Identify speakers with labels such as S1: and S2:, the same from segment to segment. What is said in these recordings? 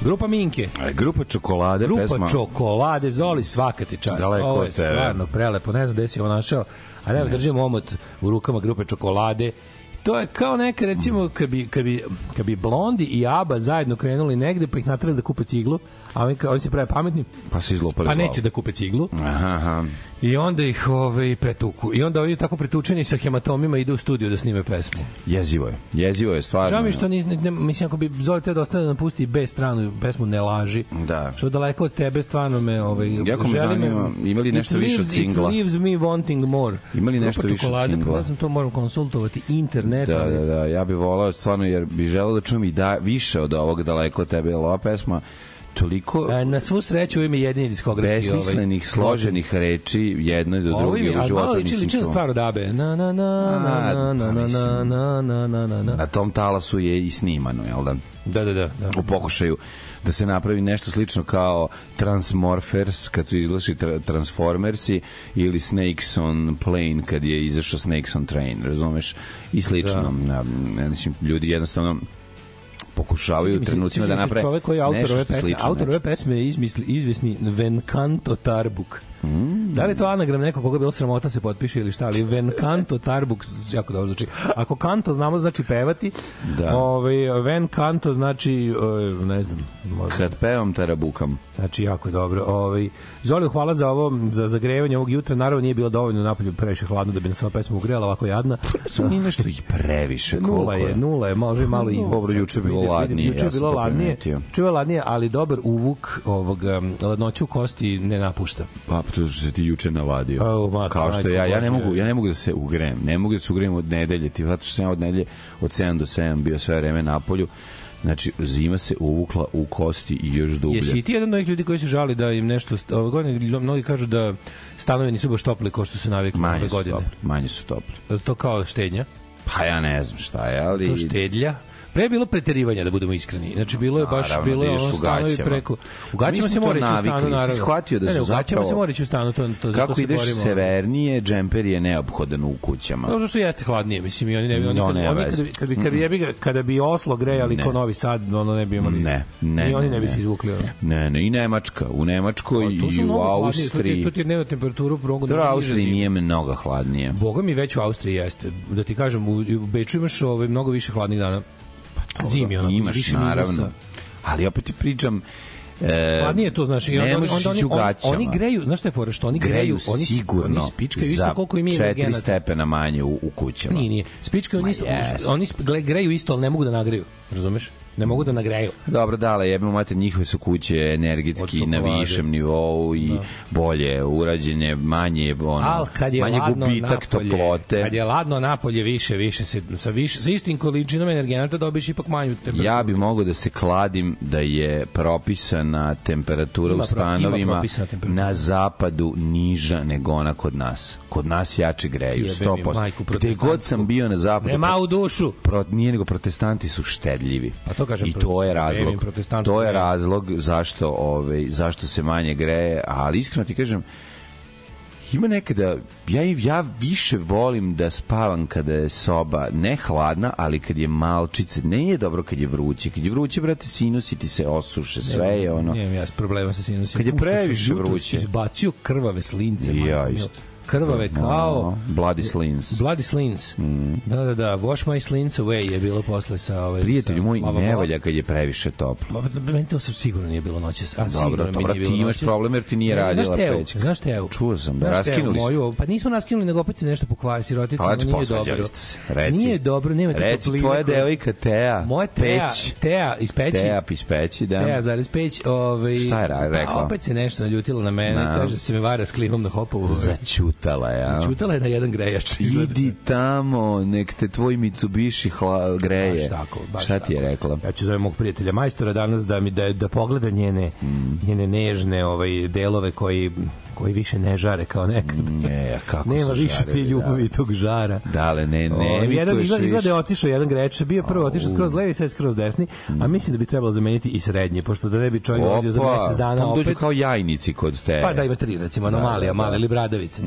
S1: Grupa Minke.
S2: E, Grupa čokolade,
S1: Grupa
S2: pesma.
S1: čokolade, Zoli, svaka ti čast.
S2: Daleko
S1: Ovo je stvarno prelepo. Ne znam gde si ovo našao. Ali evo držim omot u rukama grupe čokolade. To je kao neka, recimo, kad bi, kad bi, kad bi Blondi i Aba zajedno krenuli negde, pa ih natrali da kupe ciglu, a oni, kao, oni se prave pametni,
S2: Pa se izlopali
S1: pa neće da kupe ciglu.
S2: Aha, aha.
S1: I onda ih ovaj, pretuku. I onda ovi tako pretučeni sa hematomima idu u studio da snime pesmu.
S2: Jezivo je. Jezivo je, stvarno.
S1: Žao mi što ni, ne, ne, mislim ako bi Zoli teo da ostane da pusti B stranu pesmu Ne laži.
S2: Da.
S1: Što daleko od tebe stvarno me ovaj
S2: Jako me zanima, ima li
S1: It
S2: nešto više od singla?
S1: It leaves me wanting more.
S2: Ima li nešto
S1: Grupa
S2: više od
S1: čokolade,
S2: singla?
S1: Pa ne znam, to moram konsultovati internet net,
S2: Da,
S1: ali-
S2: da, da, ja bih volao stvarno, jer bih želeo da čujem i da, više od ovog daleko od tebe, jer ova pesma toliko
S1: E, Na svu sreću ima jedini diskografski
S2: besmislenih, složenih reči jedno do druge
S1: je,
S2: u životu
S1: malo liči, liči na stvar od Abe. Na, na, na,
S2: A,
S1: na, na,
S2: pa
S1: na, na, na, na, na, na.
S2: Na tom talasu je i snimano, jel da?
S1: Da, da, da. da.
S2: u pokušaju da se napravi nešto slično kao Transmorphers kad su izlašli tra Transformersi ili Snakes on Plane kad je izašao Snakes on Train, razumeš? I slično. Da. Ja, mislim, ljudi jednostavno pokušavaju trenucima da naprave
S1: čovek koji je autor ove pesme,
S2: slično
S1: autor ove
S2: nečemu.
S1: pesme je izmisli, izvesni Venkanto Tarbuk. Mm. Da li je to anagram nekog koga je bilo sramota da se potpiše ili šta, ali Venkanto Tarbuk s- jako dobro znači. Ako kanto znamo znači pevati,
S2: Da.
S1: ovaj Venkanto znači e, ne znam, možda
S2: Kad pevam tarabukam.
S1: Znači, jako je dobro. Ovaj, Zoli, hvala za ovo, za zagrevanje ovog jutra. Naravno, nije bilo dovoljno napolju previše hladno da bi nas ova pesma ugrela ovako jadna.
S2: Nije nešto i previše.
S1: Nula je, nula je, može malo iznad.
S2: Dobro, juče bilo ladnije,
S1: Juče je bilo ladnije. Juče je ladnije, ali dobar uvuk ovog ladnoću kosti ne napušta.
S2: Pa to što se ti juče navadio.
S1: Au, ma,
S2: Kao što ja, ja ne mogu, ja ne mogu da se ugrem. Ne mogu da se ugrem od nedelje, ti zato što sam ja od nedelje od 7 do 7 bio sve vreme na polju. Znači, zima se uvukla u kosti i još dublje.
S1: Jesi i ti jedan od ovih ljudi koji se žali da im nešto... Ove godine mnogi kažu da stanovi nisu baš topli kao što se navikli ove
S2: Manje
S1: godine.
S2: topli. Manje su topli.
S1: To kao štednja.
S2: Pa ja ne znam šta je, ali...
S1: To štedlja. Pre je bilo preterivanja, da budemo iskreni. Znači, bilo je baš,
S2: Naravno,
S1: bilo je
S2: da
S1: ono
S2: u
S1: stanovi preko... U
S2: Mi
S1: gaćama se mora ići u stanu, naravno.
S2: shvatio da
S1: ne, ne,
S2: su
S1: u gaćama
S2: zapravo-
S1: se mora ići u stanu, to, to,
S2: Kako
S1: se
S2: ideš
S1: borimo.
S2: severnije, džemper je neophodan u kućama.
S1: Zato što jeste hladnije, mislim, i oni ne bi, oni,
S2: No,
S1: kad,
S2: nema
S1: oni kada bi, kada bi, kada bi, kada bi Oslo grejali
S2: Ne.
S1: ko Novi Sad, ono ne bi imali.
S2: Ne, ne,
S1: I oni
S2: ne,
S1: ne bi
S2: ne.
S1: se izvukli.
S2: Ne, ne, i Nemačka. U Nemačkoj
S1: Pa,
S2: i u Austriji.
S1: tu ti dnevna temperaturu
S2: Dobro,
S1: mnogo
S2: Austriji nije mnogo hladnije.
S1: Boga mi već u Austriji jeste. Da ti kažem, u, u Beču imaš ovaj, mnogo više hladnih dana. Zimi, ono,
S2: Imaš,
S1: više
S2: naravno.
S1: minusa.
S2: Ali opet ti pričam... E,
S1: Pa nije to, znaš, i
S2: ne
S1: onda, onda oni,
S2: u
S1: oni, greju, znaš šta je fora, što oni greju,
S2: greju
S1: oni,
S2: sigurno
S1: oni spičkaju isto koliko je
S2: 4
S1: energenata.
S2: stepena manje u, u kućama.
S1: Nije, nije. Spičkaju oni isto,
S2: jest.
S1: oni greju isto, ali ne mogu da nagreju. Razumeš? Ne mogu da nagreju.
S2: Dobro, dale, jebimo mate, njihove su kuće energetski na višem nivou i bolje urađene, manje, ono,
S1: Al kad je
S2: manje
S1: ladno
S2: gubitak
S1: napolje,
S2: toplote.
S1: kad je ladno napolje više, više se sa više sa istim količinom energenata dobiješ ipak manju temperaturu.
S2: Ja bi mogao da se kladim da je propisana temperatura
S1: Ima
S2: u stanovima
S1: temperatura.
S2: na zapadu niža nego ona kod nas. Kod nas jače greju,
S1: Jebe mi
S2: 100%.
S1: majku
S2: Gde god sam bio na zapadu,
S1: Nema u dušu.
S2: pro, nije nego protestanti su štedljivi.
S1: Pa to kažem,
S2: I to je razlog. To je razlog zašto, ovaj, zašto se manje greje, ali iskreno ti kažem, ima nekada, ja, ja više volim da spavam kada je soba ne hladna, ali kad je malčice, ne je dobro kad je vruće. Kad je vruće, brate, sinusi ti se osuše, sve je ono.
S1: Nemam ja problema sa sinusima.
S2: Kad je previše vruće.
S1: Izbacio krvave slince.
S2: Ja isto.
S1: Krvave kao...
S2: Bloody slins.
S1: Bloody slins.
S2: Mm.
S1: Da, da, da. Wash my slins away je bilo posle sa... Ovaj,
S2: Prijatelj
S1: sa
S2: moj,
S1: Lava
S2: ne valja kad je previše toplo.
S1: Ma, meni to sam sigurno nije bilo noćas. A,
S2: Dobro,
S1: mi
S2: dobro,
S1: nije
S2: ti imaš problem jer ti nije
S1: Ne,
S2: radila
S1: znaš Teu,
S2: pećka.
S1: Znaš Teu?
S2: Čuo sam da raskinuli ste.
S1: moju, pa nismo raskinuli, nego opet se nešto pokvari sirotica, ono nije dobro.
S2: Reci.
S1: Nije dobro, nema te
S2: Reci, tvoja devojka Teja,
S1: Moja Teja, Teja iz peći.
S2: Teja iz peći, da.
S1: Teja zarez peć, ovaj,
S2: Šta je rekla?
S1: Opet se nešto naljutila na mene, kaže da se me vara s klimom na hopovu.
S2: Začutala je, a?
S1: Čutala je na jedan grejač.
S2: Idi tamo, nek te tvoj Mitsubishi hla, greje.
S1: Baš tako, baš
S2: Šta ti je
S1: tako.
S2: rekla?
S1: Ja ću zovem mog prijatelja majstora danas da mi da, da pogleda njene,
S2: Mm.
S1: njene nežne ovaj, delove koji koji više ne žare kao nekad.
S2: Ne, kako
S1: Nema više
S2: žarevi,
S1: ti ljubavi i tog žara.
S2: Dale, ne, ne,
S1: O, jedan izgleda, izgleda je otišao jedan greč, bio prvo otišao skroz levi, sad skroz desni, a mislim da bi trebalo zameniti i srednji, pošto da ne bi čovjek dolazio za mesec dana
S2: pa dođu
S1: opet.
S2: kao jajnici kod te.
S1: Pa da ima tri, recimo, anomalija,
S2: da, da.
S1: mala ili bradavice.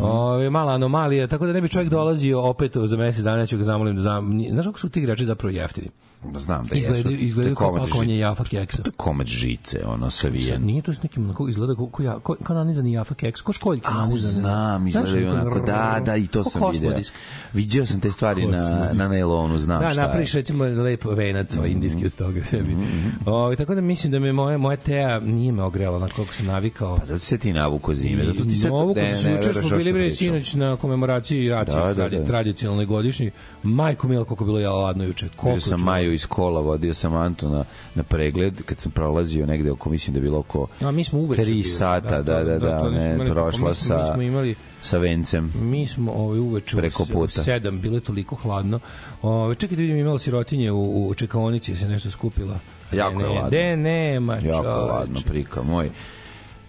S1: Ove, mala anomalija, tako da ne bi čovjek dolazio opet za mesec dana, ja ću ga zamolim da zam... Znaš kako su ti igrači zapravo jeftini?
S2: Znam da
S1: Izgledaju,
S2: jesu.
S1: izgledaju
S2: To je
S1: kao pakovanje
S2: ži-
S1: jafa keksa.
S2: To je komad žice, ono, savijen.
S1: Nije to s nekim, onako, izgleda kao, kao, ja, kao, kao nanizani jafa keks, kao školjke
S2: A,
S1: nanizane.
S2: znam, izgledaju
S1: onako,
S2: da, da, i to sam
S1: kosmodisk.
S2: Viđao sam te stvari na, na nailonu, znam
S1: Da,
S2: šta je.
S1: napraviš recimo lep venac ovaj indijski od toga sebi.
S2: Mhm,
S1: Ovaj tako da mislim da me moje moje teja nije me ogrela onako kako sam navikao.
S2: Pa zato se ti navuko zime, zato ti sad ne,
S1: ne,
S2: ne,
S1: se juče
S2: veruješ
S1: smo bili bre sinoć na komemoraciji racije
S2: Da, da,
S1: tradi,
S2: da.
S1: tradicionalnoj godišnji. Majko mila koliko bilo ja ladno juče.
S2: Vidio
S1: Koliko
S2: sam
S1: je
S2: Maju iz kola, vodio sam Antu na, na pregled, kad sam prolazio negde oko, mislim da je bilo oko
S1: A mi smo uveče
S2: 3
S1: bili,
S2: sata, da,
S1: to-
S2: da, da.
S1: to nisu
S2: ne, prošla
S1: smo, mi
S2: sa,
S1: smo imali
S2: sa vencem.
S1: Mi smo ovaj uveče u
S2: Preko puta.
S1: sedam, bilo je toliko hladno. Ovaj čekaj da vidim imalo sirotinje u, u čekaonici, se nešto skupila.
S2: Jako
S1: ne,
S2: je
S1: ne,
S2: ladno.
S1: De, nema,
S2: Jako
S1: čoveče.
S2: ladno, prika moj.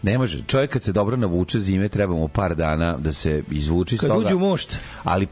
S2: Ne može, čovjek kad se dobro navuče zime, treba mu par dana da se izvuči iz
S1: Kad
S2: toga.
S1: uđe u mošt.
S2: Ali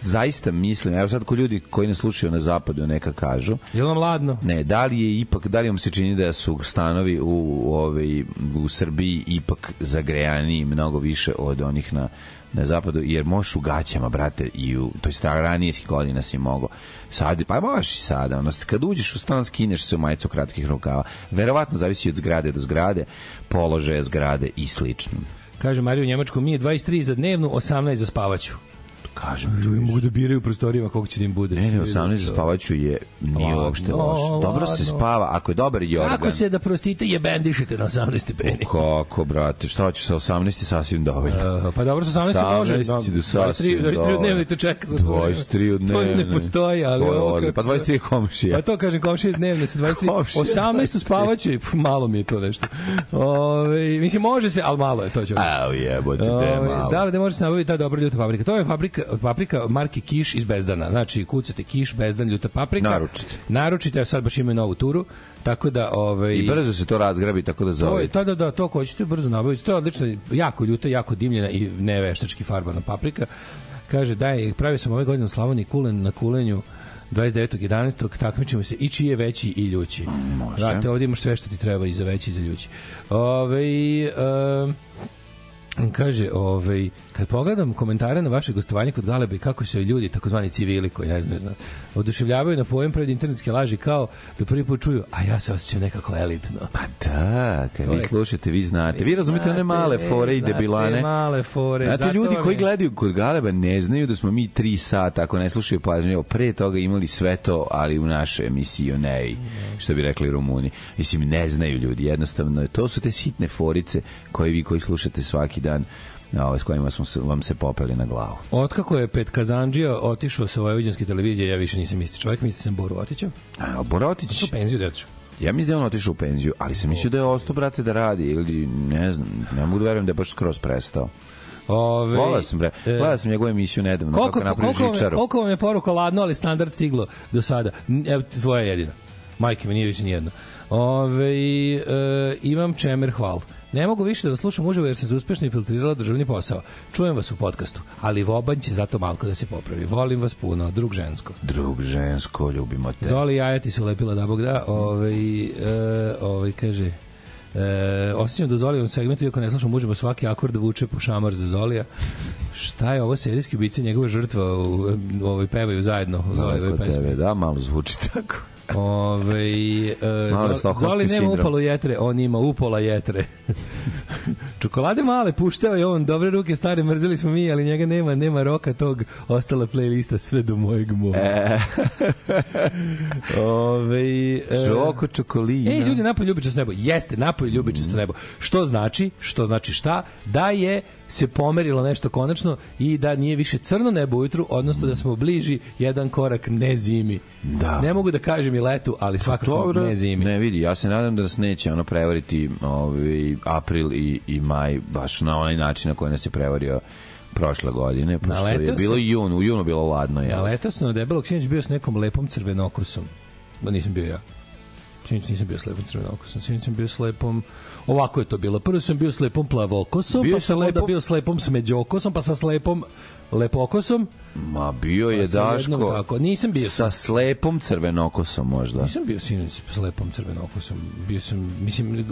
S2: zaista mislim, evo sad ko ljudi koji ne slušaju na zapadu neka kažu,
S1: Je li vam ladno?
S2: Ne, da li je ipak, da li vam se čini da su stanovi u, u, ovaj, u Srbiji ipak zagrejaniji mnogo više od onih na, na zapadu, jer možeš u gaćama, brate, i u toj star ranijskih godina si mogo. Sad, pa možeš i sada, ono, kad uđeš u stan, skineš se u majicu kratkih rukava. Verovatno zavisi od zgrade do zgrade, položaja zgrade i slično.
S1: Kaže Mariju Njemačku, mi je 23 za dnevnu, 18 za spavaću.
S2: Kažem,
S1: Ljudi mogu da biraju u prostorijama koliko će da im bude.
S2: Ne, ne, 18 za spavaću je nije uopšte loše. Dobro se spava, ako je dobar jorgan.
S1: Kako se da prostite je bendišete na 18 stepeni?
S2: Kako, brate, šta hoćeš sa 18 sasvim dovoljno.
S1: Uh, pa dobro, sa 18 se može.
S2: 18 do sasvim
S1: 23, 23
S2: dovoljno.
S1: dnevno te čeka za to.
S2: 23
S1: To
S2: dnevno.
S1: ne postoji, ali
S2: To
S1: ovo kako
S2: Pa
S1: se-
S2: 23 komšija.
S1: Pa to kažem, komšija dnevne se 23.
S2: Komšija
S1: 18 u spavaću pf, malo mi je to nešto. Ove, mislim, može se, ali malo je to. Ću.
S2: Au jebote, te
S1: Ove,
S2: malo.
S1: da da može se nabaviti ta dobra ljuta paprika? To je paprika, paprika marke Kiš iz Bezdana. Znači, kucate Kiš, Bezdan, ljuta paprika.
S2: Naručite.
S1: Naručite, a sad baš imaju novu turu. Tako da, ovaj
S2: I brzo se to razgrabi, tako da
S1: To je,
S2: zovete.
S1: da, da, to ko ćete brzo nabaviti. To je odlično, jako ljuta, jako dimljena i ne veštački farbana paprika. Kaže, daj, pravio sam ove godine u Slavoniji kulen na kulenju 29.11. takmičimo se i čiji je veći i ljući.
S2: Može.
S1: Znate, ovdje imaš sve što ti treba i za veći i za ljući. Ove, um, kaže, ovaj, kad pogledam komentare na vaše gostovanje kod Galebe i kako se ljudi, takozvani civili koji ne znaju, znate, oduševljavaju na pojem pred internetske laži kao da prvi put čuju, a ja se osjećam nekako elitno.
S2: Pa da, kad vi
S1: je-
S2: slušate, vi znate. Vi razumite one male
S1: Znate,
S2: fore i
S1: znate,
S2: debilane.
S1: male fore.
S2: Znate,
S1: zato
S2: ljudi koji
S1: je-
S2: gledaju kod Galeba ne znaju da smo mi tri sata, ako ne slušaju pažnje, pre toga imali sve to, ali u našoj emisiji nej, što bi rekli Rumuni. Mislim, ne znaju ljudi, jednostavno. To su te sitne forice koje vi koji slušate svaki dan ove s kojima smo se, vam se popeli na glavu.
S1: Otkako je Pet Kazandžija otišao sa vojvođanske televizije, ja više nisam isti čovjek, mislim sam Boru Otića.
S2: A, Borotić,
S1: Što penziju decu.
S2: ja mislim da je on otišao u penziju, ali sam mislio da je ostao, brate, da radi, ili ne znam, ne mogu da verujem da je baš skroz prestao.
S1: Ove,
S2: Volao sam, bre,
S1: e,
S2: gledao sam njegovu emisiju nedavno,
S1: koliko,
S2: kako napravio
S1: koliko,
S2: žičaru.
S1: koliko vam je poruka ladno, ali standard stiglo do sada? Evo, tvoja je jedina. Majke mi nije više nijedno. Ove, e, imam čemer hval. Ne mogu više da vas slušam uživo jer sam se uspešno infiltrirala državni posao. Čujem vas u podcastu, ali Vobanj će zato malko da se popravi. Volim vas puno, drug žensko.
S2: Drug žensko, ljubimo te.
S1: Zoli jaja ti su lepila da bog da. Ovaj, e, ovaj kaže... E, osjećam da u Zolijevom segmentu, iako ne slušam uživo, svaki akord vuče po šamar za Zolija. Šta je ovo serijski ubice i njegova žrtva u, u, ovaj, pevaju zajedno u Zolijevoj pesmi.
S2: tebe, da, malo zvuči tako.
S1: Ove, e, Zoli, nema
S2: sindrom.
S1: upalo jetre, on ima upola jetre. Čokolade male, puštao je on, dobre ruke stare, mrzeli smo mi, ali njega nema, nema roka tog, ostala playlista sve do mojeg mora.
S2: E,
S1: Ove, e,
S2: Čoko čokolina.
S1: Ej, ljudi, napoj ljubičasto nebo. Jeste, napoj ljubičasto nebo. Što znači, što znači šta? Da je se pomerilo nešto konačno i da nije više crno nebo ujutru, odnosno da smo bliži jedan korak ne zimi.
S2: Da.
S1: Ne mogu da kažem i letu, ali svakako
S2: Dobro,
S1: ne zimi.
S2: ne vidi, ja se nadam da nas neće ono prevariti ovaj, april i, i maj baš na onaj način na koji nas je prevario prošle godine, pošto je
S1: Naletao
S2: bilo
S1: sam-
S2: jun, u junu bilo ladno.
S1: Ja leto sam na debelog sinoć bio s nekom lepom crvenokosom. Ma nisam bio ja. Sinoć nisam bio s lepom crvenokosom. Sinoć sam bio s lepom... Ovako je to bilo. Prvo sam bio s lepom plavokosom,
S2: Bio
S1: pa
S2: sam lepom-
S1: bio s lepom smeđokosom, pa sa slepom lepokosom.
S2: Ma bio je
S1: Pa sa jednom
S2: Daško
S1: tako. Nisam bio
S2: sa slepom crvenokosom možda.
S1: Nisam bio sinoć s lepom crvenokosom. Bio sam, mislim,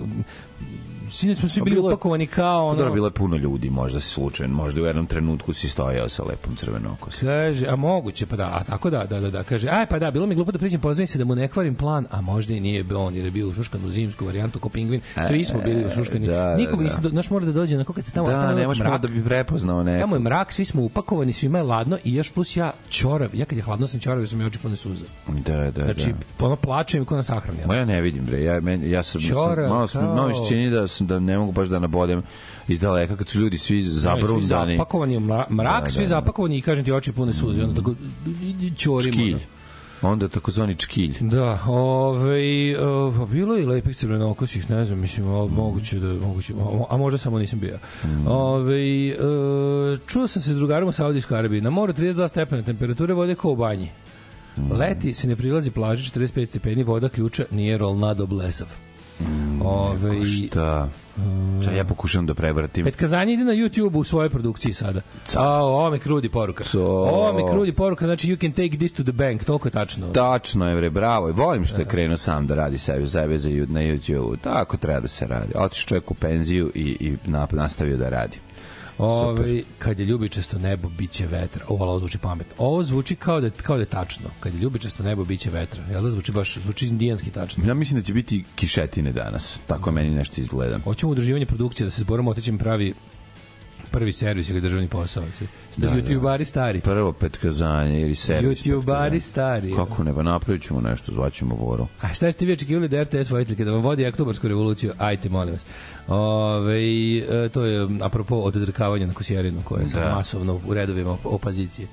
S1: sinoć smo svi
S2: Pa
S1: bili
S2: bilo je-
S1: upakovani kao
S2: Ono... Dobro, bilo je puno ljudi, možda si slučajen, možda u jednom trenutku si stojao sa lepom crvenokosom.
S1: Kaže, a moguće, pa da, a tako da, da, da, da, kaže, aj pa da, bilo mi glupo da priđem, pozdravim se da mu ne kvarim plan, a možda i nije bio on, jer je bio ušuškan u zimsku varijantu ko pingvin, svi smo bili ušuškani,
S2: da, da,
S1: nikog
S2: da.
S1: nisam, do- znaš mora da dođe, na kad se tamo,
S2: Da,
S1: mrak,
S2: malo da bi prepoznao neko.
S1: Tamo je mrak, svi smo upakovani, svima je ladno i još plus ja čorav, ja kad je hladno sam čorav, jer su mi oči pune suza.
S2: Da, da,
S1: Znači,
S2: da.
S1: ono plačem ko na sahrani.
S2: Ma ja ne vidim bre, ja men, ja sam sam- malo sam
S1: kao-
S2: malo mi se čini da sam da ne mogu baš da nabodem iz daleka kad su ljudi svi
S1: svi
S2: zabrundani.
S1: zapakovani u mra- mrak,
S2: Da,
S1: svi
S2: da.
S1: zapakovani i kažem ti oči pune suze, onda tako ćorimo.
S2: Škilj. Onda takozvani čkilj.
S1: Da, ovaj uh, pa bilo je lepih crvenokosih, ne znam, mislim, ali moguće da moguće, a, a možda samo nisam bio. Ovaj uh, čuo sam se s drugarom u Saudijskoj Arabiji. Na moru 32 stepena, temperature vode kao u banji. Leti se ne prilazi plaži 45 stepeni, voda ključa nije rolnado blesav. Ove,
S2: Šta? Šta ja pokušam da prebratim?
S1: Pet kazanja ide na YouTube u svojoj produkciji sada. A, ovo mi krudi poruka.
S2: Co?
S1: Ovo mi krudi poruka, znači you can take this to the bank, toliko je tačno.
S2: Tačno je, bre, bravo. I volim što je krenuo sam da radi sebi, sebe za, ju- na YouTube. Tako treba da se radi. Otiš čovjek u penziju i, i na, nastavio da radi.
S1: Ove, kad je ljubičasto nebo, biće vetra. Ovo, ovo zvuči pametno. Ovo zvuči kao da, kao da je tačno. Kad je ljubičasto nebo, biće vetra. Jel da zvuči baš, zvuči indijanski tačno.
S2: Ja mislim da će biti kišetine danas. Tako meni nešto izgleda.
S1: Hoćemo udruživanje produkcije, da se zborimo, otećem pravi prvi servis ili državni posao. Se, da, da, youtuberi stari.
S2: Prvo petkazanje ili servis. Petkazanje.
S1: stari.
S2: Kako ne, pa napravit ćemo nešto, zvaćemo Voru.
S1: A šta ste vi očekivali da RTS voditeljke da vam vodi oktobarsku revoluciju? Ajte, molim vas. Ove, e, to je apropo odrkavanja na Kosjerinu, koje je
S2: Da.
S1: masovno u redovima op- opozicije.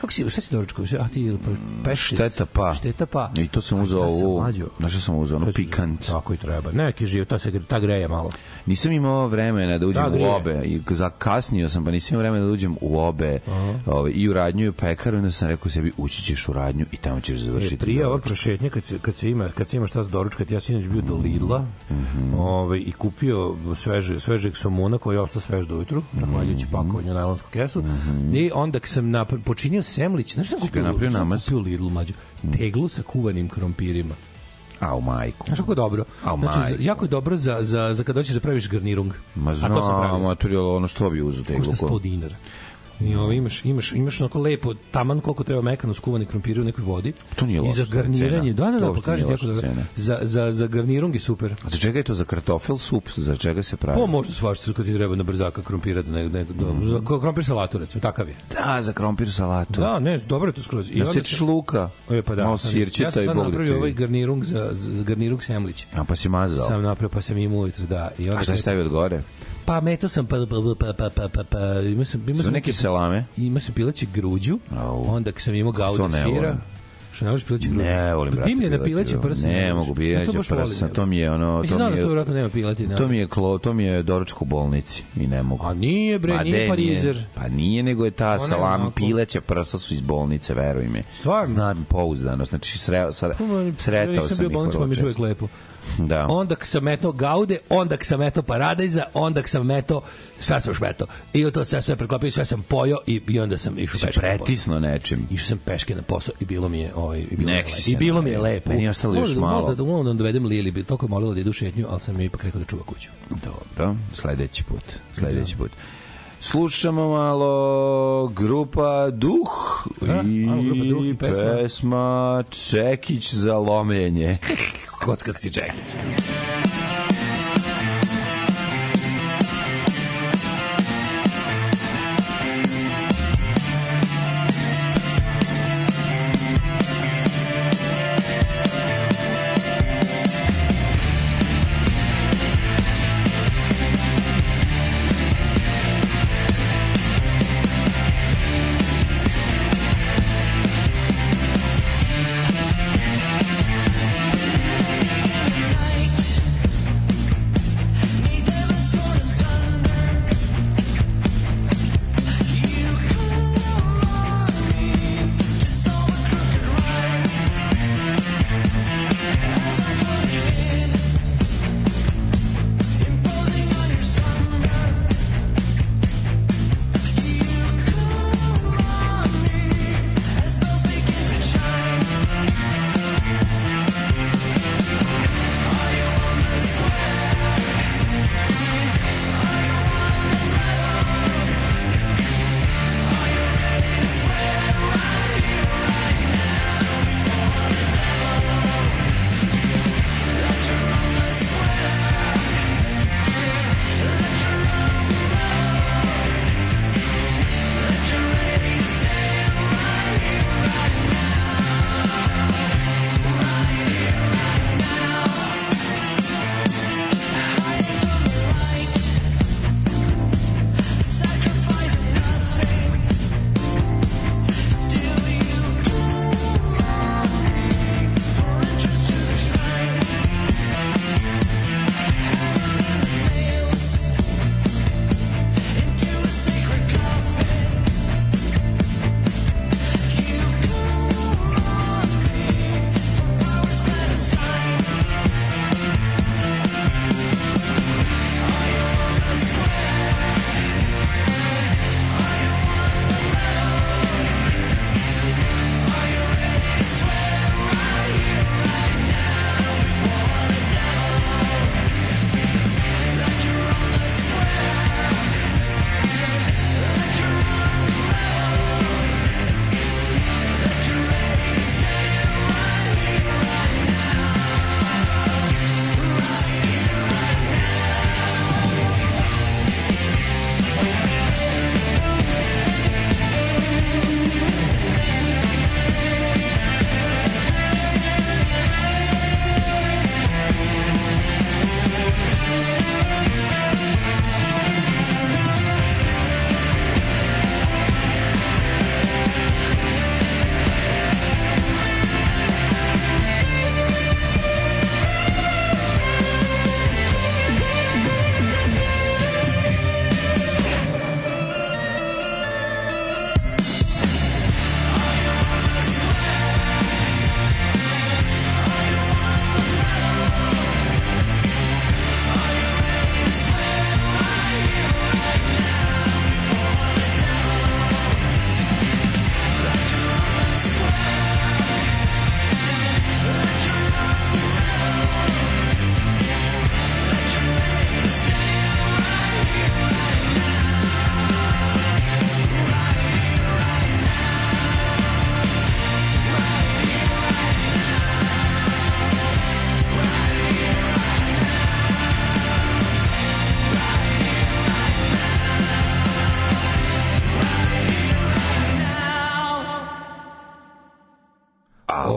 S1: Kako si, šta si doručkao? A ti peščic?
S2: Šteta pa.
S1: Šteta pa.
S2: I to sam uzeo
S1: Ja sam
S2: ovu, znaš šta sam uzeo, ono pikant.
S1: Tako i treba. Neki živ, ta se ta greje malo.
S2: Nisam imao vremena da uđem
S1: Da,
S2: u obe. I zakasnio sam, pa nisam imao vremena da uđem u obe. Ove, I u radnju i u pekaru. Onda sam rekao sebi, ući ćeš u radnju i tamo ćeš završiti.
S1: E, prije ova prošetnja kad se kad se ima kad se ima šta za doručkati ja sinoć bio do Lidla
S2: Mhm.
S1: ovaj i kupio sveže svežeg somuna koji je ostao svež do ujutru
S2: Mhm.
S1: zahvaljujući pakovanju u najlonsku kesu i onda sam napr- počinio semlić znaš šta kupio
S2: napravio namaz?
S1: kupio u Lidlu mlađu teglu sa kuvanim krompirima
S2: A, u majku.
S1: Znaš kako je dobro?
S2: A,
S1: znači, za,
S2: majko.
S1: jako je dobro za, za, za kad hoćeš da praviš garnirung.
S2: Ma
S1: A to sam
S2: znam,
S1: pravio.
S2: materijal, ono što bi uzeo teglu.
S1: Košta 100 dinara. I ovo imaš, imaš, imaš onako lepo, taman koliko treba mekano skuvani krompiri u nekoj vodi.
S2: To nije
S1: I
S2: loša
S1: za garniranje,
S2: cena.
S1: da, da, da,
S2: nije
S1: ti jako
S2: cena.
S1: Za, za, za garnirung je super.
S2: A za čega je to? Za kartofel sup? Za čega se pravi?
S1: Po možda svašta kad ti treba na brzaka krompira da ne, ne, da, za krompir salatu recimo, takav je.
S2: Da, za krompir salatu.
S1: Da, ne, dobro je to skroz. I
S2: Da
S1: sam-
S2: luka.
S1: E, pa da.
S2: Malo
S1: sam-
S2: sirćeta
S1: ja sam
S2: i bog da
S1: napravio
S2: ti
S1: ovaj garnirung za, za, za garnirung semlić.
S2: A pa si mazao.
S1: Sam napravio, pa sam imao ujutro, da. I onda
S2: A šta si stavio od gore?
S1: Pa meto sam pa pa pa pa pa pa, pa imao sam imao
S2: Su
S1: sam
S2: neke selame?
S1: imao sam pileće gruđu, onda kad sam imao
S2: To ne
S1: sira. Što ne možeš pileće gruđu?
S2: Ne, volim, brate.
S1: Dimljena
S2: pileće,
S1: pileće prsa.
S2: Ne
S1: možeš.
S2: mogu pileće
S1: to
S2: prsa.
S1: ne.
S2: To mi je ono... To mi
S1: da to
S2: je,
S1: vjerojatno nema pilati.
S2: to mi je, klo, to mi je doručak u bolnici i ne mogu.
S1: A nije, bre, nije parizer.
S2: Pa nije, nego je ta
S1: je
S2: salam,
S1: onako.
S2: pileća prsa su iz bolnice, veruj mi.
S1: Stvarno?
S2: Znam pouzdano, znači sre, sretao
S1: Nisam
S2: sam
S1: bio
S2: ih
S1: bolnicu, pa mi je lepo.
S2: Da.
S1: Onda k sam meto gaude, onda k sam meto paradajza, onda k sam meto, šta sam još meto? I to sve sve preklopio, sve sam pojao i, i onda sam išao
S2: Si
S1: peške na posao.
S2: pretisno nečim.
S1: Išao sam peške na posao i bilo mi je, ovaj, i bilo, mi
S2: Nek
S1: lepo.
S2: se
S1: I bilo mi je lepo.
S2: Meni je ostalo još
S1: da-
S2: malo.
S1: moram Da, moram da dovedem Lili, bi toliko molila da ide u šetnju, ali sam joj ipak rekao da čuva kuću.
S2: Dobro, sledeći put. Sledeći put. Slušamo malo grupa Duh
S1: A,
S2: i,
S1: malo grupa Duh i pesma.
S2: pesma Čekić za lomljenje.
S1: Kockasti čekić.
S3: night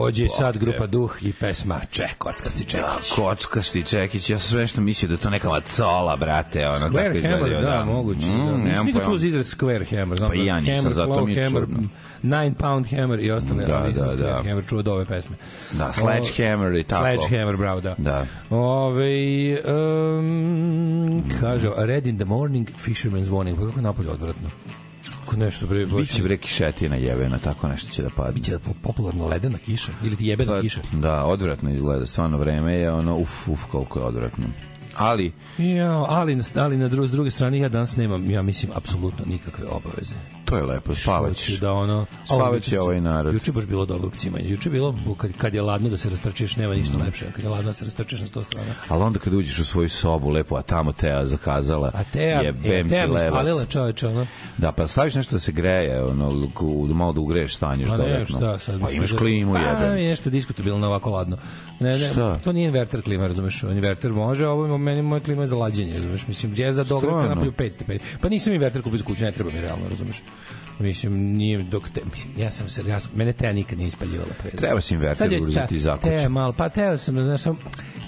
S1: Takođe, sad grupa Duh i pesma Ček, kockasti Čekić.
S2: Kockasti Čekić, ja sam sve što mislio da to neka macola, brate, ono tako
S1: Square
S2: izgledaju.
S1: Hammer, da, moguće.
S2: Mm,
S1: da. Nisam nikad čuo za izraz Square Hammer. Znam
S2: Pa i ja
S1: da
S2: nisam,
S1: Hammer,
S2: zato mi je
S1: Hammer,
S2: čudno.
S1: Nine Pound Hammer i ostale.
S2: Da,
S1: nisam
S2: da,
S1: Square
S2: da.
S1: Hammer čuo od ove pesme.
S2: Da, Sledgehammer i tako.
S1: Sledgehammer, bravo, da.
S2: Da.
S1: Ove, um, kaže, Red in the morning, Fisherman's warning. Pa kako je napolje odvratno? Kako nešto, bre, baš...
S2: Biće bre kišetina jebena, tako nešto će da padne.
S1: Biće da po- popularno ledena kiša ili ti jebena
S2: Pa,
S1: kiša.
S2: Da, odvratno izgleda, stvarno vreme je ono, uf, uf, koliko je odvratno. Ali,
S1: Ja, ali, ali na dru, s druge strane ja danas nemam, ja mislim, apsolutno nikakve obaveze.
S2: to je lepo, spavaćeš.
S1: Hoću da ono
S2: Spavaće
S1: Ovo,
S2: ovaj narod.
S1: Juče je baš bilo dobrog cimanja. Juče je bilo kad, kad je ladno da se rastrčiš, nema ništa lepše. Kad je ladno da se rastrčiš na 100 strana.
S2: Ali onda kad uđeš u svoju sobu lepo, a tamo Teja zakazala,
S1: A Teja, e,
S2: ti
S1: Teja mi
S2: levac.
S1: spalila čoveče, ono.
S2: Da, pa staviš nešto da se greje, ono, malo da ugreješ stanje još
S1: Ma ne,
S2: dodatno.
S1: šta sad?
S2: Pa imaš
S1: da-
S2: klimu,
S1: Pa,
S2: jebem.
S1: je nešto diskutabilno ovako ladno. Ne, ne,
S2: Šta?
S1: to nije inverter klima, razumeš? Inverter može, ovo meni moja klima je za lađenje, razumeš? Mislim, ja za
S2: Stvarno?
S1: napravio 5 stepeni. Pa nisam inverter kupio za kuću, ne treba mi realno, razumeš? Mislim, nije dok te, mislim, ja sam se, ja sam, mene Teja nikad nije ispaljivala pre.
S2: Treba si inverter uzeti za kuću.
S1: Teja malo, pa Teja sam, znaš, sam,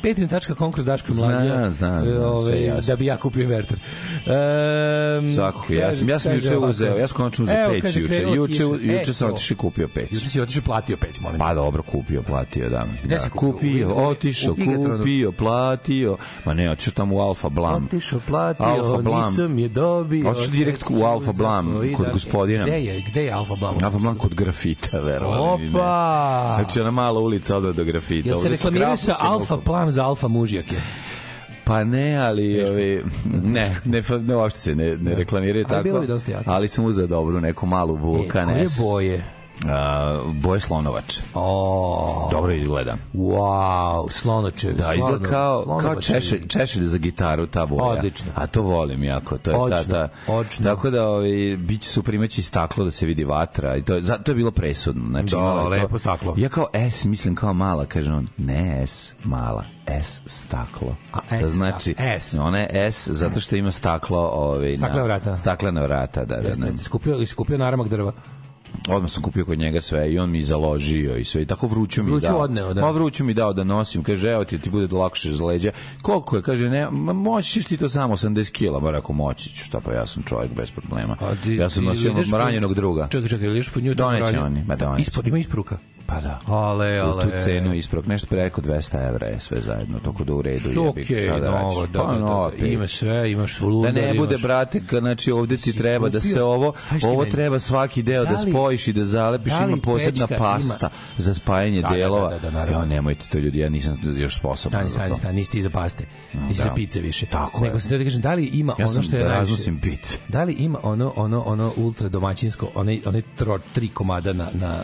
S1: petrin.com kroz Daško
S2: Znam,
S1: mlađa, e,
S2: znam,
S1: ovaj,
S2: sve jasno.
S1: da bi ja kupio inverter. Um,
S2: Svakako, ja sam, ja sam juče uzeo, ja sam konačno uzeo peć juče. Juče, juče sam otišao i kupio peć.
S1: Juče si otišao i platio peć, molim.
S2: Pa dobro, kupio, platio, da. Da
S1: si kupio?
S2: otišao, kupio, platio. Ma ne, otišao tamo u Alfa Blam.
S1: Otišao, platio, nisam je dobio.
S2: Otišao direkt u Alfa Blam, kod gospodina.
S1: Gde je, gde je Alfa Blam?
S2: Alfa Blam kod grafita, ne.
S1: Opa!
S2: Znači, ona mala ulica odve do grafita.
S1: Jel se reklamiraju sa Alfa Plam za Alfa mužjake?
S2: Pa ne, ali ovi, ne, ne, ne, uopšte se ne, ne reklamiraju
S1: Ali bilo
S2: tako.
S1: jako.
S2: Ali sam uzeo dobru neku malu Vulkan
S1: e, koje boje?
S2: A, boje slonovač.
S1: O,
S2: Dobro izgleda.
S1: wow, slonoče.
S2: Da, izgleda kao, kao češelj, češelj za gitaru ta boja.
S1: Odlično.
S2: A to volim jako. To je
S1: Odlično,
S2: ta, ta,
S1: odlično.
S2: Tako da ovaj, bit će super, imaće i staklo da se vidi vatra. I to, za, to je bilo presudno. Znači,
S1: Da,
S2: imalo je to-
S1: lepo staklo.
S2: Ja kao S mislim kao mala, kaže on, ne S mala, S staklo.
S1: A, S
S2: to znači,
S1: S.
S2: Ona je S zato što ima staklo ovaj,
S1: Staklena vrata.
S2: Staklena vrata, da, da.
S1: Jeste,
S2: da.
S1: jeste, skupio, jesi kupio naramak drva.
S2: Odmah sam kupio kod njega sve i on mi založio i sve i tako vruću mi
S1: Vruću
S2: dao.
S1: odneo, da.
S2: Ma vruću mi dao da nosim, kaže evo ti ti bude lakše za leđa. Koliko je? Kaže ne, moći ti to samo 80 kg, rekao moći ću, šta pa ja sam čovjek bez problema.
S1: A ti-
S2: ja sam nosio ranjenog druga.
S1: Čekaj, čekaj, ideš po nju?
S2: Doneće oni, ma doneće.
S1: Ispod, ima isporuka.
S2: Pa da.
S1: Ale,
S2: U
S1: ale.
S2: tu cenu isprok, nešto preko 200 evra je sve zajedno, toko da u redu jebi.
S1: Okej,
S2: šta da
S1: novo, da,
S2: Pa,
S1: da,
S2: nova,
S1: da,
S2: pet.
S1: ima sve, imaš
S2: Da
S1: lundar,
S2: ne bude,
S1: imaš-
S2: brate, ka- znači ovde ti treba da se
S1: kupio-
S2: ovo, ovo treba svaki deo da,
S1: Da li-
S2: spojiš i da zalepiš,
S1: da
S2: ima posebna pasta za spajanje
S1: Da, da, da,
S2: delova.
S1: da, da, naravno.
S2: Evo, nemojte to ljudi, ja nisam još sposoban
S1: Stani,
S2: za
S1: stani,
S2: to.
S1: stani, nisi ti za paste. Nisi
S2: da.
S1: za pice više.
S2: Tako
S1: Nego
S2: je.
S1: sam te da kažem, da li ima
S2: Ja
S1: ono što je
S2: da
S1: najviše...
S2: raznosim pice.
S1: Da li ima ono, ono, ono ultra domaćinsko, one, one tri komada na, na,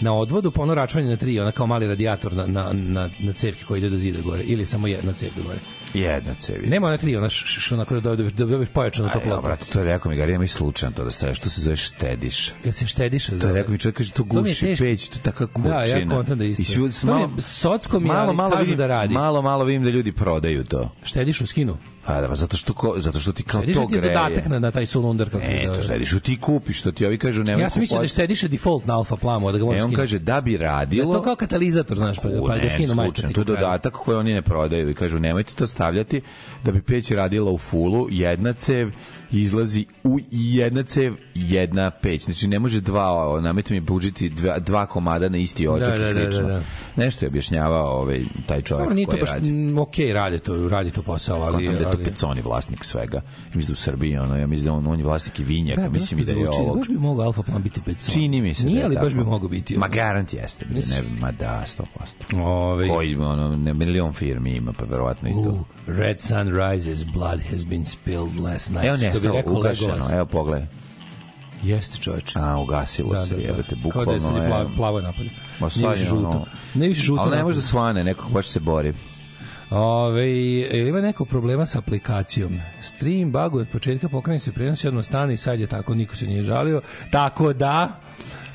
S1: na odvodu, pa ono račvanje na tri, ona kao mali radijator na, na, na, na cevke koji ide do zida gore, ili samo jedna cev do gore.
S2: Jedna cevi.
S1: Nema ona tri, ona što onako da dobiješ, da dobiješ pojačanu
S2: Aj, ja,
S1: toplotu.
S2: brate, to je rekao mi, Gari, ima i slučajno to da staviš, to se zove štediš.
S1: Kad se štediše
S2: To
S1: za...
S2: je rekao mi čovjek, kaže, to
S1: mi
S2: guši
S1: teško.
S2: peć, to je taka kućina.
S1: Da, ja kontam da isto.
S2: I svi
S1: To mi je-
S2: malo,
S1: socko mi je, ali kažu
S2: vidim,
S1: da radi.
S2: Malo, malo vidim da ljudi prodaju to.
S1: Štediš u skinu.
S2: Pa da, pa zato što, ko, zato što ti kao
S1: Štediš
S2: to
S1: ti je
S2: greje.
S1: dodatak na, na taj sulundar. Kako se
S2: to štediš, ti kupiš, što ti ovi kažu, nemoj
S1: Ja sam mislio da štediše default na alfa plamu, da ga možeš
S2: E, on kaže da bi
S1: Da
S2: radilo...
S1: to kao katalizator, znaš, pa,
S2: U,
S1: pa da
S2: ne,
S1: skinu majstor.
S2: to je dodatak koji oni ne prodaju i kažu nemojte to stavljati da bi peć radila u fulu, jedna cev izlazi u jedna cev, jedna peć. Znači ne može dva, namete mi buđiti dva, dva komada na isti ođak
S1: Da,
S2: i
S1: da, da,
S2: slično.
S1: da, da.
S2: Nešto je objašnjavao ovaj, taj čovjek
S1: to
S2: koji
S1: baš
S2: radi.
S1: okej, radi to, radi to posao, ali...
S2: Kontam da je to. Peconi vlasnik svega. Mislim da u Srbiji, ono, ja mislim da on, on je vlasnik i vinjaka,
S1: Da,
S2: mislim i da je
S1: zvuči,
S2: ovog.
S1: Baš bi mogao alfa plan biti pecon.
S2: Čini mi se
S1: Nije,
S2: da je
S1: ali baš bi mogao biti.
S2: Ma garant jeste,
S1: Misliš?
S2: ne, ma da, 100%.
S1: Ove,
S2: Koji, ono, ne, milion firmi ima, pa verovatno i to.
S1: Red Sun rises, blood has been spilled last night.
S2: Evo
S1: Što bi rekao Legolas.
S2: evo pogledaj.
S1: Jeste čoveče.
S2: A, ugasilo
S1: Da,
S2: se,
S1: da, da.
S2: jebate,
S1: Kao da je sad
S2: bukvalno.
S1: i
S2: je-
S1: plavo, plavo je napolje.
S2: Ma
S1: više žuto.
S2: ono-
S1: Ne više žuto.
S2: Ali ne može da svane, neko baš se bori.
S1: Ove, jel ima neko problema sa aplikacijom? Stream buguje od početka, pokrene se prenos i odmah stane i sad je tako, niko se nije žalio. Tako da,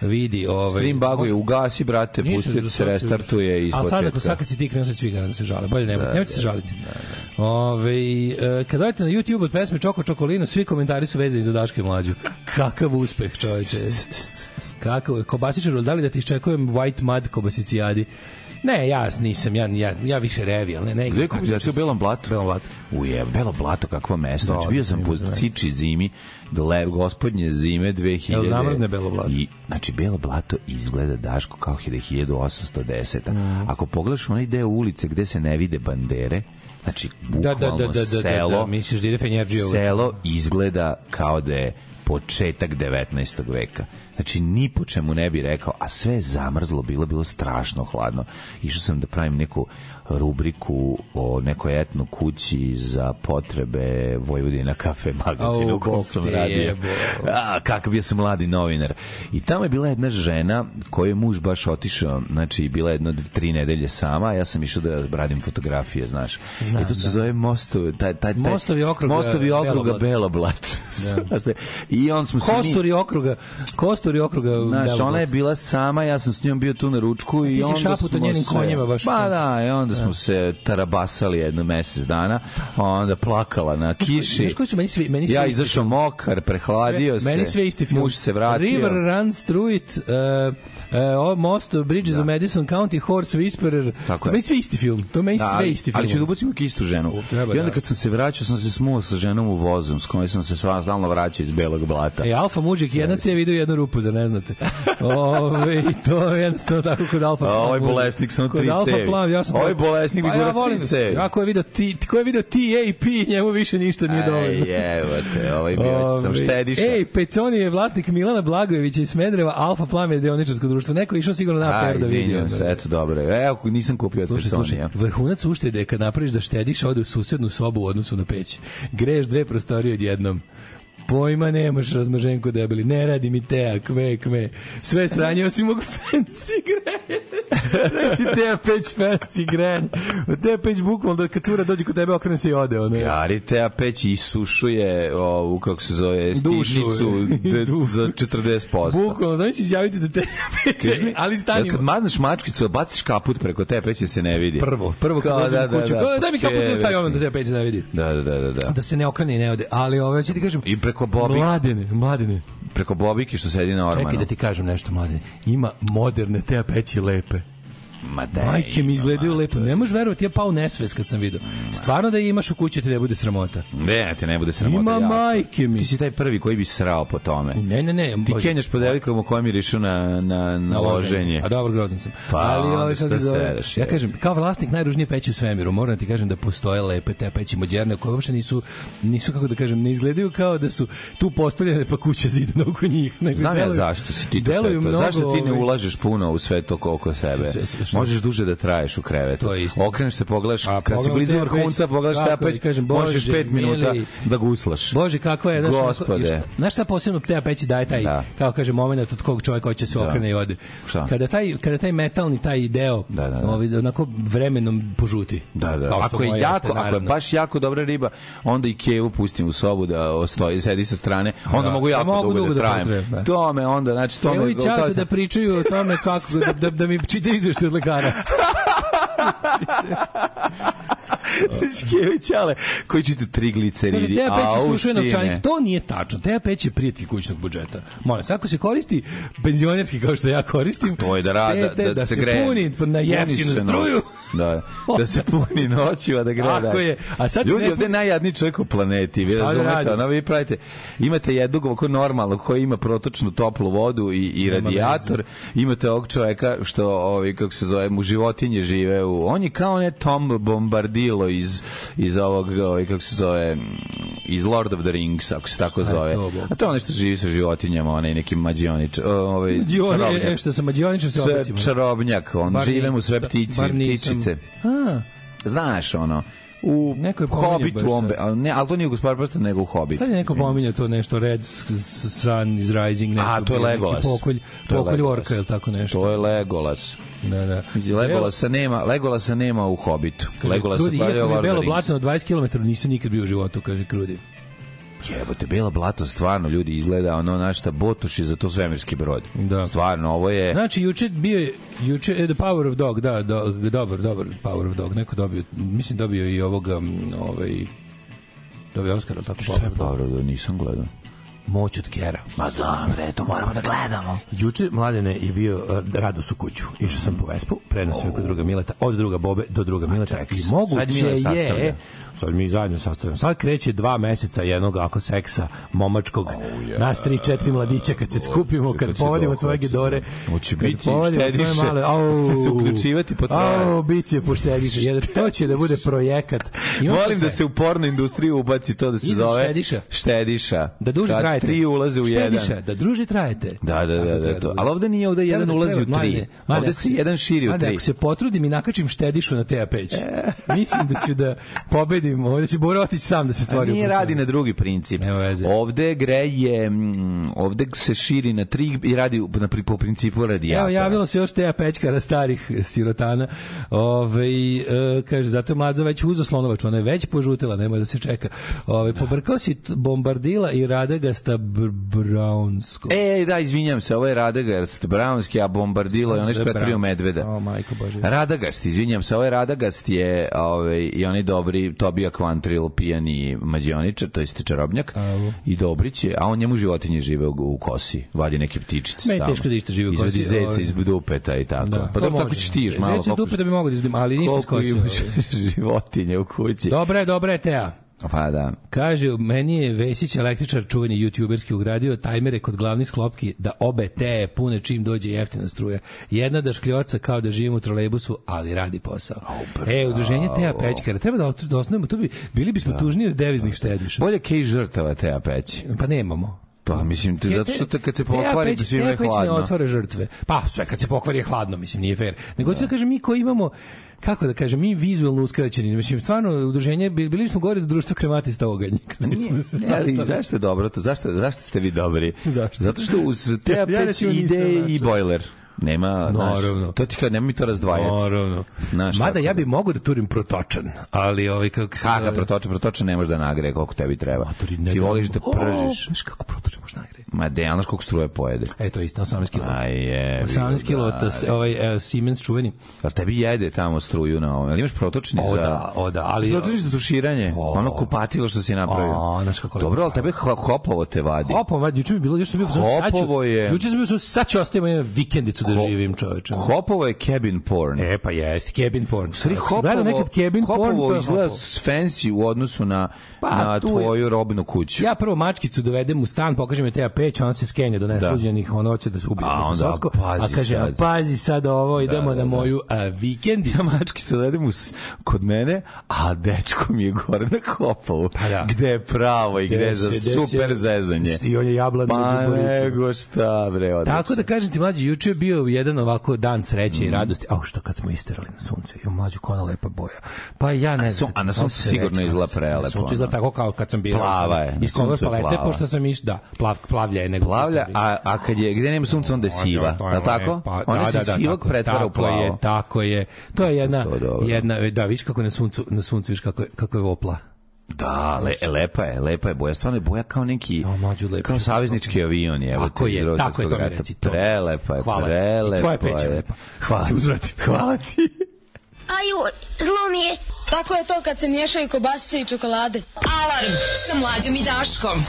S1: vidi, ovaj
S2: Stream buguje, ugasi, brate, pusti da se restartuje iz
S1: A sad ako
S2: početka.
S1: sad kad si ti krenuo sad svi garant da se žale. Bolje nemojte, nemojte se žaliti. Ove, e, kad dojete na YouTube od pesme Čoko Čokolino, svi komentari su vezani za Daške mlađu. Kakav uspeh, čovječe. Kakav, kobasičar, da li da ti iščekujem White Mud kobasicijadi? Ne, ja nisam, ja, ja, ja više revi, ali ne, ne.
S2: Gde je kompizacija u Belom blatu?
S1: Belom blatu.
S2: Uje, Belo blato, kakvo mesto. Znači,
S1: Da,
S2: bio sam po
S1: zima, znači.
S2: Ciči zimi, dle, gospodnje zime 2000.
S1: Jel zamrzne Belo blato?
S2: I, znači, Belo blato izgleda, Daško, kao 1810.
S1: Mm.
S2: Ako pogledaš onaj deo ulice gde se ne vide bandere, znači,
S1: Da,
S2: bukvalno
S1: da, da, da, da,
S2: selo,
S1: da, da, misliš da ide Fenjerđija
S2: selo izgleda kao da je početak 19. veka. Znači, ni po čemu ne bi rekao, a sve je zamrzlo, bilo, bilo strašno hladno. Išao sam da pravim neku rubriku o nekoj etno kući za potrebe Vojvodina kafe magazina
S1: Au,
S2: u kom sam radio.
S1: jebo.
S2: A, kakav bio sam mladi novinar. I tamo je bila jedna žena koju je muž baš otišao, znači bila je jedno dv- tri nedelje sama, a ja sam išao da radim fotografije, znaš.
S1: Znam,
S2: I to se
S1: da.
S2: zove mostovi, taj, taj, taj,
S1: Mostovi okruga
S2: mostovi okruga
S1: Beloblat.
S2: Beloblat. I on smo
S1: Kosturi okruga, kosturi okruga.
S2: Znaš, ona je bila sama, ja sam s njom bio tu na ručku i onda
S1: šaputao
S2: smo
S1: njenim
S2: se...
S1: konjima baš.
S2: Pa da, i onda smo se tarabasali jedno mesec dana, onda plakala na kiši.
S1: Znaš koji su meni svi, meni svi
S2: Ja izašao mokar, prehladio se.
S1: Meni sve isti film.
S2: Muž se vratio.
S1: River runs through it, uh, uh, Most of Bridges of Madison County, Horse Whisperer.
S2: Tako
S1: to
S2: je.
S1: meni sve isti film. To meni
S2: Da,
S1: sve isti film.
S2: ali ću da ubacim istu ženu.
S1: U, treba,
S2: I onda
S1: da.
S2: kad sam se vraćao, sam se smuo sa ženom u vozom, s kojom sam se stalno vraćao iz belog blata.
S1: E, Alfa mužik, jedna cijev ide u jednu rupu, zar ne znate? Ove, i to je jednostavno tako kod Alfa Plan
S2: ovaj
S1: mužik.
S2: bolesnik samo
S1: Kod
S2: tri
S1: Alfa. Plan, ja sam
S2: Ovaj
S1: tako-
S2: bolesnik bi
S1: pa
S2: gura tri
S1: volim,
S2: cevi.
S1: Ja ko je video, ti, ko je video TAP, njemu više ništa nije dovoljno.
S2: Ej, evo te, ovaj bio sam štediša.
S1: Ej, Peconi je vlasnik Milana Blagojevića iz Smedreva, Alfa Plan je deoničarsko društvo. Neko je išao sigurno na per da vidi.
S2: izvinjam se, eto, dobro. Evo, nisam kupio od
S1: Slušaj, slušaj, vrhunac uštede je kad napraviš da štediš, ode u susednu sobu u odnosu na peć. Greješ dve prostorije odjednom. Pojma nemaš razmaženko debeli. Ne radi mi teja, kme, kme. Sve sranje osim mog fancy greje. Znači teja peć fancy grejanje. Teja peć bukvalno da kad cura dođe kod tebe okrene se i ode. Ono.
S2: Jarite, a peć isušuje ovu, kako se zove, stižnicu za 40%.
S1: Bukvalno, znači izjavite da teja peć, ali stanimo.
S2: kad mazneš mačkicu, baciš kaput preko te peće se ne vidi.
S1: Prvo, prvo kad dođem
S2: da,
S1: u kuću.
S2: da,
S1: Kao,
S2: da,
S1: daj mi kaput da
S2: keve.
S1: stavim ono da teja peć ne vidi.
S2: Da, da, da, da, da.
S1: Da se ne okrene i ne ode. Ali ove, ću ti kažem,
S2: I preko Bobi,
S1: Mladene, mladene.
S2: preko Bobiki što sedi na ormanu.
S1: Čekaj da ti kažem nešto, mladene. Ima moderne te peći lepe.
S2: Ma daj,
S1: Majke mi izgledaju
S2: ma,
S1: lepo. Ne možeš verovati, ja pao nesvest kad sam video. Stvarno da je imaš u kući te ne bude sramota.
S2: Ne, te ne bude sramota.
S1: Ima
S2: jako.
S1: majke mi.
S2: Ti si taj prvi koji bi srao po tome.
S1: Ne, ne, ne.
S2: Ti kenjaš po devojkama kojem je išao na, na, na loženje.
S1: A dobro, grozan sam.
S2: Pa,
S1: Ali ovaj
S2: šta
S1: se ja kažem, kao vlasnik najružnije peći u svemiru, moram da ti kažem da postoje lepe te peći moderne koje uopšte nisu nisu kako da kažem, ne izgledaju kao da su tu postavljene pa kuća zidana oko njih, nego
S2: Znam ja zašto si ti to sve to.
S1: mnogo,
S2: Zašto ti ne
S1: ovaj,
S2: ulažeš puno u sve to oko sebe?
S1: Što?
S2: Možeš duže da traješ u krevetu.
S1: To je istina.
S2: Okreneš se, pogledaš,
S1: A,
S2: kad si blizu
S1: te
S2: vrhunca,
S1: peć,
S2: pogledaš tepeć,
S1: ti kažem,
S2: možeš
S1: Bože,
S2: pet minuta
S1: mili.
S2: da guslaš.
S1: Bože, kako je, znaš,
S2: Gospode.
S1: onako- Znaš šta posebno te peći daje taj,
S2: Da.
S1: kao kaže, moment od kog čovjek hoće se
S2: Da.
S1: okrene i ode.
S2: Šta?
S1: Kada taj, kada taj metalni, taj deo,
S2: Da, da, da.
S1: Ovaj, onako vremenom požuti.
S2: Da, da. Ako je jako, ako je baš jako dobra riba, onda i kevu pustim u sobu da ostoji, sedi sa strane, onda
S1: Da.
S2: mogu jako
S1: mogu
S2: dugo, da
S1: da
S2: trajem.
S1: potrajem, da.
S2: To me onda, znači to
S1: Evo i čavate da pričaju o tome kako, da, da, da mi čitaju izvešte od lekara.
S2: Kevi ćale, koji čita tri
S1: Kaže,
S2: gliceridi.
S1: Peć
S2: Au,
S1: sušuje
S2: sine.
S1: novčanik. To nije tačno. Teja Peć je prijatelj kućnog budžeta. Molim, vas, ako se koristi penzionerski kao što ja koristim,
S2: To je da rada,
S1: te- te-
S2: da, se,
S1: se
S2: greje.
S1: puni na jeftinu struju.
S2: Da, da se puni noću, a da greje.
S1: Tako
S2: da.
S1: je. A sad
S2: Ljudi,
S1: ne
S2: ovde je najjadniji čovjek u planeti, vi
S1: da
S2: razumete, ono vi pravite, imate jednog ovako normalnog koji ima protočnu toplu vodu i, i radijator, imate ovog čovjeka što, ovi, kako se zove, mu životinje žive u, on je kao ne Tom Bombardilo iz, iz ovog, ovaj, kako se zove, mm, iz Lord of the Rings, ako se tako zove.
S1: to?
S2: A to je ono što živi sa životinjama, onaj neki mađionič, ovaj,
S1: Mađioni,
S2: čarobnjak.
S1: e, što sam mađioničar se
S2: Sve
S1: obesimo.
S2: čarobnjak, on
S1: Bar
S2: žive mu sve ptici, ptičice.
S1: A,
S2: Znaš, ono, u
S1: Neko je
S2: Hobbitu,
S1: sad.
S2: ali ne, ali to nije Gospodar prsta, nego u Hobbitu.
S1: Sad je neko pominjao to nešto Red Sun is Rising. Neko
S2: A, to je Legolas.
S1: Pokolj,
S2: To je
S1: pokolj
S2: Legolas.
S1: orka ili tako nešto.
S2: To je Legolas.
S1: Da, da.
S2: Legolasa nema, Legolasa nema u Hobbitu.
S1: Iako mi je
S2: Lord
S1: belo blatno od 20 km, nisam nikad bio u životu, kaže Krudi.
S2: Jebote, Bela Blato stvarno ljudi izgleda ono našta Botuš je za to svemirski brod.
S1: Da.
S2: Stvarno, ovo je...
S1: Znači, juče bio je, juče, e, The Power of Dog, da, do, dobar, dobar Power of Dog, neko dobio, mislim dobio i ovoga, ovaj, dobio Oscar, ali tako
S2: Šta
S1: Power
S2: je
S1: of Dog.
S2: Nisam gledao?
S1: Moć od Kera.
S2: Ma znam, bre, to moramo da gledamo.
S1: Juče mladene je bio uh, Rados u kuću. Išao sam po Vespu, predao sam kod druga Mileta, od druga Bobe do druga Mileta. I moguće je. Sad mi zajedno sastavljamo. Sad kreće dva meseca jednog ako seksa momačkog. Nas tri, četiri mladića kad se skupimo, kad,
S2: se
S1: povodimo svoje gedore.
S2: da. Hoće biti štediše.
S1: male- Au.
S2: Se uključivati po troje.
S1: Au, biće poštediše. Jedan, to će da bude projekat. Imam
S2: Volim da se u porno industriju ubaci to da se
S1: Iza
S2: zove
S1: štediša.
S2: štediša.
S1: da duže
S2: Kad
S1: trajete.
S2: tri ulaze u jedan.
S1: Štediša, da druže trajete.
S2: Da, da, da, da,
S1: treba
S2: to.
S1: bude.
S2: Ali ovde nije, ovde jedan
S1: da
S2: ulazi u tri. Ovde se jedan širi u tri.
S1: Ako se potrudim i nakačim štedišu na teja peć, mislim da ću da pobedim, ovde će Bora otići sam da se
S2: A
S1: stvari
S2: nije
S1: uposle.
S2: radi na drugi princip.
S1: Nema.
S2: Ovde greje, mm, ovde se širi na tri i radi na, pri- po principu radijatora.
S1: Evo, javilo se još teja pečkara starih sirotana. Ove, e, kaže, zato je mlađa već uzo slonovač, ona je već požutila, nemoj da se čeka. Ove, pobrkao si bombardila i radagasta br Brownsko.
S2: E, da, izvinjam se, ovo je Radagast, Brownski, a Bombardilo je onaj što je pretvorio medveda.
S1: O, majko Bože.
S2: Radagast, izvinjam se, ovaj Radagast je ovaj, i onaj dobri Tobija Kvantril, pijani mađioničar, to jest čarobnjak,
S1: Avo.
S2: i Dobrić je, a on njemu životinje žive u, u kosi, vadi neke ptičice
S1: Meni
S2: tamo.
S1: teško da išta živi u
S2: Izvadi
S1: kosi,
S2: zeca
S1: ovaj.
S2: iz dupeta i tako. pa
S1: to
S2: dobro, tako ćeš tiš malo.
S1: Zec iz dupe da bi mogo da izdim, ali ništa iz kosi. ovaj.
S2: životinje u kući.
S1: Dobra je teja.
S2: Pa da.
S1: Kaže, meni je Vesić električar čuveni youtuberski ugradio tajmere kod glavnih sklopki da obe te pune čim dođe jeftina struja. Jedna da škljoca kao da živimo u trolejbusu, ali radi posao. e, udruženje Teja Pećkara, treba da, da osnovimo, to bi, bili bismo tužni od deviznih štediša.
S2: Bolje kej žrtava te peći.
S1: Pa nemamo.
S2: Pa mislim, ti, zato što te, kad se
S1: Teja
S2: pokvari,
S1: Peć-
S2: svima je
S1: Teja Peć ne
S2: hladno.
S1: otvara žrtve. Pa, sve kad se pokvari je hladno, mislim, nije fair. Nego hoću da kažem, mi koji imamo kako da kažem, mi vizualno uskraćeni, mislim, stvarno, udruženje, bi- bili smo gore do društva krematista kada smo se
S2: Ne, ali zašto je dobro to? Zašto, zašto ste vi dobri?
S1: Zašto?
S2: Zato što uz te
S1: Ja nisam
S2: ide i bojler. Nema,
S1: Naravno.
S2: to ti kao, nemoj to razdvajati.
S1: Naravno.
S2: Znaš,
S1: Mada
S2: tako
S1: ja
S2: da.
S1: bi mogao da turim protočan, ali ovaj kako se
S2: Kaka
S1: zove-
S2: protoča, protoča ne može da nagreje koliko tebi treba.
S1: Ne
S2: Ti
S1: dam-
S2: voliš da
S1: O,
S2: pržiš.
S1: Znaš kako protočan može nagreti?
S2: Ma de, znaš koliko struje pojede.
S1: E, to je isto, 18 kilo.
S2: A je.
S1: 18 kilo,
S2: da.
S1: ovaj, e, Siemens čuveni.
S2: Ali tebi jede tamo struju na ovom. Ali imaš protočni
S1: O
S2: za...
S1: da, o da, ali...
S2: Protočni za tuširanje.
S1: O.
S2: Ono kupatilo što si napravio.
S1: O, znaš kako.
S2: Dobro, ali tebe ho- hopovo te vadi.
S1: Hopovo, vad, juče mi je bilo, još sam bio,
S2: Hopovo je-
S1: juče sam bio, sad ću ostaviti jednu vikendicu da živim, čoveče.
S2: Hopovo je cabin porn.
S1: E, pa jeste, cabin porn. Gledao
S2: Hopovo,
S1: nekad cabin porn,
S2: Hopovo
S1: to je
S2: izgleda fancy u odnosu na,
S1: Pa,
S2: na tvoju robnu kuću.
S1: Ja prvo mačkicu dovedem u stan, pokažem je teja peć, ona se skenja do nesluđenih, ona hoće da se ubije.
S2: A onda,
S1: socko,
S2: pazi
S1: a kaže,
S2: sad.
S1: a pazi sad ovo, idemo
S2: da,
S1: na
S2: da.
S1: moju a, vikendicu.
S2: Ja mački se odvedem u s- kod mene, a dečko mi je gore na Hopovu.
S1: Pa da.
S2: Gde je pravo i gde je za
S1: se- gde
S2: super
S1: se-
S2: zezanje.
S1: Stio je jablan
S2: Pa
S1: među
S2: nego šta, bre, odlično.
S1: Tako da kažem ti mlađi, juče je bio jedan ovako dan sreće i radosti. Au što kad smo isterali na sunce. Jo mlađu kona lepa boja. Pa ja ne
S2: A
S1: znam.
S2: a na suncu sigurno izgleda
S1: na-
S2: prelepo,
S1: Na suncu izgleda tako kao kad sam bio.
S2: Plava je, na
S1: Iz
S2: je
S1: palete, pošto sam iš, da, plav, plavlja je nego.
S2: Plavlja, a, a kad je, gde nema sunca, onda je siva. Je tako?
S1: Pa,
S2: Ona
S1: da,
S2: se
S1: da, da,
S2: sivog
S1: tako,
S2: pretvara u
S1: tako je,
S2: plavo.
S1: tako je. To je jedna,
S2: To je
S1: jedna, da, viš kako je na suncu, na suncu viš kako je, kako je vopla.
S2: Da, le, lepa je, lepa je boja. Stvarno je boja kao neki,
S1: O, mlađu, lepo.
S2: kao saveznički avion je. evo
S1: Tako je, tako je, to mi reci. to.
S2: Prelepa je,
S1: Hvala
S2: prelepa
S1: I tvoja peć je
S2: je.
S1: lepa.
S2: Hvala
S1: Ti.
S2: Hvala ti.
S3: Aju, zlo mi je.
S4: Tako je to kad se miješaju kobasice i čokolade.
S5: Alarm sa mlađom i Daškom.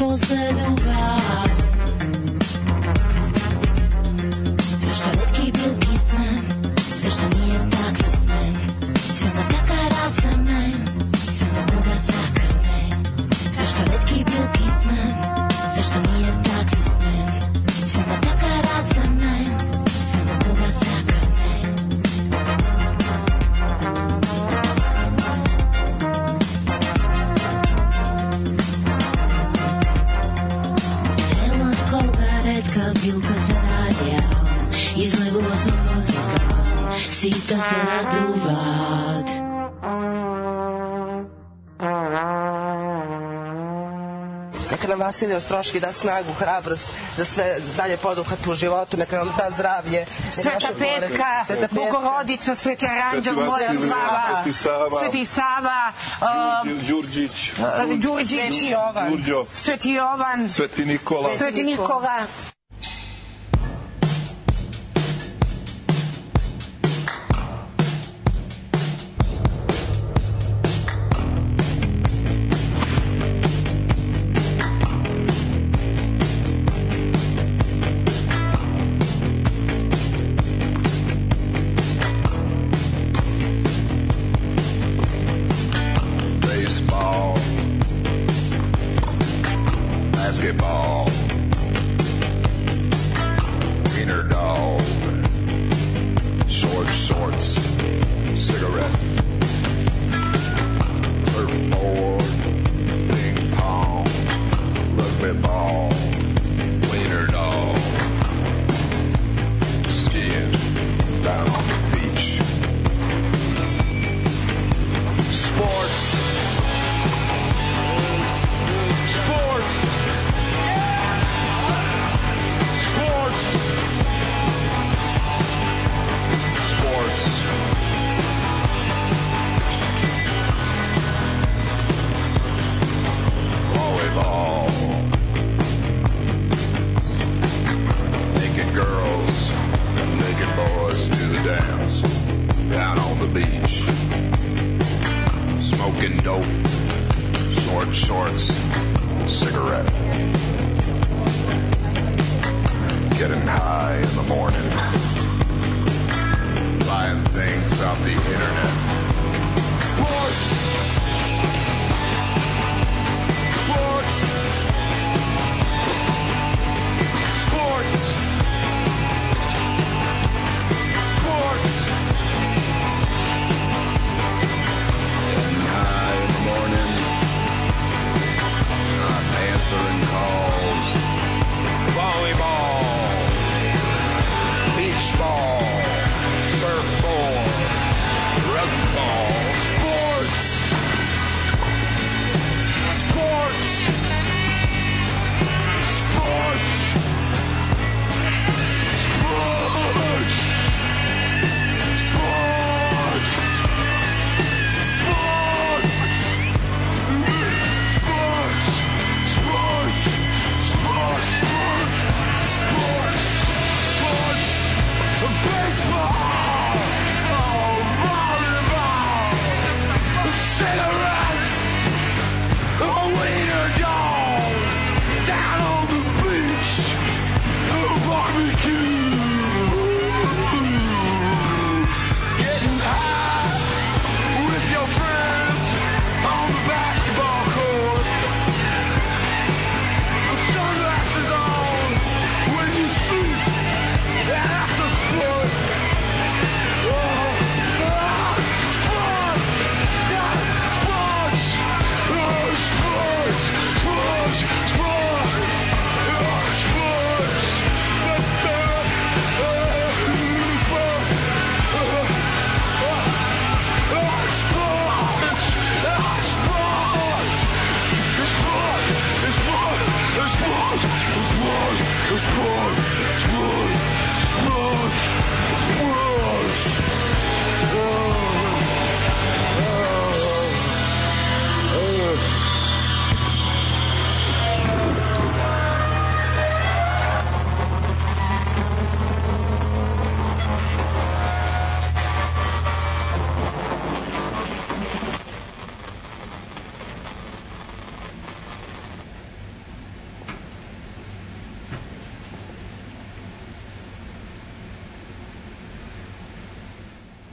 S6: posle duga Vasilije Ostroški da snagu, hrabrost, da sve dalje poduhat u životu, neka vam da zdravlje.
S7: Sveta Petka,
S6: Sveta Petka,
S7: Bogorodica, Sveti Aranđel,
S8: Bojan
S7: Sava,
S8: Sveti Sava,
S7: um,
S8: Đurđić,
S7: Đurđić,
S6: Sveti Jovan,
S7: Sveti Jovan,
S8: Sveti Nikola,
S7: Sveti Nikola,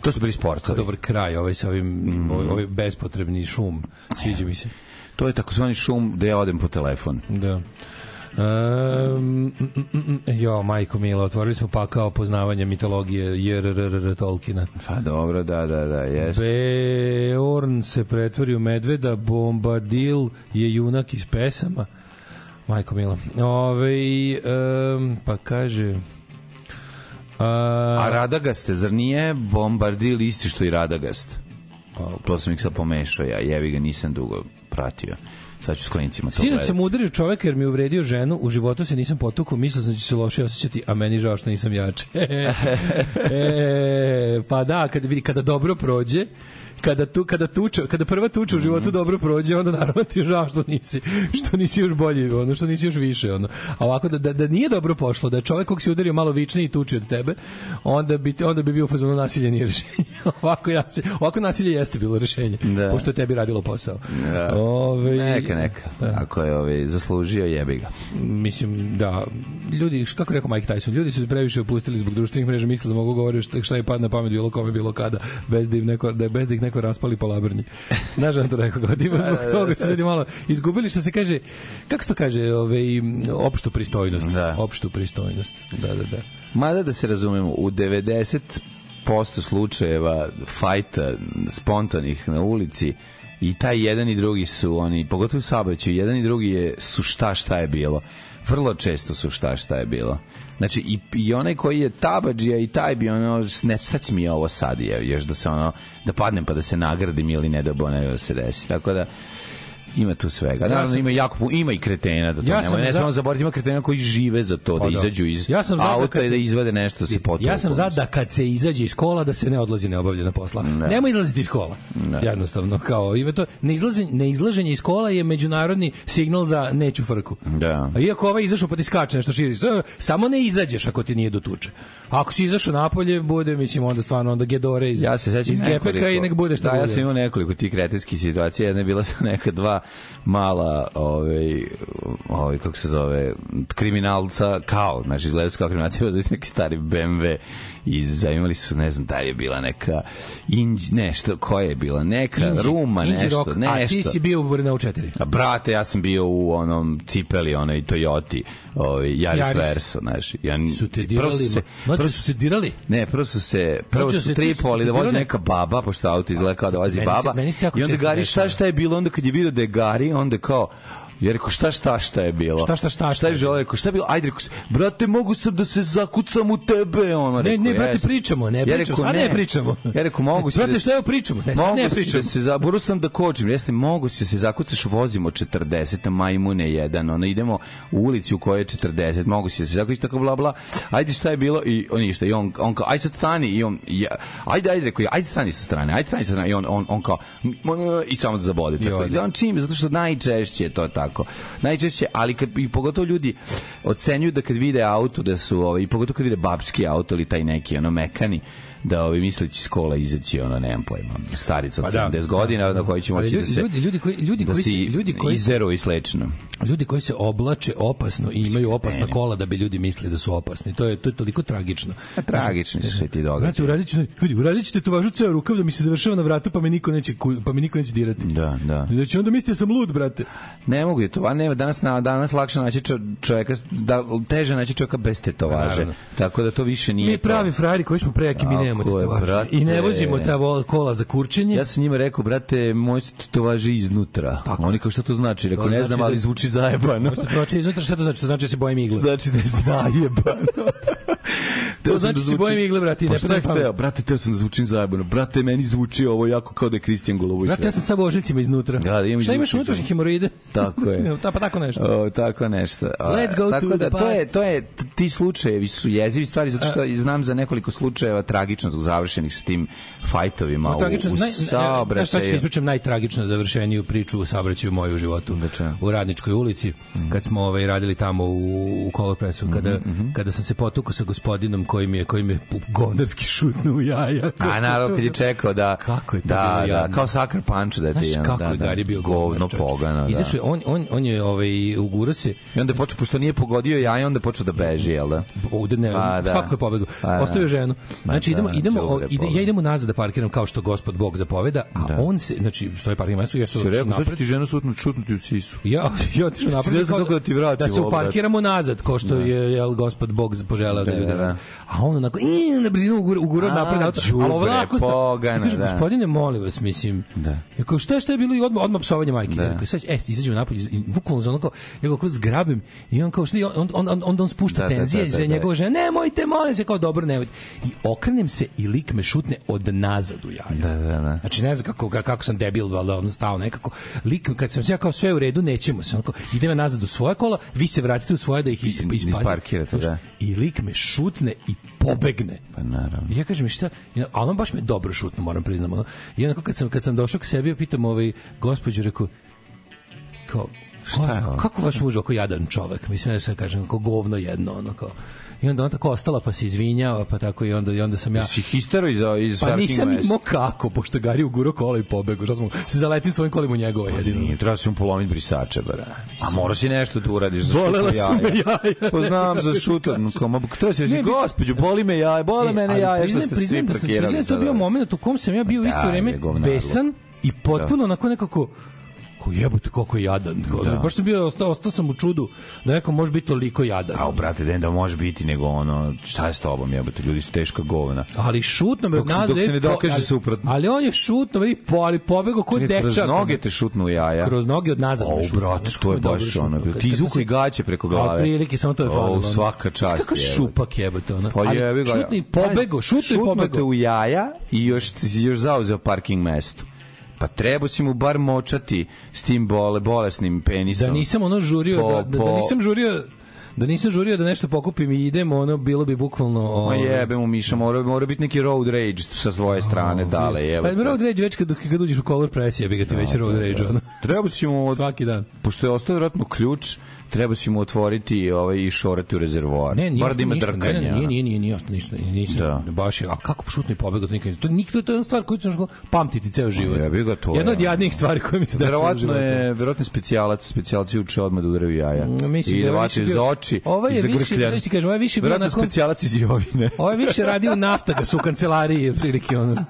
S2: To su bili sportovi.
S1: Dobar kraj, ovaj sa ovim, ovaj, ovaj bespotrebni šum. Sviđa mi se.
S2: To je takozvani šum da ja odem po telefon.
S1: Da. Um, mm, mm, mm, jo, majko Mila, otvorili smo pakao poznavanja mitologije JRRR Tolkiena.
S2: Pa dobro, da, da, da, jeste.
S1: Beorn se pretvori u medveda, Bombadil je junak iz pesama. Majko Mila. Ove, um, pa kaže...
S2: A Radagaste, zar nije Bombardil isti što i Radagast? To sam ih sad pomešao ja, jevi ga nisam dugo pratio. Sad ću s klinicima to
S1: Sinoć
S2: gledati.
S1: sam udario čoveka jer mi je uvredio ženu, u životu se nisam potukao, mislio sam da ću se loše osjećati, a meni žao što nisam jače. e, pa da, kada, vidi, kada dobro prođe, kada tu kada tuča, kada prva tuča u životu dobro prođe, onda naravno ti je žao što nisi što nisi još bolji, ono što nisi još više, ono. A ovako da, da, da nije dobro pošlo, da je čovjek kog si udario malo vičniji i tuči od tebe, onda bi onda bi bio u fazonu nasilje nije rešenje. ovako ja se, ovako nasilje jeste bilo rešenje,
S2: Da.
S1: pošto je tebi radilo posao.
S2: Da.
S1: Ove,
S2: Neka, neka. Ako je ovaj, zaslužio, jebi ga.
S1: mislim da ljudi kako rekao Mike Tyson ljudi su se previše opustili zbog društvenih mreža misle da mogu govoriti šta, šta je pad na pamet bilo kome bilo kada bez da im neko da bez da ih neko raspali po labrnji znaš da to rekao? Kao tipa zbog toga su ljudi malo izgubili što se kaže kako se to kaže ovaj opštu pristojnost?
S2: Da.
S1: opštu pristojnost da da da.
S2: Mada da se razumemo, u 90 posto slučajeva fajta spontanih na ulici i taj jedan i drugi su oni, pogotovo u saobraćaju, jedan i drugi je su šta šta je bilo. Vrlo često su šta šta je bilo. Znači i, i onaj koji je tabađija i taj bi ono, ne, šta će mi ovo sad je, još da se ono, da padnem pa da se nagradim ili ne da bo da se desi. Tako da ima tu svega. Naravno
S1: sam-
S2: ima jako pu- ima i kretena da to
S1: Ja
S2: nema. Ne
S1: za-
S2: smemo zaboraviti ima kretena koji žive za to
S1: Pa
S2: da
S1: da.
S2: izađu iz
S1: Ja sam za da
S2: auta i da izvade nešto da se potuku.
S1: Ja sam za da kad se izađe iz kola da se ne odlazi neobavljena posla. Ne. Nema izlaziti iz kola. Jednostavno kao i to ne izlaženje ne izlaženje iz kola je međunarodni signal za neću frku.
S2: Da.
S1: A iako ovaj izašao pa ti skače nešto širi, samo ne izađeš ako ti nije do tuče. Ako si izašao napolje, bude mislim onda stvarno onda gedore iz
S2: Ja se sećam
S1: iz gepeka
S2: nekoliko-
S1: i nek bude šta
S2: da,
S1: bude.
S2: ja sam imao nekoliko tih kretenskih situacija. Jedna je bila sa neka dva mala, ovaj, ovaj, kako se zove, kriminalca, kao, znači, izgledaju su kao kriminalci, znači neki stari BMW i zaimali su, ne znam, da je bila neka inđ, nešto, koja je bila, neka
S1: Inđi-
S2: ruma,
S1: Inđi
S2: nešto,
S1: rock,
S2: nešto.
S1: A ti si bio u Brneu 4.
S2: A brate, ja sam bio u onom cipeli, onoj Toyoti, ovaj Yaris,
S1: Yaris.
S2: Verso, znaš. Ja,
S1: Su te dirali?
S2: se-
S1: Mlađe
S2: prvo
S1: su se dirali?
S2: Ne, prvo su se prvo su tripali da vozi neka baba, pošto auto izgleda kao da vozi baba. I onda Gari šta šta je bilo onda kad je video da je Gari, onda kao Ja rekao šta šta šta je bilo?
S1: Šta, šta, šta,
S2: Šta je želeo? Rekao šta je bilo? Ajde rekao, brate, mogu sam da se zakucam u tebe, ono
S1: Ne,
S2: rekao.
S1: ne, brate, pričamo, ne
S2: Ja
S1: pričamo,
S2: rekao,
S1: sad ne pričamo.
S2: Ja rekao, mogu se.
S1: Brate,
S2: da-
S1: šta je pričamo? Ne, sad
S2: mogu
S1: ne
S2: si
S1: pričamo.
S2: Da se zaburu sam da kočim. Jeste, mogu se da se zakucaš, vozimo 40 majmune jedan, ono idemo u ulici u kojoj je 40, mogu se da se zakucaš tako bla bla. Ajde šta je bilo i on ništa i on on kao aj sad stani i on ja, ajde ajde rekao ja, ajde stani sa strane, ajde stani sa strane i on on on kao i samo da zabode. Tako, i on čim zato što najčešće je to tako. Najčešće, ali kad i pogotovo ljudi ocenjuju da kad vide auto da su ovaj i pogotovo kad vide babski auto ili taj neki ono mekani da ovi misleći s kola izaći, ono, nemam pojma, starica od
S1: Pa da.
S2: 70 godina, na koji će moći da
S1: ljudi-
S2: se
S1: ljudi- ljudi koji- ljudi
S2: da
S1: koji ljudi koji
S2: izeru i slečeno.
S1: Ljudi koji se oblače opasno i imaju opasna kola da bi ljudi mislili da su opasni. To je to je toliko tragično.
S2: A tragični su sve ti
S1: Znate,
S2: događaji.
S1: uradit ću, vidi, uradit ćete to važu ceo rukav da mi se završava na vratu, pa me niko neće, pa me niko neće dirati.
S2: Da, da.
S1: I da će onda misliti da sam lud, brate.
S2: Ne mogu je to, a ne, danas, na, danas lakše naći čo- čoveka, da, teže naći čoveka bez tetovaže.
S1: naravno.
S2: Tako da to više nije
S1: Mi pravi frajeri koji smo prejaki, mi
S2: Tako
S1: nemamo tetovaže.
S2: brate.
S1: I ne vozimo ta kola za kurčenje.
S2: Ja sam njima rekao, brate, moj su tetovaže iznutra. Oni kao šta to znači? Rekao, ne
S1: znači
S2: znam,
S1: da-
S2: ali zvuči zajebano.
S1: Možete proći iznutra, šta to znači? To znači da se bojim igle.
S2: Znači da je zajebano.
S1: To znači da se bojim igle, brate,
S2: Pa
S1: ne pamet.
S2: hteo? Brate, teo sam da zvučim zajebano. Brate, meni zvuči ovo jako kao da je Kristijan Golović.
S1: Brate, ja sam sa vožnicima iznutra.
S2: Da, da imam
S1: Šta imaš unutrašnje hemoroide?
S2: Tako je.
S1: Ta, pa tako nešto.
S2: O, tako nešto. A,
S1: Let's go
S2: tako
S1: to
S2: da,
S1: the
S2: to je,
S1: past.
S2: to je, ti slučajevi su jezivi stvari, zato što znam za nekoliko slučajeva tragično završenih sa tim fajtovima u,
S1: tragično,
S2: u
S1: naj, Znaš, sad ću
S2: saobraćaju.
S1: ispričam najtragično završeniju priču u saobraćaju moju u životu. U Radničkoj ulici, kad smo ovaj, radili tamo u, u Kolopresu, kada, kada sam se potukao sa gospodinom koji mi je, koji mi je govnarski šutnuo u jaja.
S2: A naravno kad je čekao da
S1: Kako je to
S2: da,
S1: bilo
S2: da, kao Sucker Punch da ti je
S1: kako
S2: da,
S1: je
S2: da,
S1: Gari bio
S2: govno pogano da.
S1: Izašao je, on, on, on je ovaj, ugurao se
S2: I onda je počeo, pošto nije pogodio jaja, onda je počeo da beži, jel da?
S1: ovde ne,
S2: Pa, da.
S1: svako je pobegao.
S2: Pa, da.
S1: Ostavio ženu. Znači
S2: da,
S1: idemo idemo ide, ja idemo nazad da parkiram kao što gospod Bog zapoveda, a on se znači stoji parking mesto, ja sam otišao
S2: rekao, sad ti ženu sutnuti, šutnuti u sisu.
S1: Ja, ja otišao napred. Kao
S2: kako da ti vrati
S1: Da se uparkiramo nazad, ko što je jel, gospod Bog poželeo da,
S2: Da,
S1: ljudi
S2: da, da.
S1: A on onako, i, na brzinu ugura, ugura napred auto. Ali ovako Ja kažem,
S2: da.
S1: gospodine, molim vas, mislim.
S2: Da.
S1: Ja kao, šta šta je bilo i odmah, odmah psovanje majke.
S2: Da.
S1: Ja rekao, sad, e, izađemo napolje, i bukvalno za ono kao, ja ga kao zgrabim i on kao, šta, on, on, on, on, on spušta
S2: Da, da,
S1: tenzije,
S2: da, da,
S1: da,
S2: da.
S1: njegova žena, nemojte, molim se, kao, dobro, nemojte. I okrenem se i lik me šutne od nazad u jaja.
S2: Da, da, da.
S1: Znači ne znam kako, ka- kako sam debil, valjda on stao nekako. Lik, kad sam se ja kao sve u redu, nećemo se. Onako, idem nazad u svoje kola, vi se vratite u svoje da ih
S2: isparkirate, da.
S1: I lik me šutne i pobegne.
S2: Pa naravno.
S1: I ja kažem šta, a on baš me dobro šutno, moram priznam. Ono. I onako kad sam, kad sam došao k sebi, ja pitam ovaj, gospođu, rekao, kao,
S2: Šta je
S1: kako,
S2: ovo?
S1: kako vaš muž oko jadan čovek? Mislim da se kažem, kao govno jedno, ono kao. I onda on tako ostala, pa se izvinjava, pa tako i onda, i onda sam ja...
S2: Si histero iz, iz
S1: Pa nisam imao kako, pošto Gari uguro kola i pobegu. Šta smo, se zaletim svojim kolima u njegova jedino.
S2: Nije, treba si mu polomiti brisače, bar. A mora si nešto da uradiš za šutu jaja.
S1: jaja.
S2: Pa znam za šutu. Kao, si reći,
S1: Ne, bi-
S2: gospođu, boli me jaja, bole
S1: E,
S2: mene jaja, što ste svi
S1: da sam-
S2: parkirali.
S1: da to bio
S2: sada.
S1: moment u kom sam ja bio u
S2: Da,
S1: isto vreme besan i potpuno onako nekako ko jebote koliko je jadan.
S2: Da.
S1: Baš sam bio, ostao, ostao sam u čudu da neko može biti toliko jadan.
S2: A, brate, da da može biti, nego ono, šta je s tobom, jebote, ljudi su teška govna.
S1: Ali šutno me
S2: Dok-
S1: nazad,
S2: dok se ne dokaže
S1: ali-
S2: suprotno.
S1: Ali on je šutno, vidi, po, ali pobegao kod
S2: Čekaj,
S1: dečak.
S2: kroz noge te šutnu jaja.
S1: Kroz noge od nazad.
S2: O, brate, to je
S1: kako
S2: baš ono, ti
S1: Kad- kad
S2: izvuko
S1: sam
S2: i gaće preko glave.
S1: A prilike, samo to je
S2: O,
S1: falilo. ono.
S2: svaka čast jebote.
S1: šupak jebote, ono.
S2: Pa jebi ga.
S1: Šutni, pobego, šutno i
S2: Šutno te u jaja i još još zauzeo parking mesto. Pa treba si mu bar močati s tim bole, bolesnim penisom.
S1: Da nisam ono žurio,
S2: Po-
S1: da, da, da nisam žurio da nisam žurio da nešto pokupim i idem, ono bilo bi bukvalno
S2: Ma
S1: ovaj,
S2: jebe mu Miša, mora, mora biti neki road rage sa svoje strane, dale,
S1: Pa
S2: jebe.
S1: road rage već kad, kad uđeš u color press, jebi ga ti već road rage, ono.
S2: Treba si mu, od-
S1: Svaki dan.
S2: pošto je ostao vjerojatno ključ, treba si mu otvoriti ovaj, i šorati u rezervoar.
S1: Ne, nije
S2: Mora da ima
S1: ništa,
S2: drkanje.
S1: Ne, ne, nije, nije, nije, nije ostao ništa. Nisam,
S2: Da.
S1: baš je, a kako šutno i pobegao, to nikad. To nikto to je jedna stvar koju ćeš pamtiti ceo život.
S2: jebi ga, to je
S1: Jedna od jadnijih stvari koje mi se u
S2: Verovatno je, verovatno je specijalac, specijalac uče odmah da udaraju jaja.
S1: Mm, mislim
S2: I
S1: da
S2: da
S1: je
S2: vače
S1: bio-
S2: oči
S1: Ovo je
S2: i za
S1: više- znaš ti kažem, ovo je više bio onako-
S2: specijalac iz Jovine.
S1: Ovo je više radio nafta ga su u kancelariji, prilike ono.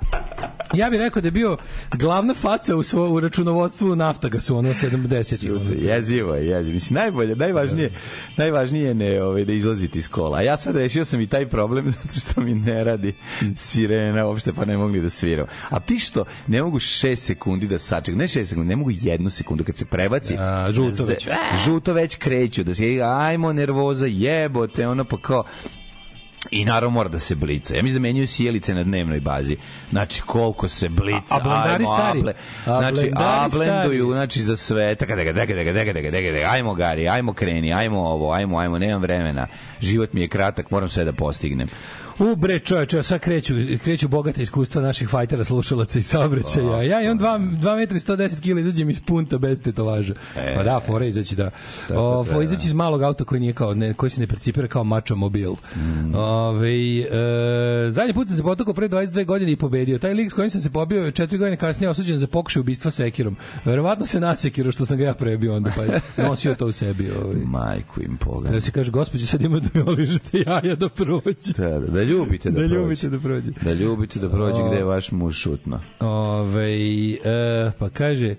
S1: Ja bih rekao da je bio glavna faca u, svo, u računovodstvu nafta ga su ono 70. Ono.
S2: Jezivo je, jezivo. Mislim, najbolje, najvažnije, najvažnije je ne, ovaj, da izlazite iz kola. A ja sad rešio sam i taj problem zato što mi ne radi sirena uopšte, pa ne mogli da sviram. A ti što ne mogu 6 sekundi da sačekam, ne 6 sekundi, ne mogu jednu sekundu kad se prebaci.
S1: A, žuto
S2: se-
S1: već.
S2: Žuto već kreću, da se ajmo nervoza, jebote, ono pa kao I naravno mora da se blica. Ja mislim da menjaju sjelice na dnevnoj bazi. Znači koliko se blica.
S1: A- a blendari
S2: ajmo,
S1: stari?
S2: aple.
S1: A
S2: Znači, a blenduju,
S1: stari?
S2: znači za sve. Taka dega dega dega dega dega dega dega. Ajmo Gari, ajmo kreni, ajmo ovo, ajmo, ajmo, nemam vremena. Život mi je kratak, moram sve da postignem.
S1: U bre čoveče, sad kreću, kreću bogate iskustva naših fajtera, slušalaca i saobraćaja. Ja imam 2 2 metra i 110 kg izađem iz punta bez tetovaža.
S2: E.
S1: pa da, fora izaći da. O,
S2: treba.
S1: izaći iz malog auta koji nije kao ne, koji se ne percipira kao mačo mobil.
S2: Mm.
S1: Ove, e, zadnji put sam se potukao pre 22 godine i pobedio. Taj lik s kojim sam se pobio je 4 godine kasnije osuđen za pokušaj ubistva sekirom. Verovatno se nasekiro što sam ga ja prebio onda pa nosio to u sebi. Ovaj.
S2: Majku im pogled.
S1: Da se kaže, gospođo, sad ima da mi oližete jaja da prođe.
S2: Da, da, da ljubite da,
S1: Da
S2: prođe.
S1: ljubite da prođe.
S2: Da ljubite da prođe gde je vaš muž šutno.
S1: Ove, e, pa kaže,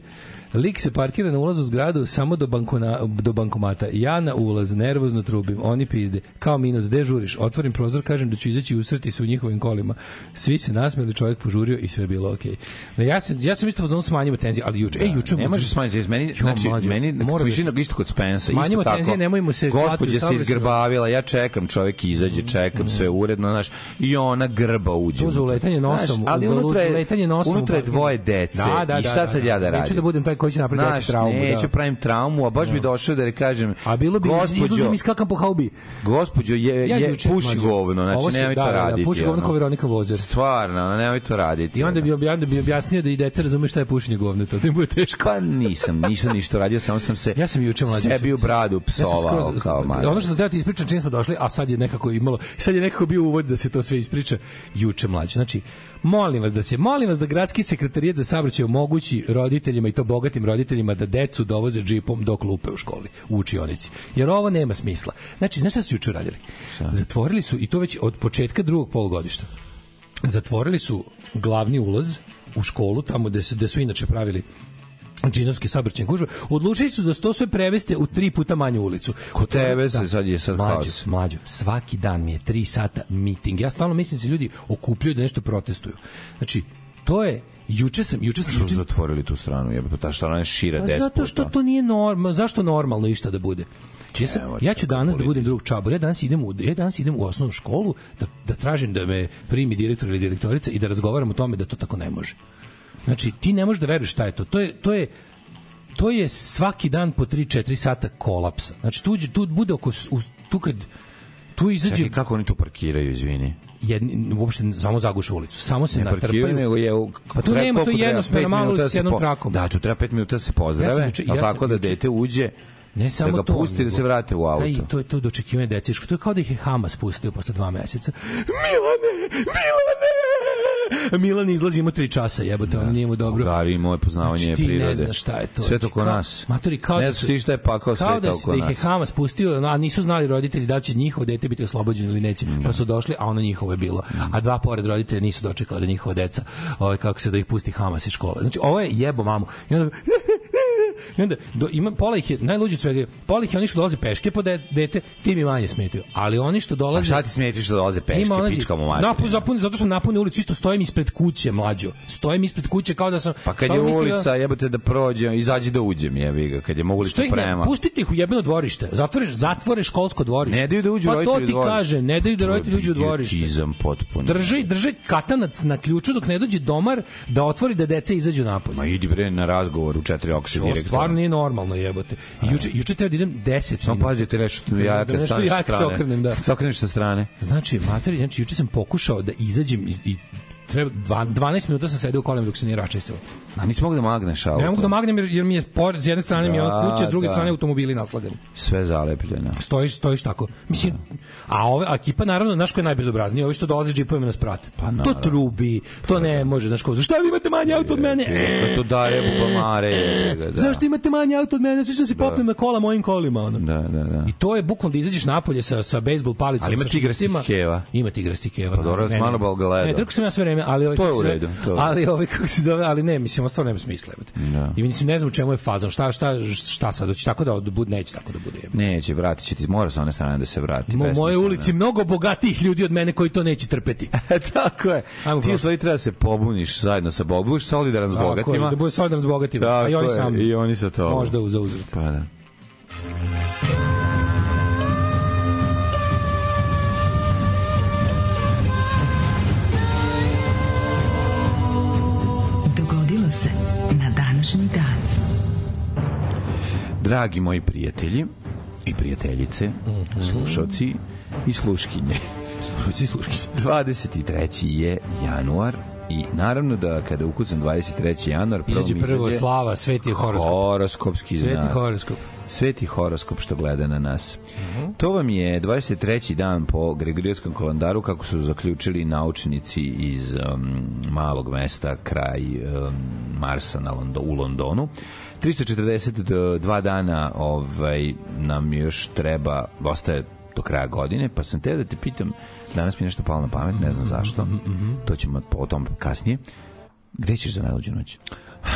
S1: lik se parkira na ulazu u zgradu samo do, bankona, do bankomata. Ja na ulaz, nervozno trubim, oni pizde. Kao minut, gde žuriš? Otvorim prozor, kažem da ću izaći i usreti se u njihovim kolima. Svi se nasmeli, čovjek požurio i sve je bilo okej. Okay. Ja, sam, ja sam isto pozvao smanjimo tenzije, ali juče, ej, juče...
S2: Ne možeš smanjiti, meni, znači,
S1: mlađo,
S2: meni
S1: mora da
S2: više na isto kod Spensa, isto
S1: Smanjimo
S2: tako.
S1: tenzije, nemojmo se
S2: Gospođa se izgrbavila, ja čekam, čovjek izađe, čekam sve uredno, znaš, i ona grba uđe.
S1: To za uletanje nosom,
S2: Znaš, ali unutra je, unutra je dvoje dece.
S1: Da, da,
S2: I
S1: da,
S2: šta
S1: da,
S2: sad
S1: da.
S2: ja da radim?
S1: Neću da budem taj koji će napraviti deci traumu,
S2: neću
S1: da.
S2: pravim traumu, a baš bi došao da li kažem,
S1: A bilo bi,
S2: gospođo,
S1: izlazim i skakam po haubi.
S2: gospođo, je,
S1: Ja
S2: je,
S1: juče,
S2: puši
S1: mlađo,
S2: govno, znači
S1: se-
S2: nemoj
S1: da,
S2: to
S1: da, da,
S2: raditi.
S1: puši govno kao Veronika Vozer.
S2: Stvarno, nemoj to raditi.
S1: I onda bi, onda bi objasnio da i dete razume šta je pušenje govneta. To im bude teško.
S2: Pa nisam, nisam ništa radio, samo sam se
S1: Ja sam juče mlađe.
S2: sebi u bradu psovao
S1: skroz-
S2: kao manje.
S1: Ono što sam teo ti ispričam čim smo došli, a sad je nekako imalo, sad je nekako bio uvod da se to sve ispriča juče mlađe. Znači, molim vas da se, molim vas da gradski sekretarijat za saobraćaj omogući roditeljima i to bogatim roditeljima da decu dovoze džipom dok lupe u školi, u učionici. Jer ovo nema smisla. Znači, znaš šta su juče radili? Zatvorili su, i to već od početka drugog polugodišta, zatvorili su glavni ulaz u školu, tamo gde, se, gde su inače pravili džinovske saobraćajne gužve, odlučili su da to sve preveste u tri puta manju ulicu.
S2: Kod tebe se sad je sad
S1: mlađo,
S2: haos.
S1: mlađo, svaki dan mi je tri sata miting. Ja stalno mislim da se ljudi okupljaju da nešto protestuju. Znači, to je juče sam juče sam juče,
S2: su zatvorili tu stranu? Jebe, pa ta strana je šira
S1: Pa
S2: 10
S1: zato što to nije normalno. Zašto normalno išta da bude? Ja, sam,
S2: Evo,
S1: ja ću danas da budem drug čabor. Ja danas idem u, ja danas idem u osnovnu školu da, da tražim da me primi direktor ili direktorica i da razgovaram o tome da to tako ne može. Znači, ti ne možeš da veruješ šta je to. To je, to je, to je svaki dan po 3-4 sata kolapsa. Znači, tu, tu bude oko... Tu kad tu izađe
S2: Čekaj, kako oni tu parkiraju, izvini?
S1: jedni, uopšte samo zaguše ulicu. Samo se
S2: Ne
S1: natrpaju.
S2: nego je...
S1: Pa tu nema, to
S2: koliko
S1: je
S2: treba?
S1: jednosmerna
S2: Pet
S1: mala
S2: minuta
S1: ulica
S2: da
S1: s jednom
S2: po-
S1: trakom.
S2: Da, tu treba 5 minuta da se pozdrave,
S1: Ja sam juče-
S2: a
S1: ja
S2: tako da dete uđe,
S1: Ne samo
S2: da ga
S1: to,
S2: pusti da se vrate u auto.
S1: Taj, to je to dočekivanje dece. To je kao da ih je Hamas pustio posle dva meseca. Milane! Milane! Milan izlazi ima tri časa, jebote, on nije mu dobro.
S2: Gari, moje poznavanje
S1: Znači, ti
S2: prirode.
S1: ne znaš šta je to.
S2: Sve to
S1: Znači,
S2: ko
S1: kao-
S2: nas.
S1: Matori, kao
S2: ne
S1: da
S2: znaš ti šta je pakao
S1: kao
S2: sveta
S1: da,
S2: oko
S1: da ih je
S2: nas.
S1: Hamas pustio, a nisu znali roditelji da će njihovo dete biti oslobođeno ili neće. Pa su došli, a ono njihovo je bilo. A dva pored roditelja nisu dočekali da njihova deca, ovaj kako se da ih pusti Hamas iz škole. Znači, ovo je jebo mamu. I onda I onda do, ima pola ih je najluđe od svega. je, Pola ih je oni što dolaze peške po de, dete, ti mi manje smetaju. Ali oni što
S2: A
S1: dolaze
S2: šta ti smetiš što dolaze peške,
S1: Ima onađe-
S2: pička mu materina?
S1: Napun, zapuni, zato što napuni ulicu, isto stojim ispred kuće, mlađo. Stojim ispred kuće kao da sam...
S2: Pa kad je
S1: mislim da-
S2: ulica, jebote da prođe, izađi da uđem, jebi ga, kad je ulica
S1: ih ne,
S2: prema.
S1: pustite ih u jebeno dvorište. Zatvore, zatvore školsko dvorište.
S2: Ne daju da uđu
S1: pa
S2: roditelji
S1: to
S2: u
S1: ti
S2: dvorište.
S1: kaže, ne daju da
S2: To
S1: roditelji uđu u dvorište.
S2: idiotizam potpuno.
S1: Drže, drže katanac na ključu dok ne dođe domar da otvori da deca izađu napolje.
S2: Ma idi bre na razgovor u četiri direktora.
S1: Stvarno nije normalno jebote. I juče, juče treba da idem 10
S2: Samo pazite nešto, ja
S1: Da
S2: kad
S1: ja
S2: sa
S1: kad se
S2: strane.
S1: okrenem, da.
S2: Se okreneš sa strane.
S1: Znači, materi, znači juče sam pokušao da izađem i, i treba dva- 12 minuta sam sedeo u kolima dok se nije račistilo.
S2: A nisi mogu da magneš auto.
S1: Ne mogu da magnem jer, jer mi je pored s jedne strane mi je ono
S2: Da,
S1: kuća, s druge
S2: da.
S1: strane automobili naslagani.
S2: Sve zalepljeno.
S1: Stojiš, stojiš tako. Mislim, a ove a ekipa naravno, znaš ko je najbezobrazniji, ovi što dolaze džipovima na sprat.
S2: Pa,
S1: to
S2: naravno.
S1: trubi, to ne može, znaš ko, zašto vi imate manje auto od mene?
S2: E, to daje bubamare. Da.
S1: Zašto imate manje auto od mene? Zašto se popnem na kola mojim kolima? Ono.
S2: Da, da, da.
S1: I to je bukvalno da izađeš napolje sa, sa bejsbol palicom.
S2: Ali ima tigrastih keva.
S1: Ima tigrastih keva.
S2: Pa dobro,
S1: Ne, ne,
S2: malo bal ga ledo.
S1: Ne, trku sam ja sve vreme, ali ovaj,
S2: To je u redu, to je.
S1: Ali ovaj kako se zove, ali ne, mislim, ovo stvarno nema smisla.
S2: Da.
S1: I mislim ne znam u čemu je fazon, šta šta šta sad hoće tako da od- bude neće tako da bude.
S2: Neće, vratit će ti, mora sa one strane da se vrati.
S1: U mojoj
S2: besmisleno.
S1: ulici mnogo bogatijih ljudi od mene koji to neće trpeti.
S2: Tako je.
S1: Ajmo
S2: Ti stvari treba da se pobuniš zajedno sa Bogom, budeš solidaran s
S1: je,
S2: bogatima.
S1: da bude solidaran s bogatima. a i oni
S2: je,
S1: sam.
S2: i oni sa tobom.
S1: Možda u zauzvrat.
S2: Pa da. Dragi moji prijatelji i prijateljice, slušalci i sluškinje.
S1: Slušci, sluški.
S2: 23. je januar i naravno da kada ukucam 23. januar prvo
S1: Izađe prvo
S2: izađe
S1: slava, sveti horoskop.
S2: horoskopski
S1: Sveti
S2: znak.
S1: horoskop.
S2: Sveti horoskop što gleda na nas.
S1: Mhm.
S2: To vam je 23. dan po Gregorijanskom kalendaru kako su zaključili naučnici iz um, malog mesta kraj um, Marsa na Londo, u Londonu. 342 dana ovaj, nam još treba, ostaje do kraja godine, pa sam teo da te pitam, danas mi je nešto palo na pamet, ne znam zašto, to ćemo o tom kasnije. Gde ćeš za najluđu noć?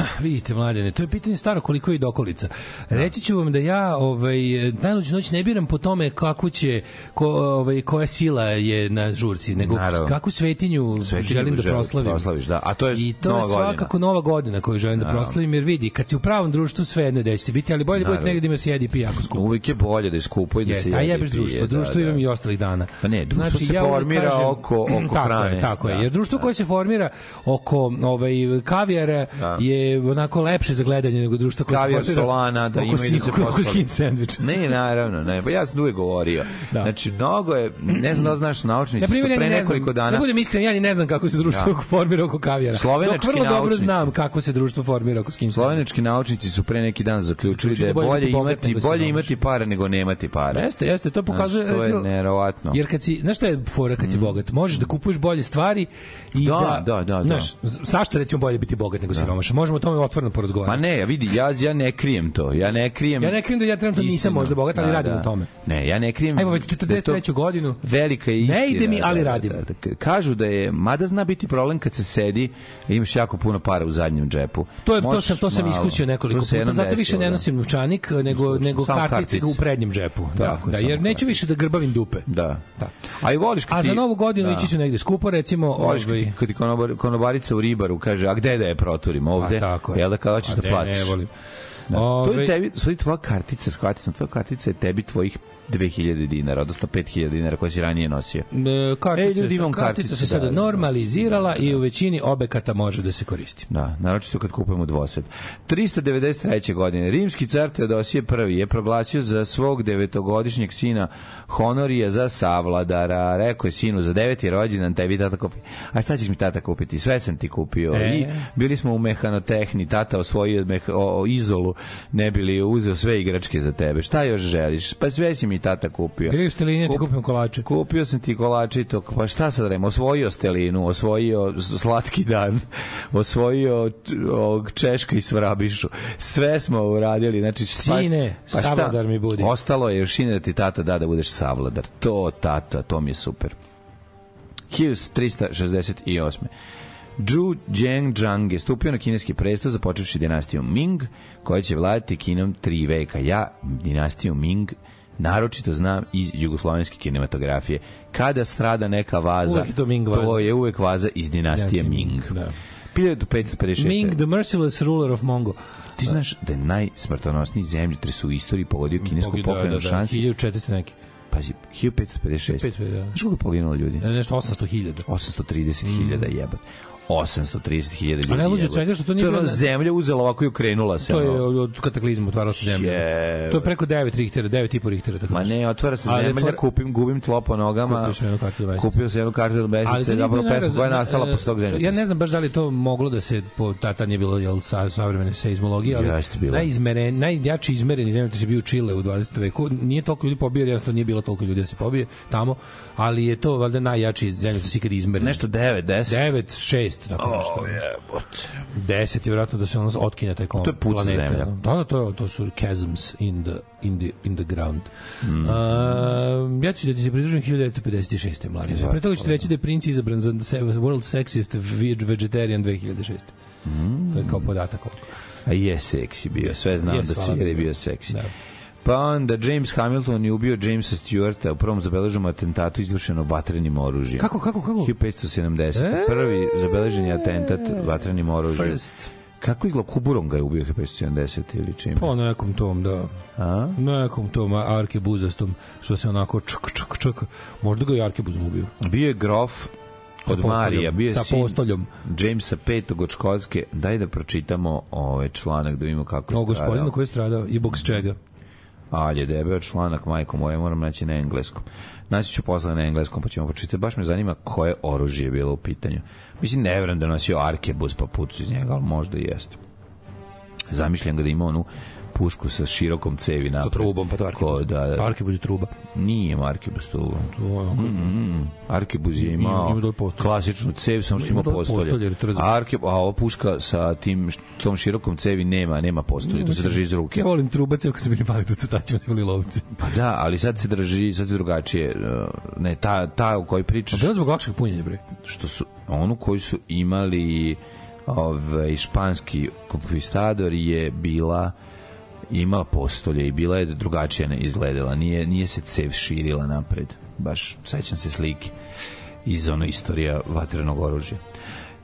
S1: Vidite, mladene, to je pitanje staro koliko je dokolica. Reći ću vam da ja ovaj, najluđu noć ne biram po tome kako će, ko, ovaj, koja sila je na žurci, nego
S2: Naravno.
S1: kakvu svetinju,
S2: Svetinju
S1: želim da proslavim.
S2: proslaviš, da. A to je
S1: I to
S2: Nova
S1: je svakako nova godina koju želim da
S2: Naravno.
S1: proslavim, jer vidi, kad si u pravom društvu, sve jedno je da ćete biti, ali bolje da budete da ima se jedi i pije jako skupo.
S2: Uvijek je bolje da je skupo i da
S1: Jeste,
S2: se
S1: a
S2: jede i
S1: jebeš društvo.
S2: da,
S1: društvo
S2: da.
S1: imam i ostalih dana.
S2: Pa ne, društvo se
S1: ja
S2: formira oko- oko
S1: tako
S2: hrane.
S1: Je, tako je,
S2: Da,
S1: jer društvo koje se formira oko ovaj, kavijara
S2: Da.
S1: je onako lepše za gledanje nego društvo koje formira
S2: Solana, da ima i da se
S1: sandvič.
S2: Ne, naravno, ne, pa ja sam uvijek govorio.
S1: Da.
S2: Znači, mnogo je, ne znam da znaš, naučnici
S1: Ja primjer, ja
S2: pre
S1: ne
S2: nekoliko
S1: znam,
S2: dana...
S1: da budem iskren, ja ni ne znam kako se društvo
S2: Da.
S1: formira oko kavijara.
S2: Slovenački
S1: Dok vrlo dobro
S2: naučnici.
S1: znam kako se društvo formira oko skin sandviča.
S2: Slovenički naučnici su pre neki dan zaključili da je bolje
S1: bogat
S2: imati, bolje imati para nego nemati para.
S1: Jeste, jeste, to pokazuje
S2: Znači, to je
S1: recimo,
S2: neverovatno.
S1: Jer kad si, znaš šta je fora kad si bogat? Možeš da kupuješ bolje stvari i
S2: Da,
S1: da,
S2: da, da, da.
S1: Znaš, zašto recimo bolje biti bogat nego siromašan? Možemo o tome otvoreno
S2: Ma
S1: porazgovarati.
S2: ne, ja vidi, ja, ja ne krijem to. Ja ne krijem...
S1: Ja ne krijem da ja trenutno nisam
S2: istinu.
S1: možda bogat, ali radim na tome.
S2: Ne, ja ne krijem...
S1: Ajmo već
S2: da je to
S1: 43. godinu.
S2: Velika je istina.
S1: Ne ide mi, ali
S2: da,
S1: radim.
S2: Da, da, da. Kažu da je, mada zna biti problem kad se sedi i imaš jako puno para u zadnjem džepu.
S1: To je to
S2: Možeš
S1: sam to sam
S2: malo.
S1: iskusio nekoliko
S2: To
S1: puta. Zato više ne
S2: da.
S1: nosim novčanik nego
S2: Slučajno,
S1: nego kartice u prednjem džepu. Da,
S2: Tako,
S1: da, jer neću više da grbavim dupe.
S2: Da.
S1: Da.
S2: A i voliš kad
S1: A
S2: ti...
S1: za novu godinu
S2: da.
S1: ići ću negde skupo, recimo,
S2: Voliš kad
S1: ovaj
S2: ti, kad ti konobarica u ribaru kaže, a gde da je proturim ovde?
S1: A, tako je.
S2: Jel da kada hoćeš
S1: A
S2: da
S1: ne,
S2: platiš?
S1: ne volim.
S2: Da. To
S1: Ovaj-
S2: je tebi, svoji tvoja kartica, shvatio sam, tvoja kartica je tebi tvojih 2000 dinara, odnosno 5000 dinara koje si ranije nosio.
S1: E, kartica,
S2: Ej, ljudi, imam
S1: kartica
S2: karticu,
S1: se sada
S2: da, da, da.
S1: normalizirala i u većini objekata može da se koristi.
S2: Da, naročito kad kupujemo dvosed. 393. godine rimski car Teodosije I je proglasio za svog devetogodišnjeg sina Honorija za savladara. Rekao je sinu za deveti rođendan tebi tata kupi. A šta ćeš mi tata kupiti? Sve sam ti kupio.
S1: E.
S2: I bili smo u mehanotehni, tata osvojio meha, o, o, izolu, ne bili uzeo sve igračke za tebe. Šta još želiš? Pa sve si mi tata kupio.
S1: Griju stelinje, ti
S2: Kup-
S1: kupim kolače.
S2: Kupio sam ti kolače i to, pa šta sad remo? Osvojio Stelinu, osvojio Slatki dan, osvojio ovog Češka i Svrabišu. Sve smo uradili. Znači,
S1: Sine,
S2: pa
S1: savladar mi budi.
S2: Ostalo je još da ti tata da da budeš savladar. To, tata, to mi je super. 1368. Zhu Zhengzhang je stupio na kineski presto započevši dinastiju Ming, koja će vladati Kinom tri veka. Ja dinastiju Ming naročito znam iz jugoslovenske kinematografije. Kada strada neka vaza,
S1: Uvek je to Ming vaza.
S2: to je uvek vaza iz dinastije Ming.
S1: Da.
S2: 1556.
S1: Ming, the merciless ruler of Mongo.
S2: Ti znaš da je najsmrtonosniji zemljotres u istoriji pogodio kinesku
S1: Pogi- da,
S2: pokrenu
S1: da, da,
S2: šansi?
S1: 1400 neki.
S2: Pazi, 1556.
S1: 500, da.
S2: Znaš koliko je poginulo ljudi?
S1: Nešto 800.000.
S2: 830.000 jebot. 830.000 ljudi.
S1: A od
S2: jebote.
S1: svega što to nije
S2: To je zemlja uzela ovako i ukrenula se.
S1: To je
S2: ono.
S1: od, kataklizma, otvarala se zemlja.
S2: Je.
S1: To je preko 9 Richtera, 9,5 Richtera. Tako
S2: Ma ne, otvara se zemlja,
S1: for-
S2: kupim, gubim tlo po nogama.
S1: Kupio sam jednu kartu do.
S2: Kupio sam jednu kartu do
S1: bio
S2: pesma koja je nastala
S1: e,
S2: posle tog zemlja.
S1: Ja ne znam baš da li to moglo da se po tata nije bilo jel sa savremene seizmologije, ali
S2: Jeste bilo.
S1: najizmeren najjači izmereni zemljotres je bio u Čile u 20. veku. Nije toliko ljudi pobio, jednostavno nije bilo toliko ljudi da se pobije tamo, ali je to valjda najjači zemljotres ikad izmeren.
S2: Nešto 9, 10.
S1: 9, 6, tako nešto.
S2: jebote.
S1: 10 je vjerojatno da se ono otkine taj kom
S2: To je puca
S1: planeta.
S2: zemlja.
S1: Da, da, to, je, to su chasms in the, in the, in the ground.
S2: Mm.
S1: Uh, ja ću da ti se pridružim 1956. mladi. Pre toga ću reći da je princ izabran za World Sexiest Ve- Vegetarian 2006. To je kao podatak ovog.
S2: A je seksi bio, sve znam
S1: Jes,
S2: da si je bio seksi.
S1: Da.
S2: Pa onda James Hamilton je ubio Jamesa Stewarta u prvom zabeleženom atentatu izvršeno vatrenim oružjem.
S1: Kako, kako, kako?
S2: 1570.
S1: E?
S2: Prvi zabeleženi atentat vatrenim oružjem.
S1: First.
S2: Kako izgleda Kuburom ga je ubio 1570 ili čim?
S1: Po nekom tom, da.
S2: A?
S1: Nekom tom arkebuzastom, što se onako čk, čk, čk. Možda ga i arkebuzom ubio.
S2: Bio je grof od Marija, bio je
S1: sa
S2: sin
S1: postoljom.
S2: Jamesa petog od Škotske. Daj da pročitamo ovaj članak da vidimo kako je
S1: O gospodinu
S2: stradao.
S1: koji je stradao i bog s čega.
S2: Alje, debel članak, majko moje, moram naći na engleskom. Naći ću posle na engleskom, pa ćemo počitati. Baš me zanima koje oružje je bilo u pitanju. Mislim, ne vjerujem da nosio arkebus pa pucu iz njega, ali možda i jeste. Zamišljam ga da ima onu pušku sa širokom cevi napred.
S1: Sa trubom, pa to je
S2: Ko,
S1: arkebuz.
S2: da, da.
S1: Arkebuz je truba.
S2: Nije ima arkebus tu.
S1: To je onako-
S2: Mm, mm. Arkebuz je
S1: Ima-
S2: imao
S1: ima postolje.
S2: klasičnu cev, samo što
S1: Ima
S2: ima postolje.
S1: postolje,
S2: Arke, a ova puška sa tim, tom širokom cevi nema, nema postolje, to se drži iz ruke.
S1: Ja volim trubace ako su bili mali crtačima, su bili lovci.
S2: Pa da, ali sad se drži, sad se drugačije. uh, Ne, ta, ta u kojoj pričaš,
S1: Bilo zbog lakšeg punjenja, bre.
S2: što su, onu koju su imali ovaj, španski konkvistador je bila je imala postolje i bila je drugačije ne izgledala. Nije, nije se cev širila napred. Baš, sećam se slike iz ono istorija vatrenog oružja.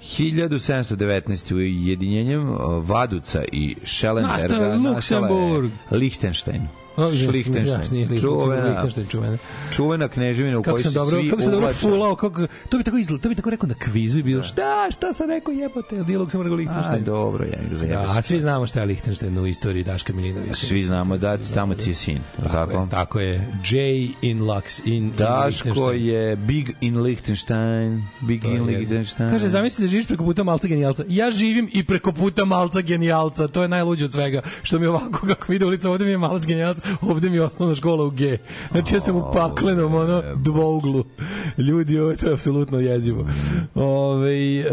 S2: 1719. ujedinjenjem Vaduca i
S1: je
S2: nastala je. Lichtenstein.
S1: Ja,
S2: Lichtenstein, Čuvena,
S1: čuvena.
S2: čuvena kneževina u kojoj
S1: sam
S2: se
S1: dobro,
S2: svi
S1: kako sam dobro fulao, kako, to bi tako izgled, to bi tako rekao na kvizu i bilo, šta, šta sam rekao jebote, nije Luksemburg
S2: A,
S1: Lichtenstein.
S2: dobro, ja ga
S1: Da,
S2: zajebe
S1: a svi znamo šta je Lichtenstein u istoriji Daška Milinovića.
S2: Svi znamo da tamo ti je sin. Tako,
S1: Tako je, tako je. J in Lux, in, in
S2: Daško
S1: Lichtenstein.
S2: je Big in Liechtenstein. Big
S1: To
S2: in. Liechtenstein.
S1: Kaže, zamisli da živiš preko puta malca genijalca. Ja živim i preko puta malca genijalca. To je najluđe od svega. Što mi ovako, kako ide ulica, ovde mi je malac genijalac, ovde mi je osnovna škola u G. Znači, ja sam u paklenom, ono, dvouglu. Ljudi, ovo je to je apsolutno jezivo. Ove,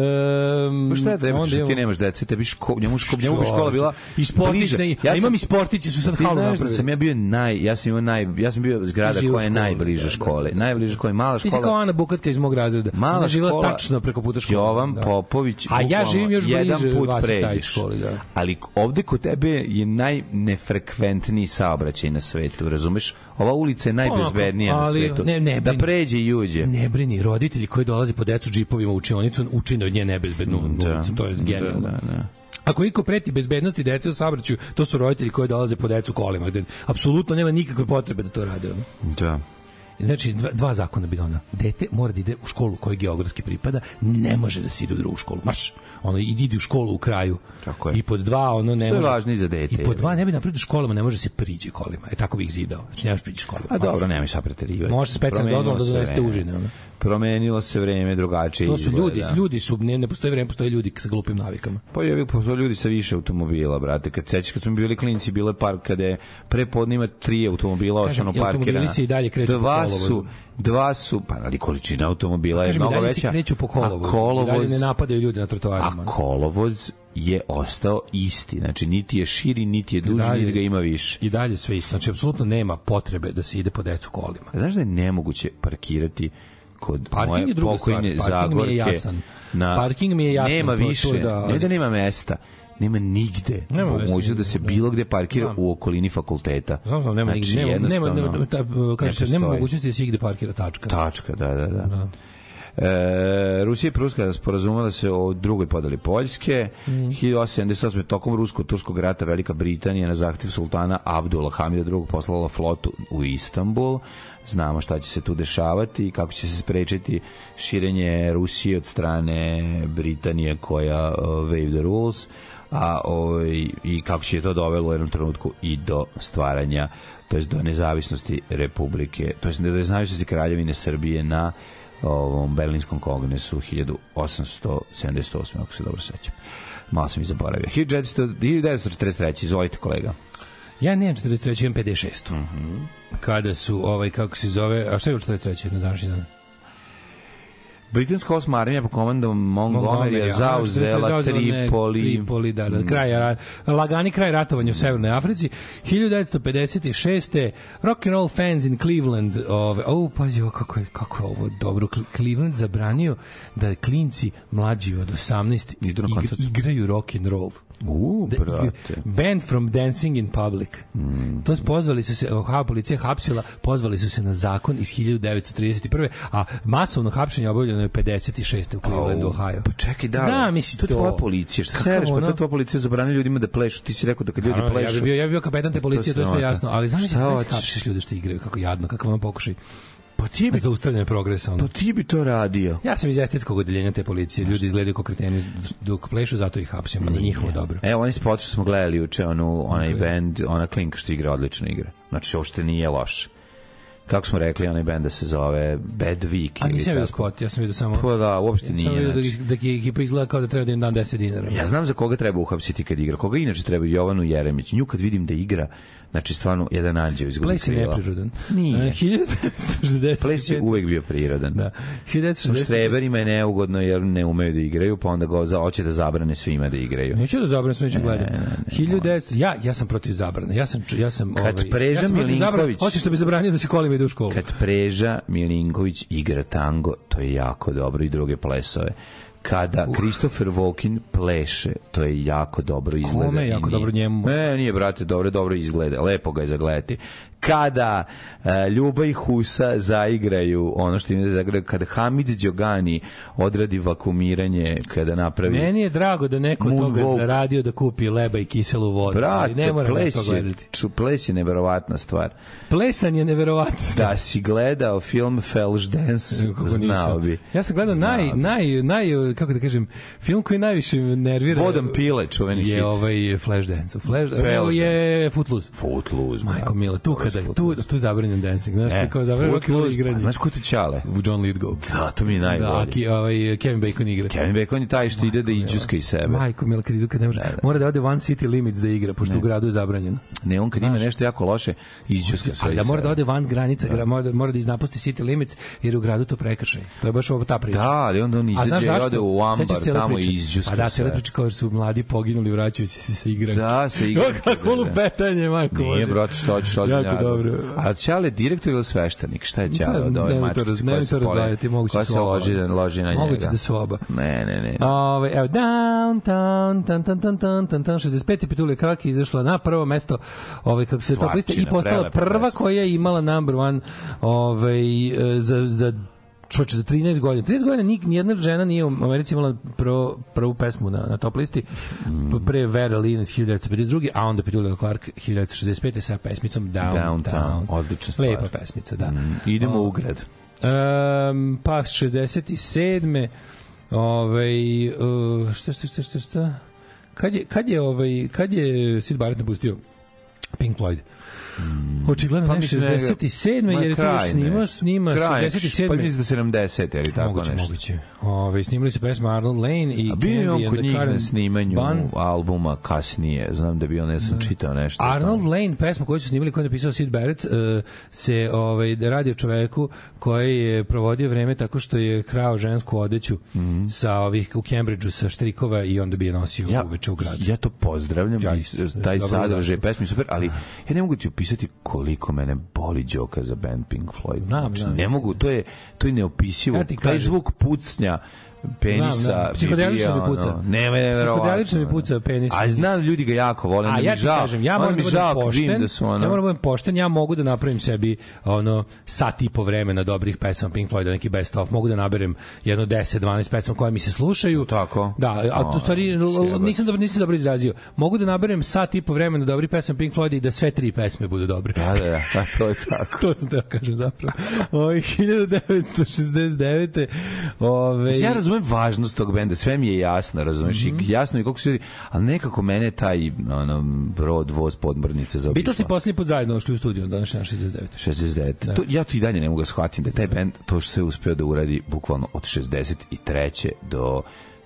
S1: um,
S2: Pa šta je tebi, što ti nemaš dece, tebi ško, njemu, ško, njemu bi škola bila
S1: I sportične,
S2: bliže.
S1: a imam i sportiće su sad halu
S2: da
S1: napravili.
S2: sam ja bio naj, ja sam imao naj, ja sam bio zgrada koja je
S1: školi,
S2: najbliže
S1: da, da,
S2: škole.
S1: da.
S2: Najbliže škole, mala
S1: Ti si kao
S2: škola.
S1: Ana Bukatka iz mog razreda.
S2: Mala
S1: Ona
S2: škola,
S1: tačno preko puta škole.
S2: Jovan
S1: Da.
S2: Popović.
S1: A ja živim još bliže vas taj školi, da.
S2: Ali ovde kod tebe je najnefrekventniji saobraćaj na svetu, razumeš? Ova ulica je najbezbednija na
S1: ali
S2: svetu.
S1: ne- ne
S2: da
S1: brini.
S2: pređe i uđe.
S1: Ne brini, roditelji koji dolaze po decu džipovima u učionicu učine od nje nebezbednu ulicu, to je genijalno.
S2: Da, da, da.
S1: Ako iko preti bezbednosti dece u saobraćaju, to su roditelji koji dolaze po decu kolima, gde apsolutno nema nikakve potrebe da to rade.
S2: Da.
S1: Znači, dva, dva zakona bi ona. Dete mora da ide u školu kojoj geografski pripada, ne može da se ide u drugu školu. Marš, ono, idi u školu u kraju.
S2: Tako je.
S1: I pod dva, ono, ne
S2: Sve
S1: može...
S2: važno i za dete.
S1: I pod dva, ne bi napravio školama, ne može se priđe kolima. E, tako bih ih zidao. Znači, ne možeš priđi školima.
S2: A dobro, nemoj sad preterivati.
S1: Može specijalno dozvolom da
S2: se
S1: donesete užine. Ono.
S2: Promenilo se vreme drugačije.
S1: To su
S2: izgleda.
S1: ljudi, ljudi su, ne, ne postoji vreme, postoje ljudi sa glupim navikama.
S2: Pa je postoje ljudi sa više automobila, brate. Kad sećaš kad smo bili klinci, bilo je par kada je pre podne ima tri automobila
S1: Kažem,
S2: ostano
S1: i automobili
S2: parkirana.
S1: se i dalje kreću
S2: dva su, dva su, pa ali količina automobila je
S1: Kažem,
S2: mnogo veća.
S1: kreću po kolovozu.
S2: A kolovoz,
S1: dalje ne napadaju ljudi na trotoarima.
S2: a kolovoz je ostao isti. Znači, niti je širi, niti je duži,
S1: dalje-
S2: niti ga ima više.
S1: I dalje sve isto. Znači, apsolutno nema potrebe da se ide po decu kolima.
S2: Znaš da je nemoguće parkirati kod
S1: Parking
S2: moje
S1: je druga
S2: pokojne
S1: stvar. Parking mi je
S2: Zagorke
S1: jasan.
S2: na
S1: Parking mi je jasan,
S2: nema
S1: to- to
S2: više
S1: da-
S2: ne da nema mesta nema nigde
S1: Nema
S2: mogućnost da se
S1: nigde,
S2: bilo gde parkira u okolini fakulteta
S1: Znam, znam, nema,
S2: znači,
S1: nema, nema,
S2: jednostavno
S1: nema, ta, kaže se,
S2: ne
S1: nema mogućnosti da se igde parkira tačka.
S2: tačka da da da, E, Rusija i Pruska sporazumela se o drugoj podeli Poljske.
S1: Mm.
S2: 1878. tokom Rusko-Turskog rata Velika Britanija na zahtev sultana Abdula Hamida II. poslala flotu u Istanbul. Znamo šta će se tu dešavati i kako će se sprečiti širenje Rusije od strane Britanije koja uh, wave the rules a ovaj i kako će to dovelo u jednom trenutku i do stvaranja to jest do nezavisnosti republike to jest do nezavisnosti kraljevine Srbije na ovom Berlinskom kongresu 1878. ako se dobro sećam. Malo sam i zaboravio. 1900 1943. Izvolite kolega.
S1: Ja nemam 43, imam 56.
S2: Mhm.
S1: Kada su, ovaj, kako se zove, a šta je u 43. na današnji dan?
S2: Britanska osma armija po komandom Montgomerya zauzela Tripoli.
S1: Tripoli, da, da, kraj, ra- lagani kraj ratovanja u Severnoj Africi. 1956. Rock and roll fans in Cleveland, ove, oh, pazi, ovo, kako je, kako je ovo dobro. Cle- Cleveland zabranio da klinci mlađi od 18
S2: Idu na
S1: igr-
S2: koncert.
S1: igraju rock and roll.
S2: U, brate.
S1: Band from Dancing in Public.
S2: Mm.
S1: To pozvali su se, ha, policija hapsila, pozvali su se na zakon iz 1931. A masovno hapšenje obavljeno je 56. u Clevelandu, Ohio.
S2: Pa čekaj, da.
S1: Zamisli
S2: to. je
S1: to.
S2: tvoja policija. Šta sereš? Pa to tvoja policija zabrani ljudima da plešu. Ti si rekao da kad ljudi
S1: Naravno,
S2: plešu...
S1: Ja bih bio, ja bi bio kapetan te policije, to, je sve jasno, ali
S2: Šta
S1: da hapšiš ljude što igraju, kako jadno, kako vam pokušaj.
S2: Pa ti bi,
S1: zaustavljanje progresa. Ono.
S2: pa ti bi to radio.
S1: Ja sam iz estetskog odeljenja te policije. Ljudi izgledaju kao kreteni dok plešu, zato ih hapsimo za njihovo dobro.
S2: Evo, onaj spot što smo gledali juče, onu, onaj band, ona klinka što igra, odlično igra. Znači, uopšte nije loše. Kako smo rekli, onaj band da se zove Bad Week.
S1: A nisam vidio spot, ja sam vidio samo...
S2: Pa da, uopšte
S1: Samo
S2: nije.
S1: vidio da,
S2: Znači.
S1: da, da ekipa izgleda kao da treba da im dam 10 dinara.
S2: Ja znam za koga treba uhapsiti kad igra. Koga inače treba Jovanu Jeremić. Nju kad vidim da igra, znači stvarno jedan anđeo izgubi
S1: Ples je
S2: krila.
S1: neprirodan.
S2: Nije.
S1: E, 1965.
S2: Ples je uvek bio prirodan.
S1: Da.
S2: Sa
S1: 1965.
S2: štreberima je neugodno jer ne umeju da igraju, pa onda go za hoće da zabrane svima da igraju.
S1: Neću da zabranim, sve
S2: ne, ne,
S1: 1900, ja, ja sam protiv zabrane. Ja sam, ja sam,
S2: Kad
S1: ovaj,
S2: Preža
S1: ja sam zabrane,
S2: Milinković-
S1: Osim što bi zabranio da se kolima ide u školu.
S2: Kad Preža Milinković igra tango, to je jako dobro i druge plesove. Kada Kristofer Vokin pleše, to je jako dobro izgleda.
S1: Kome je jako dobro njemu?
S2: Ne, nije, brate, dobro, dobro izgleda. Lepo ga je zagledati. Kada uh, Ljuba i Husa zaigraju ono što im da zaigraju, kada Hamid Đogani odradi vakumiranje, kada napravi...
S1: Meni je drago da neko od toga
S2: Moonwalk.
S1: zaradio da kupi leba i kiselu vodu. ali
S2: Brate,
S1: ne moram
S2: ples
S1: to
S2: je,
S1: gledati.
S2: ču, ples je neverovatna stvar.
S1: Plesan je neverovatno.
S2: Da si gledao film Flash Dance,
S1: Kako
S2: znao
S1: nisam.
S2: bi.
S1: Ja sam gledao
S2: Znao
S1: naj,
S2: bi.
S1: naj, naj, kako da kažem, film koji najviše nervira
S2: Vodom pile, čuveni
S1: je
S2: hit.
S1: ovaj Flashdance. Flash,
S2: Flash
S1: evo je Footloose.
S2: Footloose.
S1: Majko. Mila, tu kada, tu, tu zabranjen dancing, znaš,
S2: E,
S1: kao zabranjen rock and igranje.
S2: pa Znaš ko tu čale?
S1: John Lithgow.
S2: Zato mi je
S1: Da,
S2: najbolji.
S1: ki, ovaj, Kevin Bacon igra.
S2: Kevin Bacon je taj što ide da izđuska iz sebe.
S1: Majko Mila, kad idu, kad ne može, mora da ode One City Limits da igra, pošto u gradu je zabranjeno.
S2: Ne, on kad ima nešto jako loše, izđuska sve
S1: Ali da mora da ode van granica, gra, mora, da- mora da iznapusti City Limits, jer u gradu to prekršaj. To je baš ovo ta priča.
S2: Da, ali onda on
S1: znaš
S2: izađe i ode u ambar, tamo izđuska
S1: A da, cele
S2: sve.
S1: priče kao su mladi poginuli vraćajući se sa igranja.
S2: Da, sa igranjem,
S1: Kako
S2: da, da.
S1: lupetanje, majko.
S2: Nije, brate, što hoćeš ozbiljno
S1: Jako dobro.
S2: A Ćale direktor ili sveštenik? Šta je Ćale od
S1: Ne,
S2: ove mačkice koja se
S1: moguće
S2: koja se
S1: oba.
S2: loži, loži na njega?
S1: Moguće da su oba.
S2: Ne, ne, ne.
S1: Ove, evo, downtown, tan, tan, tan, tan, tan, tan, 65. Petulija Kraki izašla na prvo mesto ove, kako se to liste i postala prva koja je imala number one ove, za, za čoče, za 13 godina. 13 godina nik, nijedna žena nije u Americi imala prvo, prvu pesmu na, na top listi.
S2: Mm.
S1: Pre Vera Lynn iz 1952. A onda Petulija Clark 1965. sa pesmicom Downtown.
S2: Downtown, odlična stvar.
S1: Lepa pesmica, da.
S2: Mm, Idemo u grad.
S1: Um, pa 67. Ovaj uh, šta šta šta šta šta kad je kad je ovaj kad je Sid Barrett napustio Pink Floyd Očigledno
S2: Pa
S1: ne
S2: mislim da je-
S1: 67.
S2: Ma,
S1: jer je to
S2: kraj
S1: snima,
S2: nešto.
S1: snima
S2: Kraj,
S1: 67.
S2: Pa mislim da 70, ili tako
S1: moguće,
S2: nešto.
S1: moguće. Ove, snimali su pesmu Arnold Lane i
S2: A bio je on kod njih na snimanju
S1: Bun.
S2: albuma kasnije. Znam da bi on, ja sam čitao nešto.
S1: Arnold
S2: tome.
S1: Lane, pesma koju su snimali, koju je napisao Sid Barrett, uh, se ovaj, radi o čoveku koji je provodio vreme tako što je krao žensku odeću
S2: Mhm.
S1: sa ovih u Cambridgeu sa štrikova i onda bi je nosio
S2: ja,
S1: uveče u gradu.
S2: ja to pozdravljam
S1: Ja
S2: i taj sadržaj pesmi super, ali ja ne mogu ti opisati koliko mene boli đoka za band Pink Floyd.
S1: Znam,
S2: Znači,
S1: znam,
S2: ne mogu, to je to je neopisivo.
S1: Ja
S2: taj zvuk pucnja yeah. Penisa
S1: Znam, da. Psihodelično mi puca.
S2: ono, Nema je
S1: Psihodelično mi puca penis.
S2: A znam ljudi ga jako vole,
S1: A ja
S2: mi
S1: ti
S2: žao.
S1: kažem, ja moram
S2: mi
S1: da budem
S2: žao vidim
S1: pošten,
S2: da su ono.
S1: ja moram da budem pošten, ja mogu da napravim sebi ono sat i po vremena dobrih pesama Pink Floyda, neki best of, mogu da naberem jedno 10, 12 pesama koje mi se slušaju.
S2: Tako?
S1: Da, a u stvari nisam dobro nisam dobro izrazio. Mogu da naberem sat i po vremena dobrih pesama Pink Floyda i da sve tri pesme budu dobre.
S2: Da, da, da, pa to je tako.
S1: to sam teo kažem zapravo. Ovaj 1969. Ove
S2: ja razumem važnost tog benda, sve mi je jasno, razumeš,
S1: Mhm.
S2: i jasno i koliko su ljudi, ali nekako mene taj ono, brod, voz, podmornice za
S1: Beatles i poslednji put zajedno ušli u studio, danas je 69.
S2: 69. To, ja to i dalje ne mogu da shvatim da je taj band to što sve uspeo da uradi bukvalno od 63. do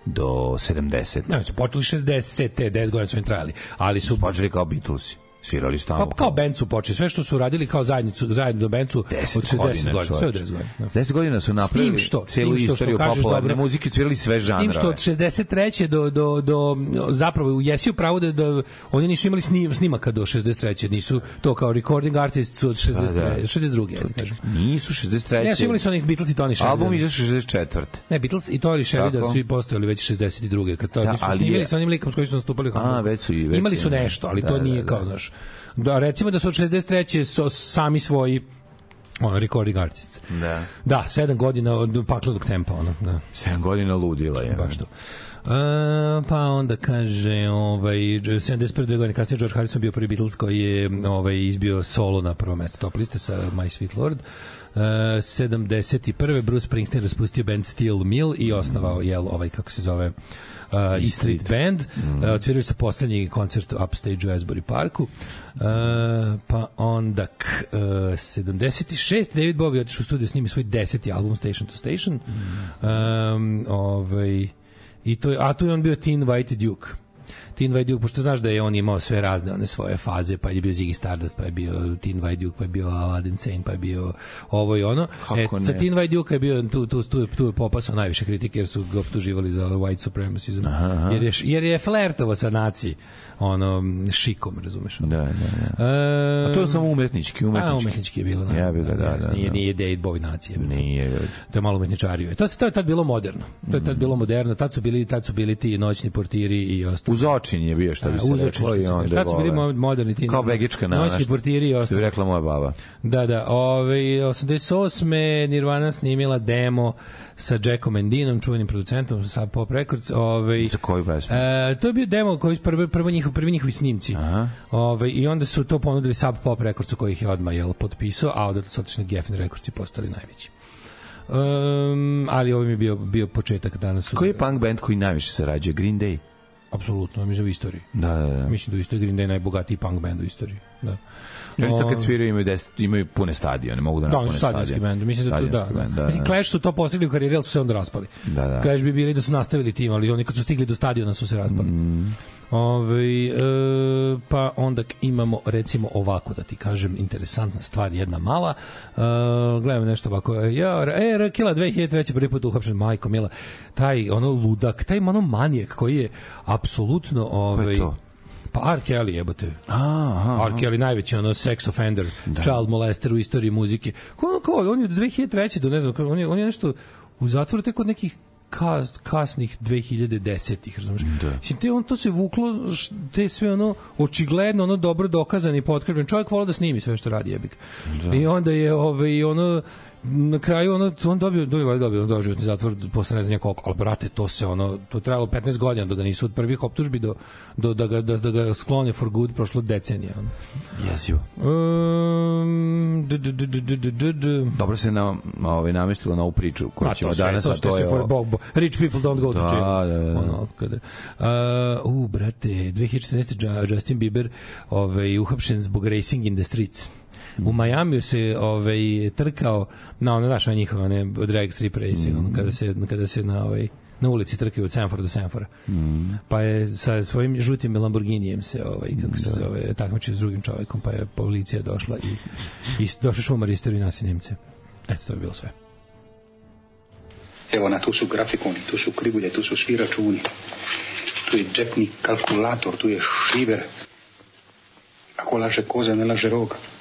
S2: do 70.
S1: Ne, su počeli 60, 10 godina su im trajali, ali su
S2: Počeli kao Beatlesi. Svirali su tamo.
S1: Pa kao band su počeli, sve što su radili kao zajednicu, zajedno do band su od 60 godina, sve od 10 godina. da.
S2: 10 godina su napravili
S1: što-
S2: celu
S1: što- što
S2: istoriju
S1: kažeš
S2: popularne
S1: dobro-
S2: muzike, svirali sve žanrove.
S1: tim što od 63. do, do, do zapravo u jesi u pravu da, da oni nisu imali snim, snimaka do 63. Nisu to kao recording artist su od 63.
S2: Da, da.
S1: 62. Ja kažem.
S2: Nisu 63.
S1: Ne, su imali su onih Beatles i Tony Sheridan.
S2: Album izašao 64.
S1: Ne, Beatles i Tony Sheridan su i postojali već 62. Kad to
S2: Da,
S1: nisu
S2: ali
S1: snimili
S2: je-
S1: sa onim likom s kojim su nastupali
S2: A, već su i- već
S1: Imali su
S2: nešto.
S1: nešto, ali
S2: Da,
S1: to
S2: da,
S1: nije
S2: da.
S1: kao, znaš. Da, recimo da su od 63. So, sami svoji ono, recording artists.
S2: Da.
S1: Da, sedam godina od pakladog tempa, ono, da.
S2: 7 godina ludila je.
S1: Baš to. A, pa onda kaže, ovaj, 71. godine kasnije George Harrison bio prvi Beatles koji je ovaj, izbio solo na prvo mesto top liste sa My Sweet Lord. Uh, 71. Bruce Springsteen raspustio band Steel Mill i osnovao jel, ovaj, kako se zove, uh, E Street Band. Mm. Uh, odsvirali su poslednji koncert Upstage u Asbury Parku. Uh, pa onda k, uh, 76. David Bowie otišao u studiju s njimi svoj deseti album Station to Station. Mm. Um, ovaj, I to je, a tu je on bio Teen White Duke. White Duke, pošto znaš da je on imao sve razne one svoje faze, pa je bio Ziggy Stardust, pa je bio White Duke, pa je bio Aladdin Sane, pa je bio ovo i ono.
S2: Kako
S1: e, sa
S2: ne?
S1: Teen White Duke je bio, tu, tu, tu, tu je popasao najviše kritike, jer su ga optuživali za white supremacism.
S2: aha.
S1: Jer je, jer je flertovo sa naciji, ono, šikom, razumeš?
S2: Da, da, da.
S1: E,
S2: A to je samo umetnički, umetnički.
S1: A, umetnički je bilo. da.
S2: Ja bih ga, da, da,
S1: Nije,
S2: da.
S1: nije David Bowie nacije.
S2: Nije, ljudi.
S1: To je malo umetničario. To, to je tad bilo moderno. To je tad bilo moderno. Tad su bili, tad su bili ti noćni portiri i ostalo.
S2: Uz očin je bio, što bi se reklo, i onda.
S1: Tad su bili moderni ti
S2: Kao begička na
S1: noćni portiri i
S2: Što bi
S1: ostalo.
S2: rekla moja baba.
S1: Da, da. Ove, 88. Nirvana snimila demo sa Jackom Endinom, čuvenim producentom sa Pop Records. Ove,
S2: Za koju pesmu?
S1: E, to je bio demo koji prvi prvo njihov prvi njihovi snimci.
S2: Aha.
S1: Ove, i onda su to ponudili Sub Pop Records koji ih je odmah jel potpisao, a odatle su otišli na Geffen Records i postali najveći. Um, ali ovo mi je bio, bio početak danas. su-
S2: Koji je punk band koji najviše sarađuje? Green Day?
S1: Apsolutno, mislim da u istoriji.
S2: Da, da, da.
S1: Mislim da u istoriji Green Day je najbogatiji punk band u istoriji. Da.
S2: I Oni kad
S1: O,
S2: sviraju imaju, deset, imaju pune stadione, mogu da
S1: Da,
S2: napune
S1: stadionski
S2: stadion.
S1: bend. Mislim da to da. Da.
S2: bend, da,
S1: Mislim
S2: da.
S1: Clash su to postigli u karijeri, ali su se onda raspali.
S2: Da, da.
S1: Clash bi bili da su nastavili tim, ali oni kad su stigli do stadiona su se raspali. Mm. Ove, e, pa onda imamo recimo ovako da ti kažem interesantna stvar jedna mala e, gledamo nešto ovako ja, e, Rakila 2003. prvi put uhapšen majko Mila taj ono ludak taj ono manijak koji je apsolutno ovaj,
S2: to?
S1: Pa R. Kelly jebote
S2: aha,
S1: R. Kelly najveći ono sex offender, da. child molester u istoriji muzike. Ko ono kao, on je od 2003. do ne znam, on je, on je nešto u zatvoru tek od nekih kas, kasnih 2010-ih, razumiješ? Da. Mislim, te, on to se vuklo, te sve ono, očigledno, ono dobro dokazan i potkrepljen. Čovjek volao da snimi sve što radi, jebik. Da. I onda je, ovaj, ono, na kraju ono, on dobio, dobio, dobio, doživotni zatvor posle ne znam koliko, ali brate, to se ono, to trajalo 15 godina do da ga nisu od prvih optužbi do, do, da, ga, da, da ga sklone for good prošlo decenije. Ono.
S2: jesio
S1: Um, ehm, d, d, d, d, d, d, d.
S2: Dobro se na ovaj, namestilo na ovu priču koju ćemo danas,
S1: to,
S2: to je...
S1: For, bo, bo, rich people don't go
S2: da, to
S1: jail.
S2: Da, da, da.
S1: Ono, kada, uh, u, brate, 2016. Justin Bieber ovaj, uhapšen zbog Racing in the Streets. U Majamiju se ovaj trkao na ono znaš, na njihova ne drag strip racing, ono, kada se kada se na ovaj na ulici trkaju od Sanfora do Sanfora. Mm. Pa je sa svojim žutim Lamborghinijem se ovaj kako se zove takmičio s drugim čovekom, pa je policija došla i i došao šumar nas i Nemce. Eto to je bilo sve.
S9: Evo na tu su grafikoni, tu su krivulje, tu su svi računi. Tu je džepni kalkulator, tu je šiver. Ako laže koza, ne laže rog.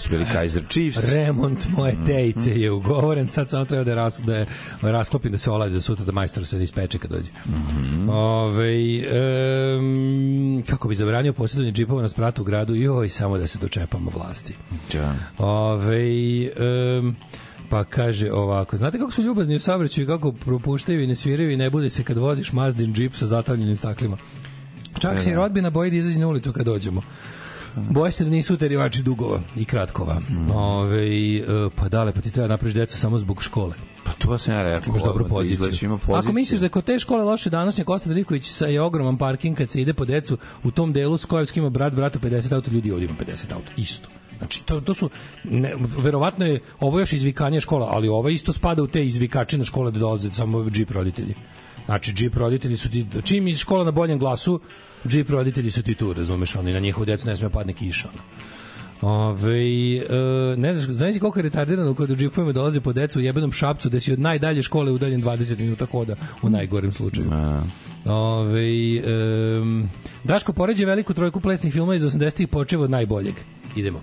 S2: Su bili Kaiser Chiefs.
S1: Remont moje tejice je ugovoren, sad samo treba da, ras, da je rasklopim, da se oladi do sutra, da majstor se ispeče kad dođe. Ove, um, kako bi zabranio posjedovanje džipova na spratu u gradu, joj, samo da se dočepamo vlasti.
S2: Da.
S1: Ove, um, pa kaže ovako, znate kako su ljubazni u saobraćaju, kako propuštaju i ne sviraju i ne bude se kad voziš Mazdin džip sa zatavljenim staklima. Čak se i rodbina boji da izađe na ulicu kad dođemo. Boje se da nisu uterivači dugova i kratkova. Ove, e, pa dale, pa ti treba napraviš decu samo zbog škole.
S2: Pa to sam ja rekao.
S1: Imaš dobru
S2: da
S1: poziciju.
S2: izlači, ima poziciju.
S1: Ako misliš da kod te škole loše današnje Kosta Drivković sa je ogroman parking kad se ide po decu u tom delu Skojevski ima brat bratu 50 auto ljudi ovdje ima 50 auto isto Znači, to, to su, ne, verovatno je ovo još izvikanje škola, ali ovo isto spada u te izvikačine škole da dolaze samo džip roditelji. Znači, džip roditelji su ti, čim iz škola na boljem glasu, džip roditelji su ti tu, razumeš, oni na njihovu decu ne sme padne kiša. Ono. Ove, e, ne znaš, znaš koliko je retardirano kada u džipovima dolaze po decu u jebenom šapcu gde si od najdalje škole udaljen 20 minuta hoda u najgorem slučaju. Ove, e, Daško poređe veliku trojku plesnih filmova iz 80-ih počeo od najboljeg. Idemo.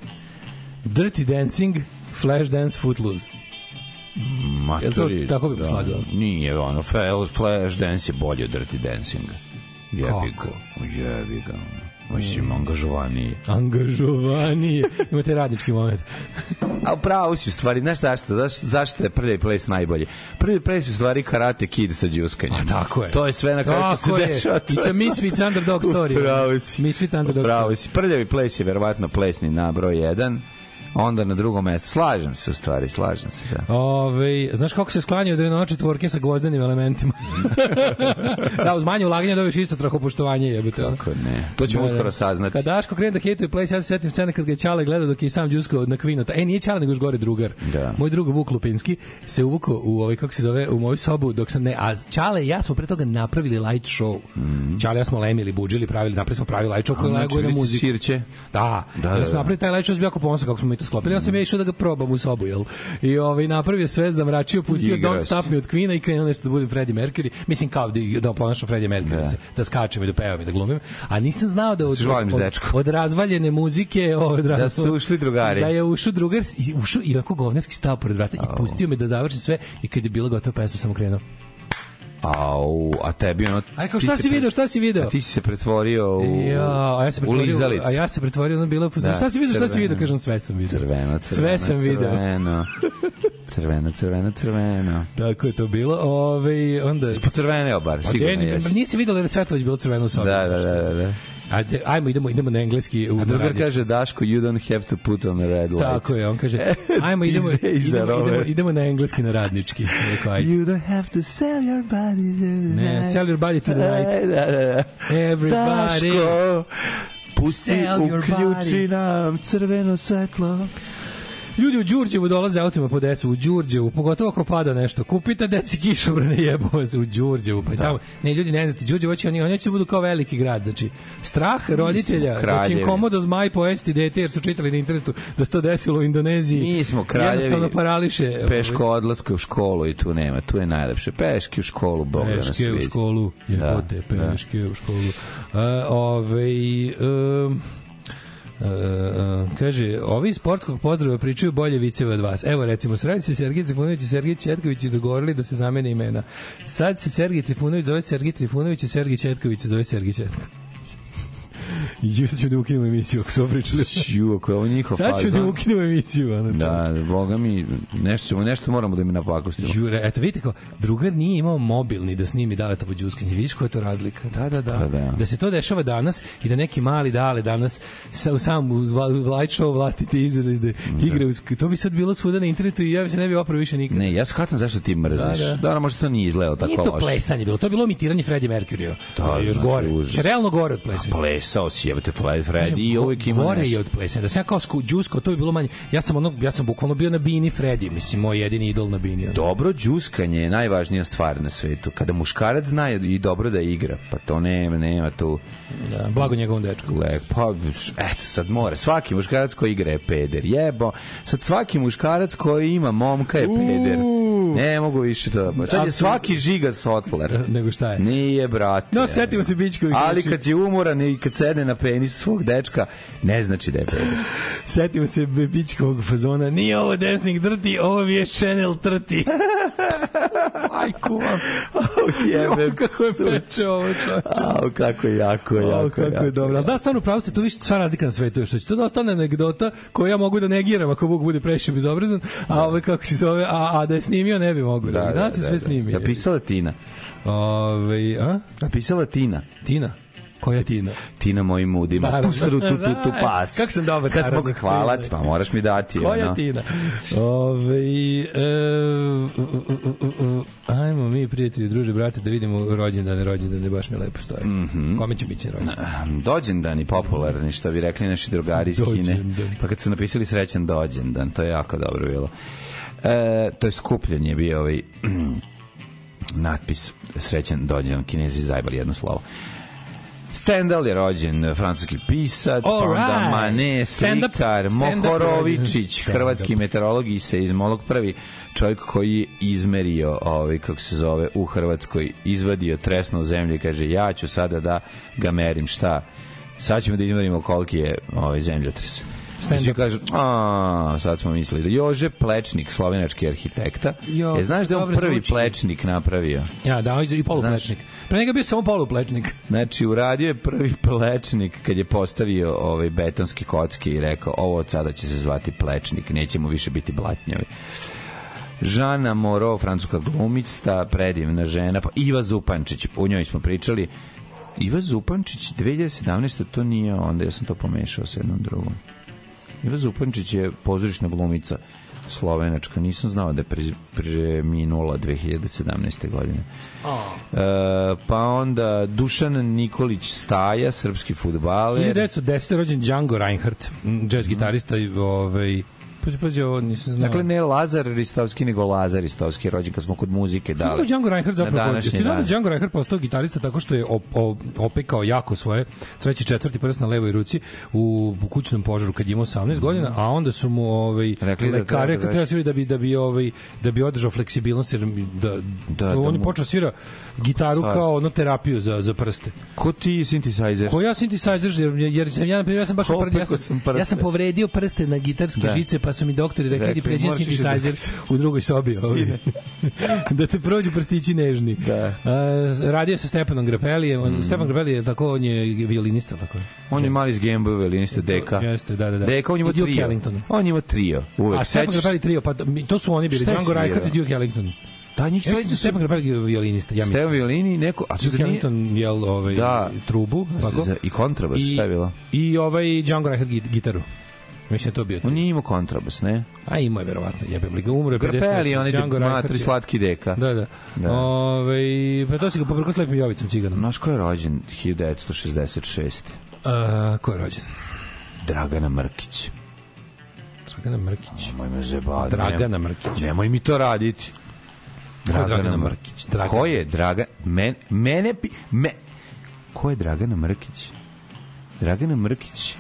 S1: Dirty Dancing, Flashdance, Footloose.
S2: Maturi,
S1: Jel to tako bi slagao?
S2: Nije, ono, Flash Dance je bolje od Dirty Dancinga. Jebi ga. Jebi ga. Mislim, angažovaniji.
S1: Angažovanije. Imate radnički moment.
S2: A upravo si u stvari, znaš zašto? Zašto, zašto je prvi ples najbolji? Prvi ples je u stvari Karate Kid sa džuskanjem.
S1: A tako je.
S2: To je sve na kraju što se
S1: je.
S2: dešava.
S1: It's
S2: je
S1: a Misfits underdog story.
S2: Upravo si.
S1: Misfit underdog
S2: Upravo
S1: story.
S2: si. Prljavi ples je verovatno plesni na broj 1, onda na drugom mestu. Slažem se u stvari, slažem se, da.
S1: Ove, znaš kako se sklanjaju od Renault četvorke sa gvozdenim elementima? da, uz manje ulaganja dobiješ isto trahopoštovanje, jebote. ono.
S2: Kako ne? To ćemo
S1: Da, da.
S2: uskoro saznati.
S1: Kad Daško krene da hejtuje Place, ja se setim scene kad ga je Ćale gledao dok je i sam džuskao na kvinu. E, nije Ćale, nego još gore drugar.
S2: Da.
S1: Moj drug Vuk Lupinski se uvukao u ovaj, kako se zove, u moju sobu dok sam ne... A Ćale i ja smo pre toga napravili light show. Mm. Ćale i ja smo lemili, buđili, pravili, napravili smo pravi light show koji laguje na muziku.
S2: sirće?
S1: Da,
S2: Da,
S1: da,
S2: da,
S1: smo
S2: da.
S1: napravili taj light show, bio jako ponosan kako smo mi to sklopili. Ja sam ja išao da ga probam u sobu, jel? I ovaj, napravio sve, zamračio, pustio
S2: Igrao
S1: Don't. Stop Me od Queen i krenuo nešto da budem Freddie Mercury. Mislim kao da, da ponašam Freddie Mercury, da.
S2: Da.
S1: se, da skačem i da pevam i da glumim. A nisam znao da od, od,
S2: dečkom.
S1: od razvaljene muzike od,
S2: Da su ušli drugari.
S1: Da je ušao drugar, ušao i ovako govnarski stao pored vrata i pustio me da završim sve i kad je bilo gotovo pesma sam krenuo.
S2: Au, a tebi ono...
S1: Aj, kao šta si
S2: pre-
S1: video, šta si video?
S2: A ti si se pretvorio u,
S1: Ja, a ja se
S2: u
S1: pretvorio, a ja se pretvorio, ono bilo,
S2: Da,
S1: šta si video, šta si
S2: crveno.
S1: video, kažem sve sam video.
S2: Crveno, crveno,
S1: Sve sam video.
S2: Crveno, crveno, crveno, crveno.
S1: Tako je to bilo. Ove, onda...
S2: Po crveneo bar,
S1: Pa
S2: sigurno jesi.
S1: Nije se videlo jer je Cvetović bilo crveno u sobi.
S2: Da, da, da, da. da.
S1: Ajde, ajmo, idemo, idemo na engleski. U
S2: A drugar kaže, Daško, you don't have to put on a red light.
S1: Tako je, on kaže, ajmo, idemo, idemo, idemo, idemo na engleski na radnički. Rekao, ajde.
S2: You don't have to sell your body to the
S1: Ne,
S2: night.
S1: sell your body to the night.
S2: Da, da, da.
S1: Everybody.
S2: Daško, pusti, uključi nam crveno svetlo.
S1: Ljudi u Đurđevu dolaze autima po decu, u Đurđevu, pogotovo ako pada nešto. Kupite deci kišobrane jebo se u Đurđevu, pa i tamo. Ne, ljudi ne znate, Đurđevo će oni, oni će da budu kao veliki grad, znači strah roditelja da će
S2: kraljevi.
S1: im komodo zmaj pojesti dete jer su čitali na internetu da se to desilo u Indoneziji.
S2: Mi smo kraljevi.
S1: Jednostavno parališe. ovaj,
S2: Peško odlaska u školu i tu nema, tu je najlepše. Peške u školu, Bog da nas
S1: Peške u
S2: vidi.
S1: školu, jebote,
S2: Da,
S1: peške u školu. Uh, ove, um, Uh, uh, kaže, ovi sportskog pozdrava pričaju bolje viceve od vas. Evo recimo, sredi se Sergij Trifunović i Sergij Četković i dogovorili da se zamene imena. Sad se Sergij Trifunović zove Sergij Trifunović i Sergij Četković se zove Sergij Četković. I ću da ukinemo emisiju ako su ovo pričali.
S2: Ju, ako je ovo njihov
S1: Sad ću da ukinemo emisiju. Ono,
S2: Da, boga mi, nešto, ćemo, nešto moramo da im napakostimo.
S1: Jure, eto vidite kao, drugar nije imao mobilni da snimi daletovo đuskanje. Vidiš koja je to razlika? Da, da, da.
S2: Pa da.
S1: Da se to dešava danas i da neki mali dale danas sa, u sam uz vla- light show vlastite izrade igre. Uz, to bi sad bilo svuda na internetu i ja bi se ne bi opravo više nikad.
S2: Ne, ja shvatam zašto ti mrziš.
S1: Da,
S2: Da,
S1: da.
S2: da. možda to nije izgledalo tako
S1: Nije to plesanje bilo, to je bilo imitiranje Freddie Mercury.
S2: Da,
S1: još
S2: znači,
S1: gore.
S2: užas.
S1: Realno gore od plesanja.
S2: Plesao si, Fred, Freddy i uvijek ima
S1: gore
S2: nešto.
S1: je od plesanja. Da sam ja kao sku, džuskao, to bi bilo manje. Ja sam ono, ja sam bukvalno bio na bini Freddy, mislim, moj jedini idol na bini. ono.
S2: Dobro đuskanje je najvažnija stvar na svetu. Kada muškarac zna i dobro da igra, pa to nema, nema tu
S1: Da, blago njegovom dečku.
S2: le, pa, eto, sad mora. Svaki muškarac koji igra je peder. Jebo. Sad svaki muškarac koji ima momka je peder. Ne mogu više to. Pa Sad je svaki žiga sotler.
S1: Nego šta je?
S2: Nije, brate.
S1: No, setimo se Bićkovih
S2: Ali
S1: reči.
S2: kad je umoran i kad sedne na penis svog dečka, ne znači da je peder.
S1: Setimo se Bićkovog fazona. Nije ovo Dancing Dirty, ovo je Channel 30. Majku vam.
S2: Jebe,
S1: kako je peče ovo čovječe.
S2: Au, kako je jako, jako,
S1: Au, kako
S2: jako.
S1: je dobro. Da, stvarno, pravo ste, tu više sva razlika na svetu. Će to da ostane anegdota koju ja mogu da negiram ako Bog bude previše bezobrazan, a ove kako se zove, a, a da je snimio ne bi mogu. Da, da, se sve snimi.
S2: Napisala Tina.
S1: Ove, a?
S2: Napisala Tina.
S1: Tina? Koja Tina?
S2: Tina mojim udima.
S1: Naravno.
S2: Tu stru, tu, tu, tu,
S1: Da,
S2: pas.
S1: kako sam dobar
S2: Kad smo hvala ti, pa moraš mi dati.
S1: Koja
S2: ono.
S1: Tina? Ove, e, u, u, u, u, ajmo mi, prijatelji, druže, brate, da vidimo rođendane, rođendane, baš mi lepo stoje. Mm. -hmm. Kome će biti rođendan?
S2: Dođendani popularni, što bi rekli naši drugari iz Kine. Pa kad su napisali srećan dođendan, to je jako dobro bilo. E, to je skupljanje bio ovaj natpis srećan dođendan, kinezi zajbali jedno slovo. Stendhal je rođen, francuski pisac, pa
S1: All
S2: onda
S1: right.
S2: Mane, slikar, Mohorovičić, hrvatski meteorolog i seizmolog, prvi čovjek koji je izmerio, ovaj, kako se zove, u Hrvatskoj, izvadio tresno u zemlju i kaže, ja ću sada da ga merim, šta? Sad ćemo da izmerimo koliki je ovaj zemljotres. I svi kažu, a, sad smo mislili da Jože Plečnik, slovenački arhitekta,
S1: Jo,
S2: je, znaš da je on prvi
S1: zvuči.
S2: plečnik napravio?
S1: Ja, da, on je i poluplečnik. Pre njega je bio samo poluplečnik.
S2: Znači, uradio je prvi plečnik kad je postavio ovaj betonske kocke i rekao, ovo od sada će se zvati plečnik, nećemo više biti blatnjavi. Žana Moro, francuska glumica, predivna žena, pa Iva Zupančić, u njoj smo pričali. Iva Zupančić, 2017. to nije onda, ja sam to pomešao sa jednom drugom. Iva Zupančić je pozorišna glumica slovenačka, nisam znao da je pre, preminula 2017. godine. E, pa onda Dušan Nikolić Staja, srpski futbaler.
S1: 1910. je rođen Django Reinhardt, jazz gitarista i ovaj Pazi, pazi, ovo nisam znao.
S2: Dakle, ne Lazar Ristovski, nego Lazar Ristovski, rođen kad smo kod muzike
S1: Kako
S2: dali.
S1: je Django Reinhardt zapravo
S2: današnji
S1: Ti znao da Django Reinhardt postao gitarista tako što je op, op, opekao jako svoje treći, četvrti prst na levoj ruci u, u kućnom požaru kad je imao 18 godina, a onda su mu ovaj
S2: Rekli da treba
S1: rekli
S2: da-
S1: treba svira da bi da bi ovaj da bi održao fleksibilnost jer da,
S2: Da,
S1: da,
S2: da
S1: on je
S2: mu-
S1: počeo svira gitaru kao ono terapiju za za prste.
S2: Ko ti synthesizer?
S1: Ko ja synthesizer jer, jer sam ja na primjer ja sam baš prvi, ja sam, ja sam povredio prste na gitarske
S2: Da.
S1: žice pa su mi doktori rekli
S2: Rekli,
S1: da pređi
S2: da-
S1: synthesizer u drugoj sobi ovaj. da te prođu prstići nežni.
S2: Da.
S1: A, radio sa Stepanom Grapelijem. Mm. Stepan Grapelije je tako, on je violinista, tako.
S2: On je mali iz Gameboy, violinista Deka.
S1: Jeste, da, da, da.
S2: Deka, on ima trio.
S1: Ellington.
S2: On ima trio. Uvek.
S1: A Stepan Grapelije trio, pa to su oni bili, Django Reinhardt i? Duke Ellington.
S2: Da, njih
S1: Ja
S2: trojica
S1: da
S2: su-
S1: Stepan Grapelije je violinista, ja mislim.
S2: Stevan violini, neko... A što
S1: Duke
S2: da nije...
S1: Ellington je ovaj,
S2: Da.
S1: trubu, tako?
S2: I kontrabas, šta je bilo?
S1: I ovaj Django Reinhardt git- gitaru. Mislim da to bio.
S2: On nije imao kontrabas, ne?
S1: A imao je verovatno, jebem li ga, umro je 53.
S2: Grapeli, on je
S1: Django Reinhardt
S2: matri slatki deka.
S1: Da, da.
S2: Da.
S1: Ove, pa to si ga poprko s lepim Jovicom ciganom.
S2: Znaš ko je rođen 1966.
S1: A, ko je rođen?
S2: Dragana Mrkić.
S1: Dragana Mrkić.
S2: Nemoj me zebati.
S1: Dragana Mrkić.
S2: Nemoj mi to raditi.
S1: Je Dragana Mrkić? Dragana.
S2: Ko je Draga... Men, mene... pi- Me, ko je Dragana Mrkić? Dragana Mrkić.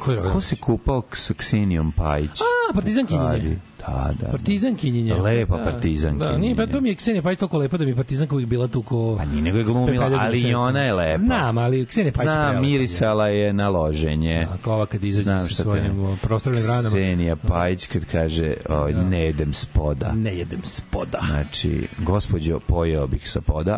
S1: Ko je
S2: Ko se kupao sa Ksenijom Pajić?
S1: A, partizankinjenje.
S2: Kadi? Da, da.
S1: Partizankinjenje.
S2: Lepa
S1: Da,
S2: partizankinjenje.
S1: Da, nije, pa to mi je Ksenija Pajić toliko lepa da mi partizanka uvijek bila tu ko...
S2: Pa nije nego je glumila, ali i ona je lepa.
S1: Znam, ali Ksenija Pajić je
S2: Znam,
S1: prelepa.
S2: mirisala je na loženje.
S1: Ako ova kad izađe sa svojim o, prostornim ranama.
S2: Ksenija Pajić kad kaže o, ne jedem spoda.
S1: Ne jedem spoda.
S2: Znači, gospođo, pojeo bih sa poda,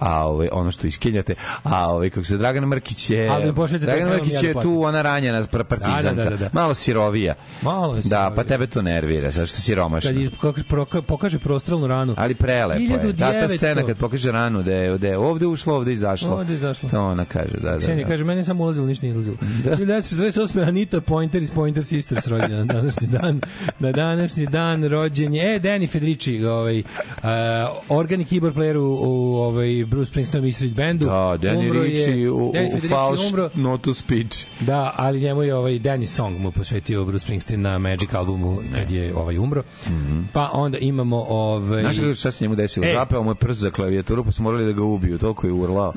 S2: a ovaj ono što iskenjate, a ovaj kako se Dragan Mrkić je
S1: Ali
S2: Dragan Mrkić je
S1: da
S2: tu ona ranjena partizanka,
S1: Da, da, da, da.
S2: malo sirovija.
S1: Malo je
S2: Da,
S1: sirovija.
S2: pa tebe to nervira, zato što si romašna.
S1: Kad pokaže, prostralnu ranu.
S2: Ali prelepo je. Da, ta
S1: 1900.
S2: scena kad pokaže ranu da je, da je ovde ušlo, ovde izašlo.
S1: Ovde izašlo.
S2: To ona kaže, da, da.
S1: Ksenija
S2: da.
S1: kaže, meni samo ulazilo, ništa nije izlazilo. Da. 1948. Anita Pointer iz Pointer Sisters rođena na današnji dan. Na današnji dan rođen je, e, Danny Federici, ovaj, uh, organi keyboard player u, u ovaj, Bruce Springsteen i Street Bandu.
S2: Da, Danny Ricci u,
S1: Danny
S2: u falš
S1: umro.
S2: not to speech.
S1: Da, ali njemu je ovaj Danny Song mu posvetio Bruce Springsteen na Magic albumu kad je ovaj umro. Pa onda imamo ovaj
S2: Znaš šta se njemu desilo?
S1: E.
S2: Zapeo mu je prst za klavijaturu, pa su morali da ga ubiju, toliko je urlao.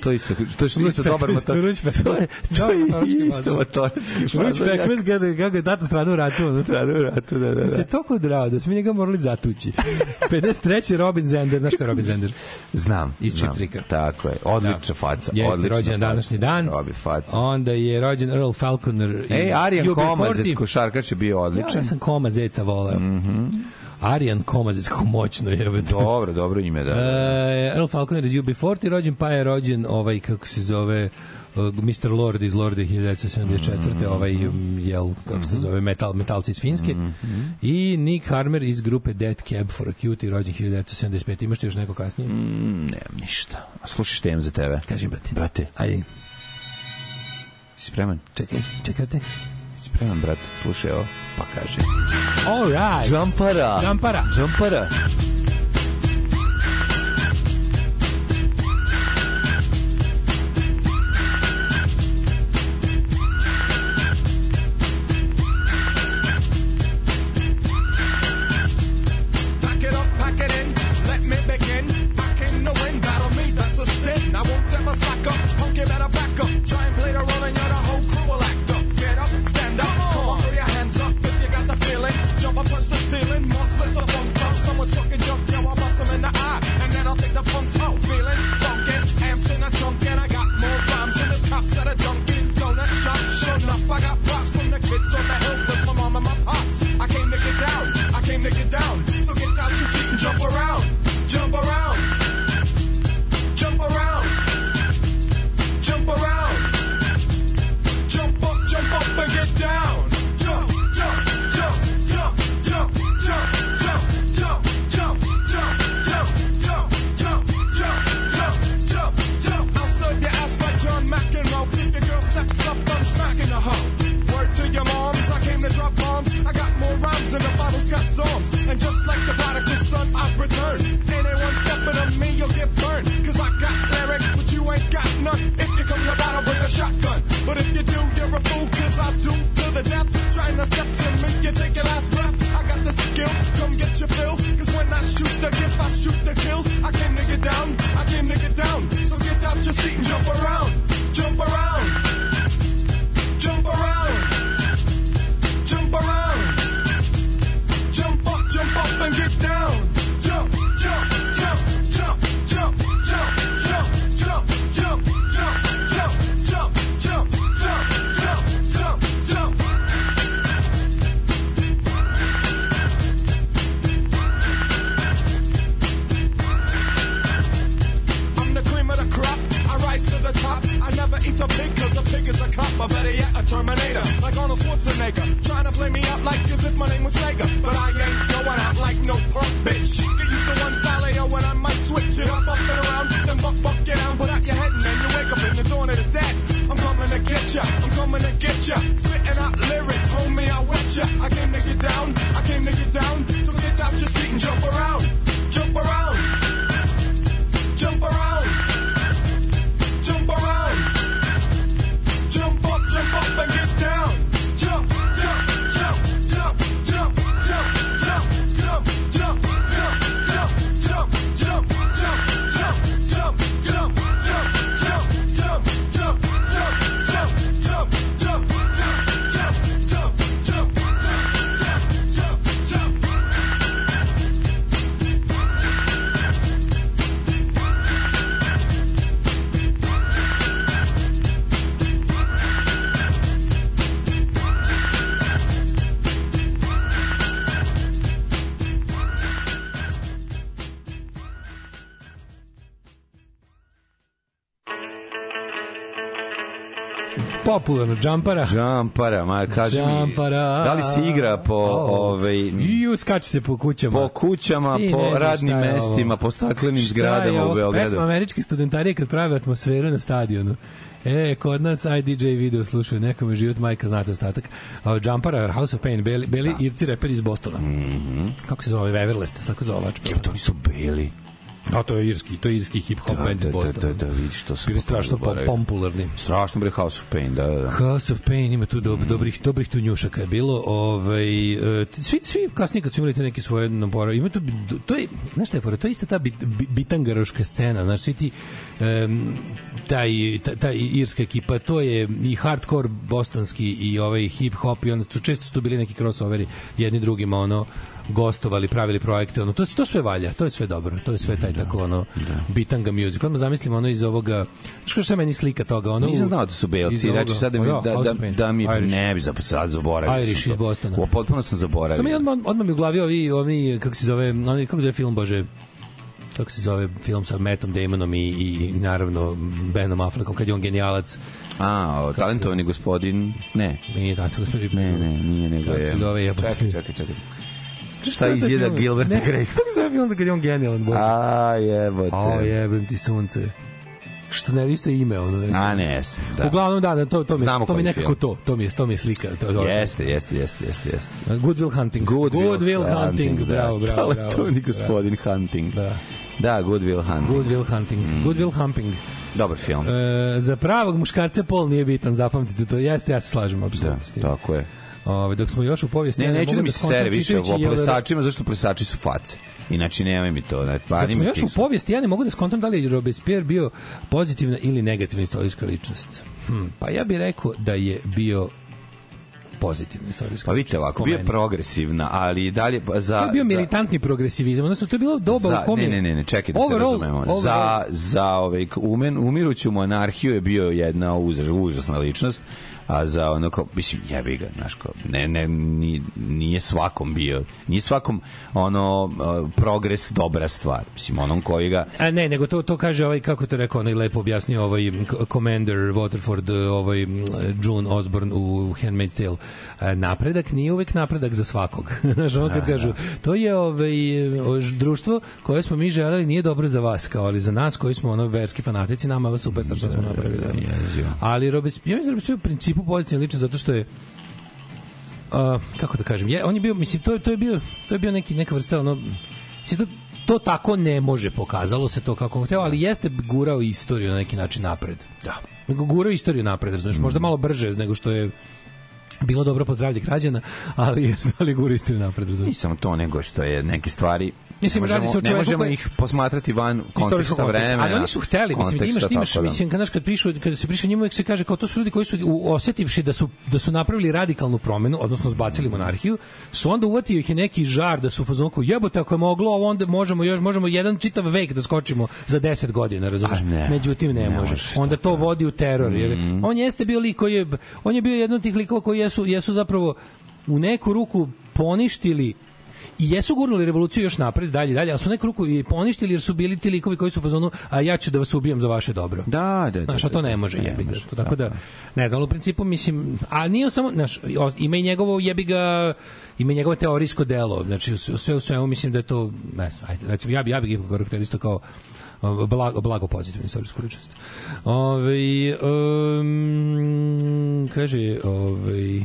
S10: To isto, to je isto dobar motor.
S1: Ruć
S10: to je, to je isto motorički fazon.
S1: Ruć pekvez, kaže, kako je tata strada u ratu. Da?
S10: Strada u ratu, da, da.
S1: da. Se
S10: je
S1: toliko drao da smo njega morali zatući. 53. Robin Zender, znaš kao Robin Zender?
S10: Znam,
S1: iz
S10: znam,
S1: Četrika.
S10: Tako je, da. odlična da. faca.
S1: Jeste,
S10: odlična
S1: rođen
S10: faca.
S1: današnji dan.
S10: Robi faca.
S1: Onda je rođen Earl Falconer.
S10: Ej,
S1: Arijan
S10: Komazec, košarkač je bio odličan.
S1: Ja, ja sam Komazeca voleo.
S10: Mhm.
S1: Mm Arjan Komazec, kako moćno je.
S10: Dobro, dobro ime, da.
S1: Uh, Earl Falconer iz UB40, rođen, pa je rođen ovaj, kako se zove, e, Mr. Lord iz Lorde 1974. Mm -hmm. ovaj, jel, kako se mm-hmm. zove, metal, metalci iz Finjske. Mm -hmm. I Nick Harmer iz grupe Dead Cab for a Cutie, rođen 1975. Imaš ti još neko kasnije?
S10: Mm, nemam ništa. Slušaš te za tebe.
S1: Kaži, brate.
S10: Brate.
S1: Ajde.
S10: Si spreman?
S1: Čekaj, čekaj
S10: te spreman, brat. Slušaj ovo,
S1: pa kaže. All right.
S10: Jumpara.
S1: Jumpara.
S10: Jumpara.
S1: popularno, džampara.
S10: Džampara, ma kaži džampara.
S1: mi,
S10: da li se igra po...
S1: Oh.
S10: Ovaj,
S1: Ju, skače se po kućama.
S10: Po kućama,
S1: I
S10: po radnim mestima, po staklenim zgradama u Beogradu.
S1: Pesma američke studentarije kad prave atmosferu na stadionu. E, kod nas IDJ video slušaju, nekome život majka, znate ostatak. Uh, Jumpara, House of Pain, beli, beli da. irci reper iz Bostona.
S10: Mm -hmm.
S1: Kako se zove, Everlast, tako zove.
S10: Jel, to nisu beli?
S1: Da, to je irski, to je irski hip hop band iz
S2: da, da,
S1: Bostona.
S2: da, da, vidiš, to sam
S1: Bili strašno
S2: zaboravio.
S1: popularni.
S2: Strašno bre House of Pain, da, da. da.
S1: House of Pain ima tu dob, dobrih dobrih tu njušaka je bilo. Ovaj e, svi svi kasnije kad su imali te neke svoje napore, ima tu to je znaš šta je fora, to je ista ta bit, bit, bitangaroška scena, znaš svi ti em, taj ta, ta irska ekipa, to je i hardcore bostonski i ovaj hip hop i onda su često su tu bili neki crossoveri jedni drugima ono gostovali, pravili projekte, ono to to sve valja, to je sve dobro, to je sve taj tako ono bitanga music. Odmah zamislimo ono iz ovoga, što je meni slika toga, ono
S2: Nisam znao da su belci,
S1: ovoga-
S2: znači sad da, mi,
S1: O,
S2: da, da,
S1: Pain.
S2: da mi
S1: Irish.
S2: ne bi sad zaboravio.
S1: Irish iz
S2: to.
S1: Bostona.
S2: O, potpuno sam zaboravio.
S1: To mi odmah, odmah mi u glavi ovi, ovi, kako se zove, oni, kako se zove film, bože, kako se zove film sa Mattom Damonom i, i naravno Benom Affleckom, kad je on genijalac.
S2: A, o, talentovani gospodin, ne.
S1: Nije tako, gospodin.
S2: Ne, ne, nije nego
S1: Kako
S2: je.
S1: se zove?
S2: Čekaj, čekaj, čekaj.
S1: Šta je
S2: izjeda? Gilbert
S1: Ne,
S2: Grape?
S1: Kako se zove film da kad je on genijalan, bože?
S2: A, jebote.
S1: O, jebem ti sunce. Što ne, isto ime, ono. Ne.
S2: A, ne, jesam, da.
S1: Uglavnom, da, da, to, to mi,
S2: Znamo
S1: to mi nekako
S2: film.
S1: to, to mi je, to mi je slika. To, to,
S2: Jeste, jeste, jeste, jeste, jeste.
S1: Good Will Hunting.
S2: Good,
S1: Good Will Hunting,
S2: da.
S1: bravo, bravo, bravo.
S2: Talentovani gospodin Hunting.
S1: Da.
S2: Da, Good Will Hunting.
S1: Good Will Hunting. Good Will Humping.
S2: Dobar film.
S1: E, za pravog muškarca pol nije bitan, zapamtite to. Jeste, ja se slažem
S2: Da,
S1: apsolutno tim.
S2: tako je.
S1: Ove, dok smo još u povijesti,
S2: Ne,
S1: ja
S2: neću
S1: mogu
S2: da mi
S1: skontam
S2: sere više o plesačima, zašto plesači su face. Inače, nemoj mi to. Ne, pa,
S1: Kad smo još u povijesti, ja ne mogu da skontam da li je Robespierre bio pozitivna ili negativna istorijska ličnost. Hm, pa ja bih rekao da je bio pozitivna istorijska
S2: Pa vidite ovako, bio progresivna, ali i dalje pa za...
S1: To je bio
S2: za-
S1: militantni progresivizam, odnosno to je bilo doba
S2: za,
S1: u kom
S2: ne,
S1: je-
S2: ne, ne, ne, čekaj da se
S1: Overall-
S2: razumemo.
S1: overall-
S2: Za, za ovaj, umen, umiruću monarhiju je bio jedna uz, užasna ličnost, a za ono kao, mislim, jebi ga, znaš, kao, ne, ne, ni, nije svakom bio, nije svakom ono progres dobra stvar, mislim, onom koji ga
S1: A ne, nego to to kaže ovaj kako to rekao, onaj lepo objasnio ovaj Commander Waterford, ovaj m, June Osborne u Handmaid's Tale. E, Napredak nije uvek napredak za svakog. Znaš, ono kad kažu, to je ovaj društvo koje smo mi želeli nije dobro za vas, kao ali za nas koji smo ono verski fanatici, nama je super što smo napravili. Ali Robespierre, ja mislim da u principu pozitivno lično zato što je uh, kako da kažem, je, on je bio, mislim, to, to je bio, to je bio neki, neka vrsta, ono, mislim, to, to tako ne može, pokazalo se to kako on hteo, ali jeste gurao istoriju na neki način napred.
S2: Da.
S1: Nego gurao istoriju napred, razumiješ, možda malo brže nego što je bilo dobro po zdravlje građana, ali, ali gura istoriju napred, razumiješ.
S2: Nisam to nego što je neke stvari
S1: Mislim,
S2: ne
S1: radi
S2: možemo,
S1: se o
S2: ne
S1: čoveku
S2: možemo
S1: koji-
S2: ih posmatrati van konteksta vremena.
S1: Ali oni su hteli, mislim, da imaš, imaš
S2: da.
S1: mislim, kad, kad pišu, kada se priča o njima, uvek se kaže kao to su ljudi koji su u- osetivši da su, da su napravili radikalnu promenu, odnosno zbacili monarhiju, su onda uvatio ih je neki žar da su u fazonu kao, jebote, ako je moglo, onda možemo, još, možemo jedan čitav vek da skočimo za 10 godina, razumeš?
S2: Ne,
S1: Međutim, ne,
S2: ne
S1: može.
S2: može,
S1: Onda to vodi u teror. Jer
S2: Mhm.
S1: On jeste bio lik koji je, on je bio jedan od tih likova koji jesu, jesu zapravo u neku ruku poništili i jesu gurnuli revoluciju još napred, dalje, dalje, ali su neku ruku i poništili jer su bili ti likovi koji su u fazonu, a ja ću da vas ubijem za vaše dobro.
S2: Da, da, da.
S1: Znaš, a to ne može,
S2: Ne
S1: jebi ga.
S2: može,
S1: Tako da, ne znam, u principu, mislim, a nije samo, znaš, ima i njegovo jebi ga, ima njegovo teorijsko delo, znači, sve u svemu mislim da je to, ne znam, ajde, recimo, ja bi, ja bi ga karakteristao kao o, blago, blago pozitivnu istorijsku ličnost. Ove, um, kaže, ove, Uh,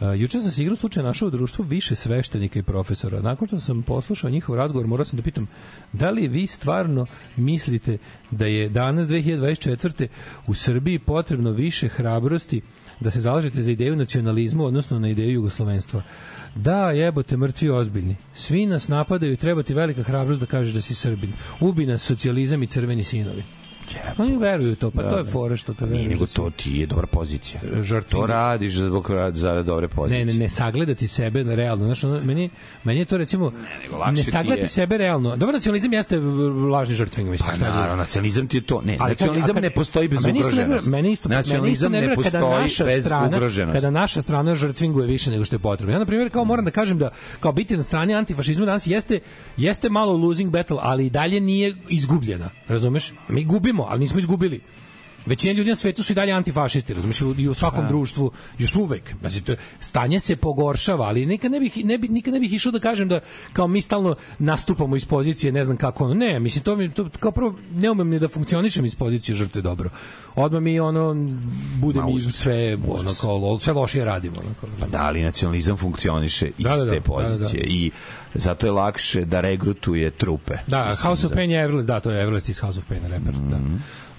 S1: juče sam se igru slučaja našao u društvu više sveštenika i profesora. Nakon što sam poslušao njihov razgovor, morao sam da pitam da li vi stvarno mislite da je danas 2024. u Srbiji potrebno više hrabrosti da se zalažete za ideju nacionalizma, odnosno na ideju jugoslovenstva. Da, jebote, mrtvi ozbiljni. Svi nas napadaju i treba ti velika hrabrost da kažeš da si Srbin. Ubi nas socijalizam i crveni sinovi. Oni veruju to, pa to je fora što to
S2: Nije,
S1: veruješ.
S2: nego to ti je dobra pozicija.
S1: Žrtvi.
S2: To radiš zbog za dobre pozicije.
S1: Ne, ne, ne sagledati sebe realno. Znaš, ono, meni, meni je to recimo ne, ne
S2: ti
S1: sagledati
S2: je-
S1: sebe realno. Dobro, nacionalizam jeste lažni žrtving, mislim.
S2: Pa
S1: šta
S2: naravno, nacionalizam ti je to. Ne,
S1: Ali
S2: nacionalizam
S1: kad-
S2: ne postoji bez
S1: a meni isto
S2: ugroženosti.
S1: Meni isto,
S2: nacionalizam ne
S1: nervira kada
S2: postoji
S1: naša
S2: bez
S1: strana,
S2: ugroženosti.
S1: kada naša strana žrtvinguje više nego što je potrebno. Ja na primjer kao moram da kažem da kao biti na strani antifašizma danas jeste jeste malo losing battle, ali i dalje nije izgubljena. Razumeš? Mi gubimo, ali nismo izgubili. Većina ljudi na svetu su i dalje antifašisti, razumiješ, i u svakom društvu još uvek. Znači, to, je- stanje se pogoršava, ali nikad ne bih, ne bih, nikad ne bih išao da kažem da kao mi stalno nastupamo iz pozicije, ne znam kako ono. Ne, mislim, to mi, to, kao prvo, ne umem ni da funkcionišem iz pozicije žrtve dobro. Odmah mi ono, bude mi sve, ono, kao, lo- sve lošije radimo. Ono, kao,
S2: Pa da, ali nacionalizam funkcioniše iz
S1: Da, da, da,
S2: te
S1: da,
S2: pozicije
S1: da, da.
S2: i zato je lakše da regrutuje trupe.
S1: Da,
S2: Mislim,
S1: House of Pain je Everless, da, to je Everless iz House of Pain, reper, da.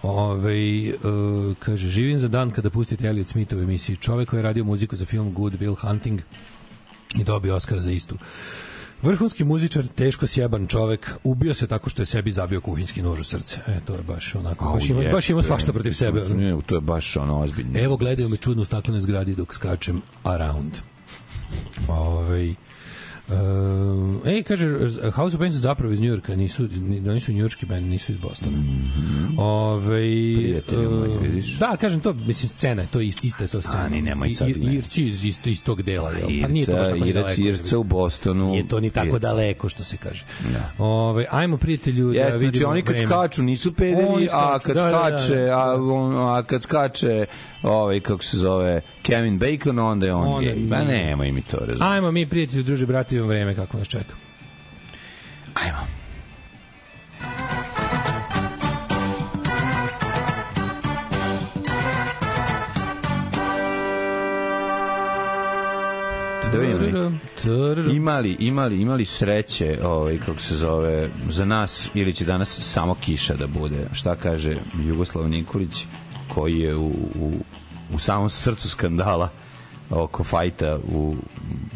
S1: Ove, uh, kaže, živim za dan kada pustite Elliot Smith u emisiji. Čovek koji je radio muziku za film Good Will Hunting i dobio Oscar za istu. Vrhunski muzičar, teško sjeban čovek, ubio se tako što je sebi zabio kuhinjski nož u srce. E, to je baš onako,
S2: Au,
S1: baš ima, baš ima svašta protiv sebe.
S2: Ne, to je baš ono ozbiljno.
S1: Evo gledaju me čudno u staklenoj zgradi dok skačem around. Ovaj Uh, ej, kaže, House of Pain su zapravo iz Njujorka, nisu, ni- oni su njujorski band, nisu iz Bostona. Ove,
S2: Mhm. Prijatelji moji, vidiš.
S1: Da, kažem to, mislim, scena to je ist, ista je to scena.
S2: Stani, nemoj sad
S1: I-
S2: me.
S1: Irci iz, iz, iz tog dela, jel? Pa nije to baš
S2: Irca,
S1: tako
S2: Irac,
S1: daleko.
S2: Irca u Bostonu.
S1: Nije to ni tako
S2: Irca.
S1: daleko, što se kaže.
S2: Da.
S1: Ove, ajmo, prijatelju, da
S2: znači
S1: vidimo
S2: oni kad
S1: vreme.
S2: skaču nisu pederi, a kad
S1: da, da, da,
S2: skače,
S1: da.
S2: a, on, a kad skače, ovaj, kako se zove, Kevin Bacon, onda je on
S1: Onda
S2: gej. Pa
S1: nije.
S2: nemoj mi to razumjeti.
S1: Ajmo mi, prijatelju, druže, brati, imamo vreme kako nas čeka.
S2: Ajmo. Da vidimo. Imali, imali, imali sreće, ovaj kako se zove, za nas ili će danas samo kiša da bude. Šta kaže Jugoslav Nikolić koji je u, u, u samom srcu skandala oko fajta u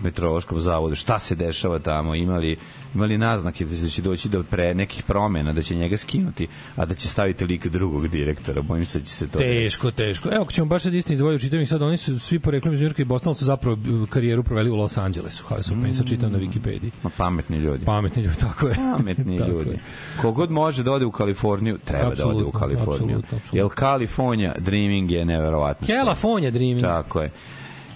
S2: meteorološkom zavodu. Šta se dešava tamo? Imali imali naznake da će doći do pre nekih promena, da će njega skinuti, a da će staviti lik drugog direktora. Bojim se da će se to desiti.
S1: Teško, teško. Evo, ako ćemo baš sad istini izvojiti, čitam ih sad, oni su svi poreklom iz Njurka i su zapravo uh, karijeru proveli u Los Angelesu. House of Pain, sad čitam na Wikipediji.
S2: Ma pametni ljudi.
S1: Pametni ljudi, tako je.
S2: Pametni
S1: Tako
S2: ljudi.
S1: je.
S2: Kogod može da ode u Kaliforniju, treba da ode u Kaliforniju.
S1: apsolutno, apsolutno.
S2: Jer Kalifornija, dreaming je neverovatno.
S1: California Dreaming.
S2: Tako je.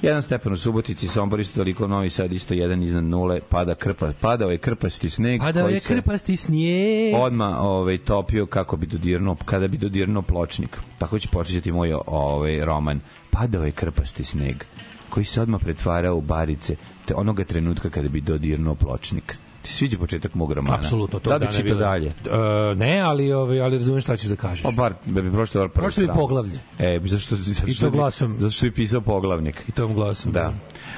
S2: Jedan stepen u Subotici, Sombor isto toliko, Novi Sad isto jedan iznad nule, pada krpa, padao je krpasti sneg
S1: Padao je krpasti snijeg.
S2: odma ovaj topio kako bi dodirnuo kada bi dodirnuo pločnik. Tako će početi moj ovaj roman. Padao je krpasti sneg koji se odma pretvarao u barice te onoga trenutka kada bi dodirnuo pločnik. Ti sviđa početak mog romana?
S1: Apsolutno, to
S2: da bi čitao dalje.
S1: E, ne, ali, ovaj, ali razumiješ šta ćeš da kažeš.
S2: Pa bar da bi pročitao bar prvu
S1: Pročitao bi poglavlje.
S2: E, zašto, zašto,
S1: I to glasom.
S2: Zato što bi pisao poglavnik.
S1: I tom glasom.
S2: Da.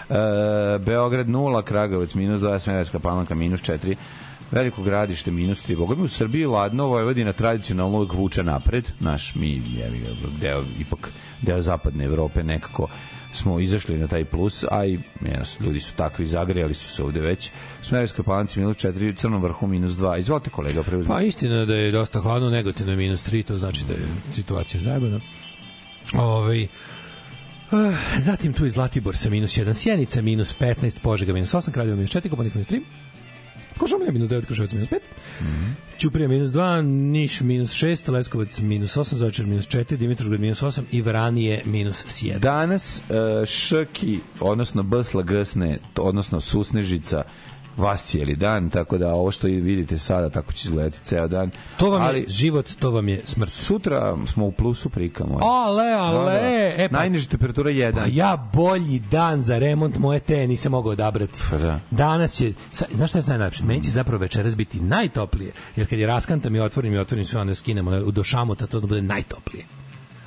S2: E, Beograd 0, Kragovac minus 2, Smederska palanka minus 4, Veliko gradište minus 3. Boga mi u Srbiji ladno, Vojvodina tradicionalno uvek vuče napred. Naš, mi, ga, deo, ipak deo zapadne Evrope nekako smo izašli na taj plus, a i jes, ljudi su takvi, zagrijali su se ovde već. Smederskoj palanci minus 4, Crnom vrhu minus 2. Izvolite kolega, preuzmite.
S1: Pa istina da je dosta hladno, negativno je minus 3, to znači da je situacija zajebana. Ovaj Uh, zatim tu je Zlatibor sa minus 1, Sjenica minus 15, Požega minus 8, Kraljevo minus 4, Kopanik minus 3, Košumlja minus 9, Kruševac minus 5, Ćuprija minus 2, Niš minus 6, Leskovac minus 8, Zaječar minus 4, Dimitrovgrad minus 8 i Vranije minus 7.
S2: Danas uh, Šrki, odnosno Bsla Gsne, odnosno Susnežica, vas cijeli dan, tako da ovo što vidite sada, tako će izgledati ceo dan.
S1: To vam
S2: Ali
S1: je život, to vam je smrt.
S2: sutra smo u plusu prika moj.
S1: Ale, ale, e pa,
S2: Najniža temperatura 1.
S1: Pa ja bolji dan za remont moje te nisam mogao odabrati.
S2: Pa da.
S1: Danas je, sa, znaš šta je najlepše? Meni će zapravo večeras biti najtoplije, jer kad je raskantam i otvorim i otvorim sve, onda skinemo u do šamuta, to da bude najtoplije.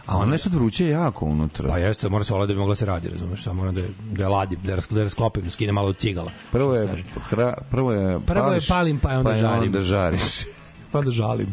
S1: A onda
S2: je sad vruće jako unutra.
S1: Pa jeste, mora se olati da bi mogla se radi, razumeš, samo moram da je, da je ladim, da je, ras- da je rasklopim, da skinem malo od cigala.
S2: Prvo je, hra, prvo je
S1: Prvo je
S2: pališ,
S1: palim, pa je onda žarim.
S2: onda žariš.
S1: Pa da žalim.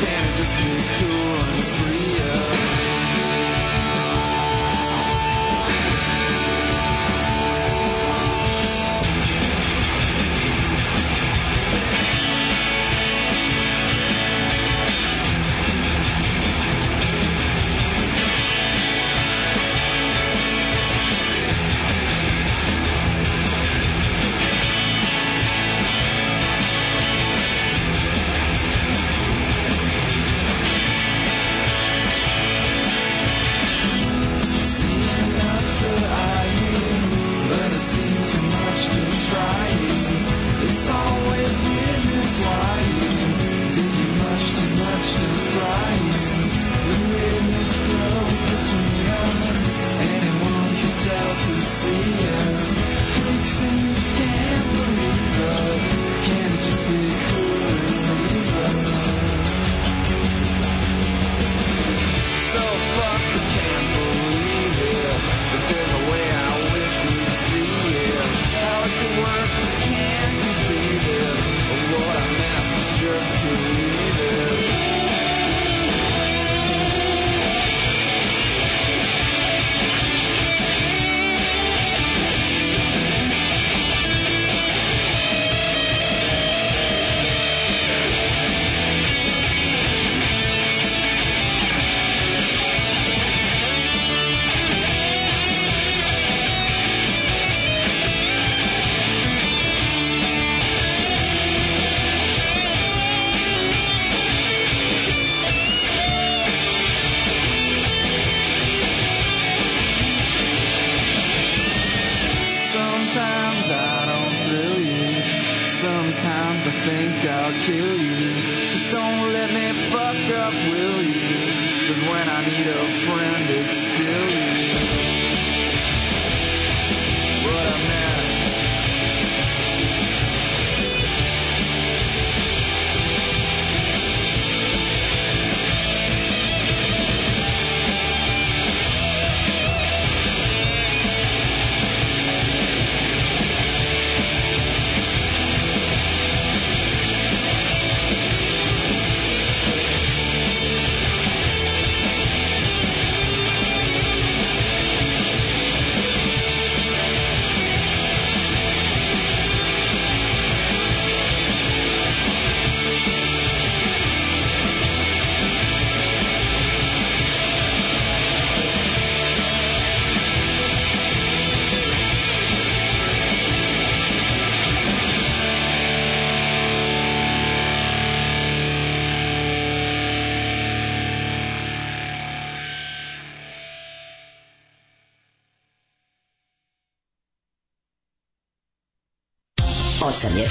S8: Can
S11: it just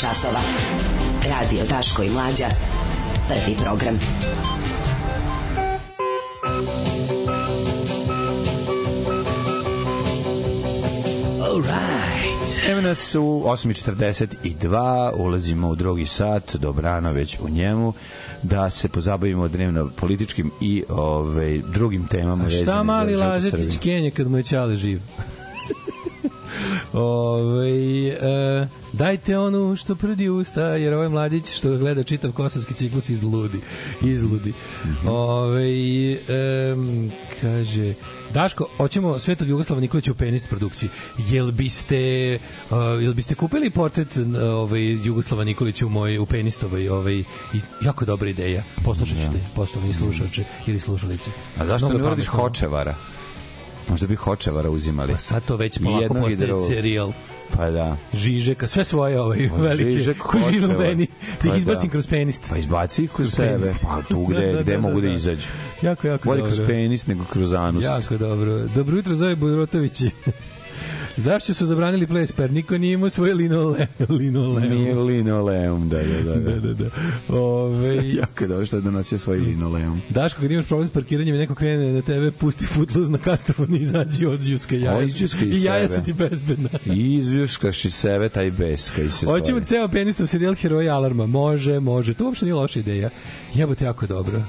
S12: časova. Radio Daško i Mlađa. Prvi program.
S2: Alright. Evo nas u 8.42, ulazimo u drugi sat, dobrano već u njemu, da se pozabavimo dnevno političkim i ove, drugim temama.
S1: A šta mali
S2: Srbiji.
S1: Kenje kad mu je ćale živ? Ove, e, dajte onu što prdi usta, jer ovaj mladić što gleda čitav kosovski ciklus izludi. Izludi. Ove, em, kaže, Daško, hoćemo Svetog Jugoslava Nikolića u penist produkciji. Jel biste, uh, jel biste kupili portret uh, ovaj, Jugoslava Nikolića u, moj, u penistovoj? Ovaj, i jako dobra ideja. Poslušat ćete, poštovani slušalče ili slušalice.
S2: A zašto
S1: Mnogo
S2: ne uradiš hočevara? Možda bi hočevara uzimali.
S1: Pa sad to već polako postaje serijal.
S2: Pa da.
S1: Žižeka, sve svoje ovaj,
S2: Pa
S1: velike,
S2: Žižek, Hočevar.
S1: meni, da ih
S2: Pa
S1: izbacim
S2: da.
S1: kroz penist.
S2: Pa izbaci ih kroz
S1: Kroz
S2: sebe.
S1: penist.
S2: Pa tu gde,
S1: Da, da,
S2: gde
S1: da,
S2: mogu da,
S1: da.
S2: izađu.
S1: Jako, jako
S2: Bolje
S1: dobro.
S2: kroz penis nego kroz anus.
S1: Jako dobro. Dobro jutro, Zoe Bujrotovići. Zašto su zabranili plesper? Niko nije imao svoje linole, linoleum.
S2: Nije linoleum, da, da, da.
S1: Da, da, da. Ove,
S2: jako je dobro što je donosio svoj linoleum.
S1: Daško, kad imaš problem s parkiranjem i neko krene na tebe, pusti footloose na kastofon i izađi od džuska jaja.
S2: O, izđuska iz
S1: I jaja su ti bezbedna.
S2: I izvjuškaš iz sebe taj bes koji se
S1: Hoćemo
S2: stvori.
S1: ceo penistov serijal Heroja Alarma. Može, može. To uopšte nije loša ideja. Jebote, jako dobro.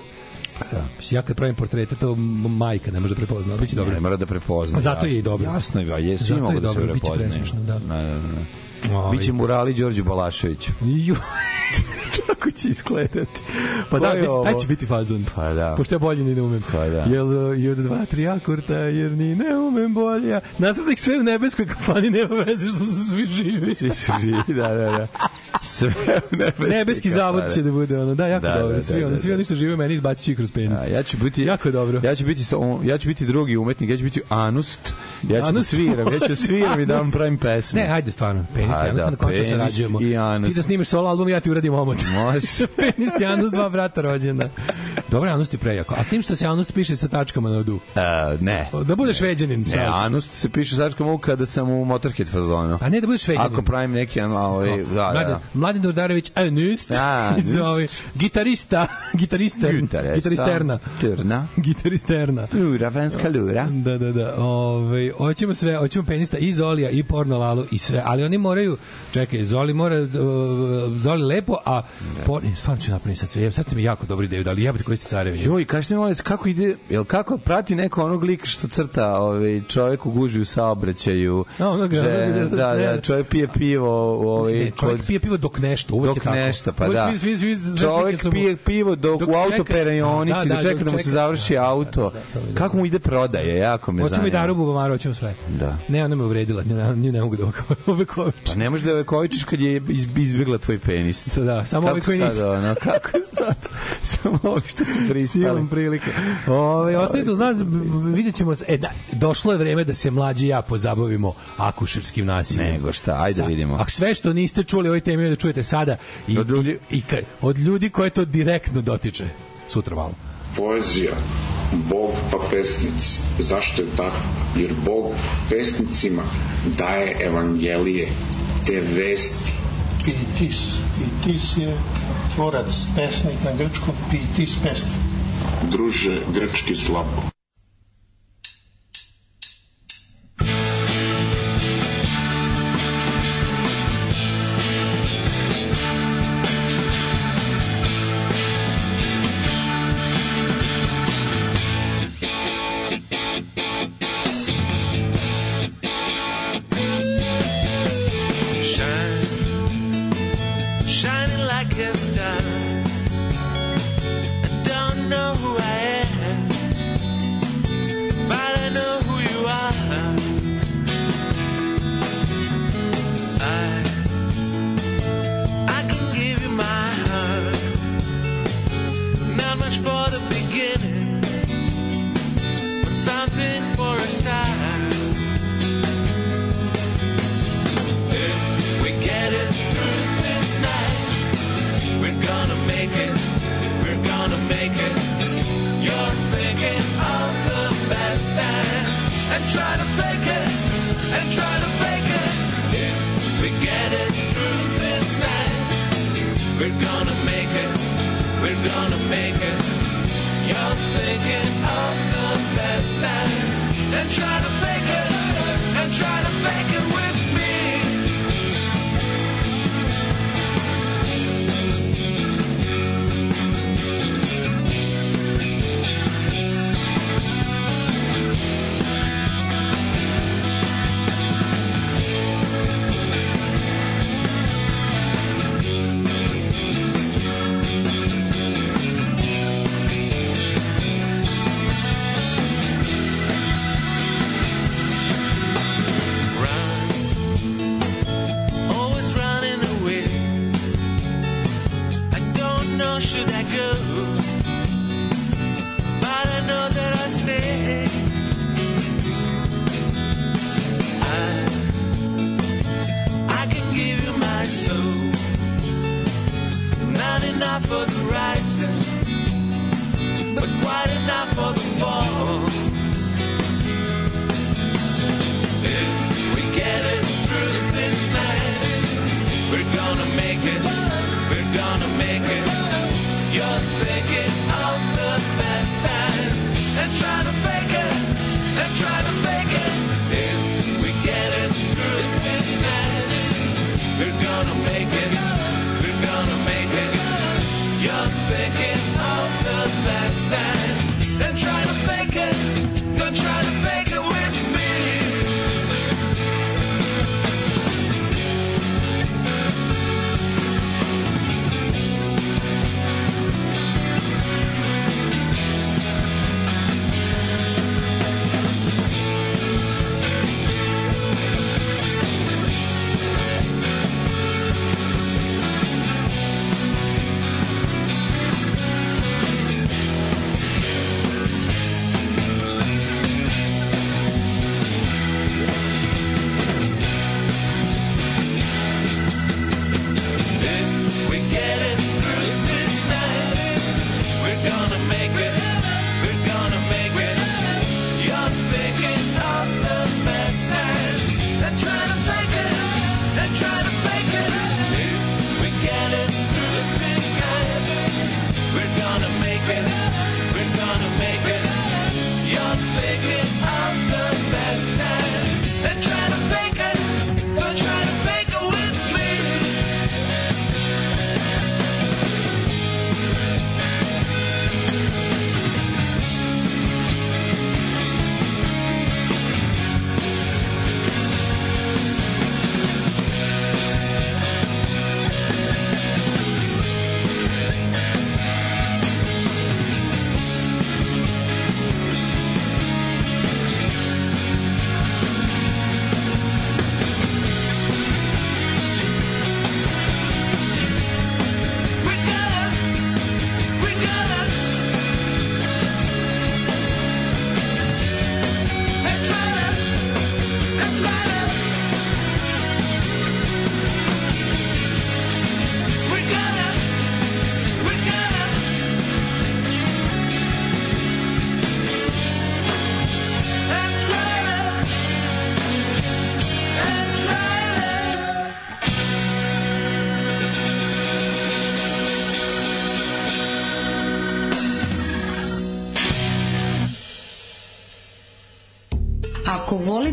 S1: Da. Ja kad pravim portrete, to majka ne može da prepozna, biće dobro.
S2: Ne mora da prepozna.
S1: Zato je i
S2: jasno.
S1: dobro.
S2: Jasno je, a je, svi
S1: Zato
S2: mogu
S1: je
S2: da se
S1: presmešno, da.
S2: Da, da, da.
S1: Ovaj.
S2: Biće murali Đorđu Balaševiću.
S1: Ju. Kako će izgledati? Pa da, već, taj će biti fazon.
S2: Pa da.
S1: Pošto ja bolje ni ne umem.
S2: Pa da.
S1: Jel, i od dva, tri akorta, jer ni ne umem bolje. ja. Naslednik sve u nebeskoj kafani nema veze što su svi živi.
S2: Svi su živi, da, da, da. Sve u nebeski,
S1: Nebeski zavod će da bude ono. Da, jako
S2: Da,
S1: dobro.
S2: da,
S1: svi,
S2: da,
S1: ono,
S2: da,
S1: svi
S2: da.
S1: oni što žive meni izbacit će kroz penis.
S2: A, ja ću biti
S1: Jako dobro.
S2: Ja ću biti sa, ja ću biti drugi umetnik, ja ću biti Anust. Ja ću da
S1: Anust.
S2: sviram, ja ću da sviram i da vam pravim pesme.
S1: Ne, ajde stvarno, penis
S2: A,
S1: ti Janus,
S2: da, penis
S1: sarađujemo.
S2: i Janus.
S1: Ti da snimiš solo album, ja ti uradim omot.
S2: Može.
S1: penis ti Janus, dva brata rođena. Dobro, Janus ti prejako. A s tim što se Janus piše sa tačkama na odu.
S2: A, ne.
S1: Da budeš veđanin.
S2: Ne,
S1: šalim se.
S2: Se piše sačka mu kada sam u Motorhead fazonu.
S1: A ne da budeš veđanin.
S2: Ako pravim neki, ovaj, da, da,
S1: Mladen,
S2: da.
S1: Mladen Dordarević, Anust,
S2: A,
S1: iz
S2: Anust.
S1: ovaj, gitarista,
S2: Gitarista.
S1: gitaristerna.
S2: Trna.
S1: Gitaristerna.
S2: Lura, venska lura.
S1: Da, da, da. Ove, hoćemo sve, hoćemo penista i Zolija i Porno Lalu i sve, ali oni moraju, čekaj, Zoli mora, uh, Zoli lepo, a por, stvarno ću napraviti sad sve. Sad ste mi jako dobru ideju dali, jebote koji ste carevi.
S2: Joj, kažete mi vas, kako ide, jel kako prati neko onog lika što crta ovaj, čovjek u guži u saobraćaju,
S1: A, onoga,
S2: že-
S1: onoga,
S2: da,
S1: ne.
S2: da, čovjek pije pivo, ovaj,
S1: Ne, čovjek pije pivo dok nešto, uvek je
S2: dok
S1: tako.
S2: nešto, pa da.
S1: Svi, svi, svi, svi
S2: Čovjek pije pivo dok,
S1: dok
S2: u autoperanionici,
S1: Da,
S2: da,
S1: da,
S2: čeka da mu se završi auto. Kako mu ide prodaje, jako me
S1: Hoćemo
S2: zanima.
S1: i Daru Bubamaru, hoćemo sve.
S2: Da.
S1: Ne, ona me uvredila, ne, nju ne mogu da ove
S2: Pa ne može da je kovičiš kad je iz, izbjegla tvoj penis.
S1: Da, samo ovi koji
S2: sad,
S1: nisu.
S2: Ono, kako sad? Samo ovi što su pristali.
S1: Silom prilike. Ove, ostanite uz nas, vidjet ćemo. se- E, da, došlo je vreme da se mlađi ja pozabavimo akušerskim nasiljem.
S2: Nego šta, ajde
S1: Sa-
S2: vidimo.
S1: A sve što niste čuli o ovoj temi da čujete sada i,
S2: Od ljudi-
S1: i, i od ljudi koje to direktno dotiče. Sutra malo.
S13: Poezija, Bog pa pesnici. Zašto je tako? Jer Bog pesnicima daje evangelije, te vesti.
S14: Pitis. Pitis je tvorac, pesnik na grčkom, pitis pesnik.
S13: Druže, grčki slabo.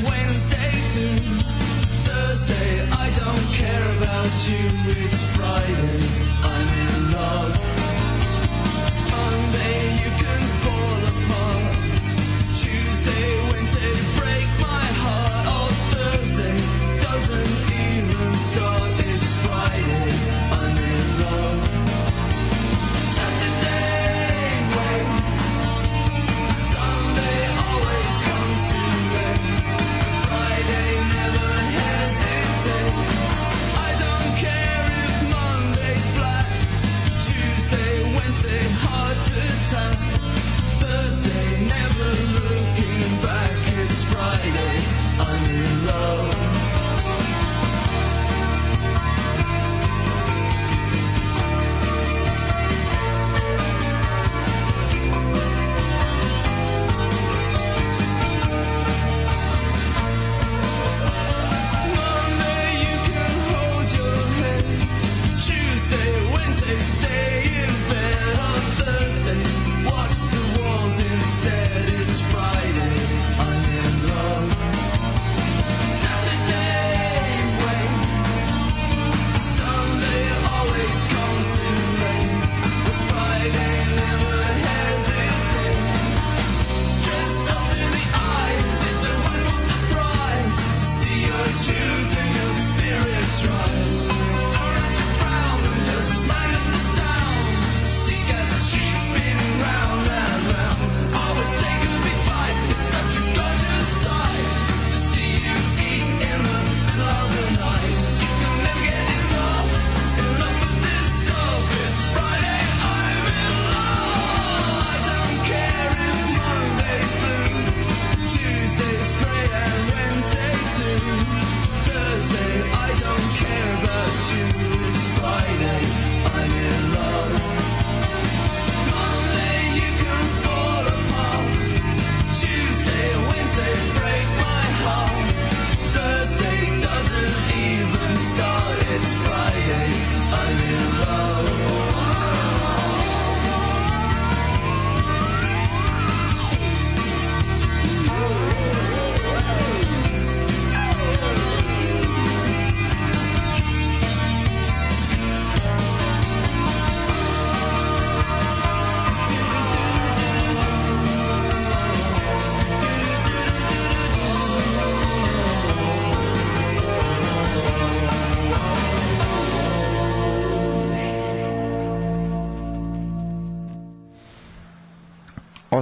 S8: Grey, and Wednesday too. Thursday, I don't care about you. It's Friday, I'm in love.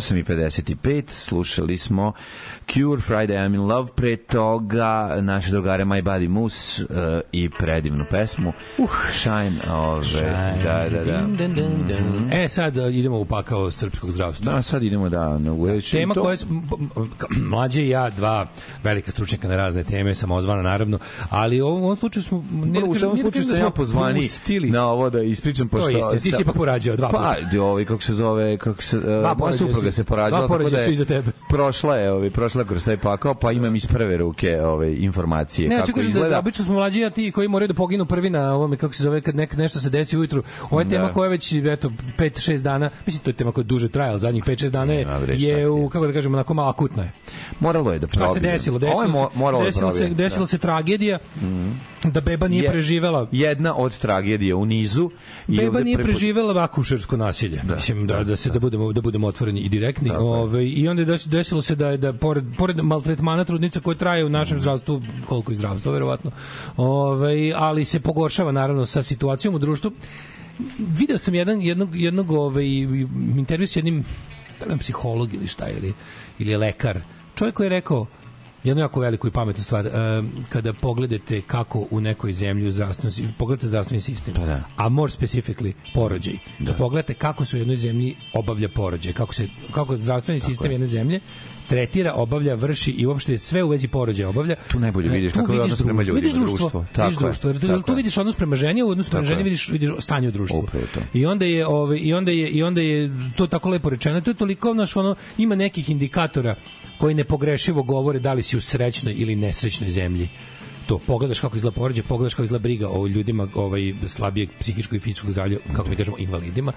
S2: 8.55 slušali smo Cure, Friday I'm in Love, pre toga naše drugare My Body Moose uh, i predivnu pesmu uh, Shine, ove, da, da, da.
S1: Din, din, din, din. E, sad uh, idemo u pakao srpskog zdravstva.
S2: Da, sad idemo da, na već
S1: Tema koja je, s- m- m- k- mlađe i ja, dva velika stručnjaka na razne teme, samozvana naravno, ali u ovom, slučaju smo, ne,
S2: u ovom slučaju sam ja pozvani
S1: pustili.
S2: na ovo da ispričam
S1: To
S2: pošto
S1: isto, ti si ipak porađao dva puta.
S2: Pa, ovaj kako se zove, kako se uh, moja
S1: porođaja
S2: supruga
S1: su-
S2: se porađala
S1: dva
S2: tako da je. Prošla je, ovaj prošla kroz taj pakao, pa imam iz prve ruke ove informacije
S1: Ne,
S2: kako
S1: kako
S2: izgleda.
S1: da obično smo mlađi a ti koji moraju da poginu prvi na ovome kako se zove kad nek, nešto se desi ujutru. Ovo je tema
S2: Da.
S1: koja je već eto 5 6 dana, mislim to je tema koja duže traje, ali zadnjih 5 6 dana je,
S2: šta
S1: je u kako da kažemo onako malo akutna je.
S2: Moralo je da
S1: Šta
S2: probije.
S1: se desilo? Desilo
S2: mo-
S1: se,
S2: moralo da
S1: desilo se,
S2: probije,
S1: desila
S2: da.
S1: se tragedija. Da beba nije
S2: je
S1: preživela
S2: jedna od tragedija u nizu i
S1: Beba nije
S2: prvi put-
S1: preživela akušersko nasilje. Da, Mislim da da se da budemo da budemo otvoreni i direktni. Ovaj i onda je des- desilo se da je da pored pored maltretmana trudnica koje traje u našem
S2: Mhm.
S1: zdravstvu koliko i zdravstvo verovatno. Ovaj ali se pogoršava naravno sa situacijom u društvu. Video sam jedan jednog jednog ovaj intervju s jednim da je psiholog ili šta ili ili je lekar. Čovjek koji je rekao jednu jako veliku i pametnu stvar e, kada pogledate kako u nekoj zemlji u zdravstvenom pogledate zdravstveni sistem
S2: Pa da.
S1: a more specifically porođaj da. pogledate kako se u jednoj zemlji obavlja porođaj kako se kako zdravstveni sistem jedne zemlje tretira, obavlja, vrši i uopšte sve u vezi porođaja obavlja.
S2: Tu najbolje
S1: E,
S2: vidiš kakav je odnos prema ljudima,
S1: vidiš društvo,
S2: Tako
S1: društvo, jer tu,
S2: tako
S1: tu vidiš odnos prema ženi, u odnosu prema ženi vidiš vidiš stanje u društvu. I onda je ovaj i onda je i onda je to tako lepo rečeno, to je toliko naš ono ima nekih indikatora koji nepogrešivo govore da li si u srećnoj ili nesrećnoj zemlji. To pogledaš kako izgleda porođaj, pogledaš kako izgleda briga o ljudima ovaj slabijeg psihičkog i fizičkog zdravlja, kako mi kažemo invalidima.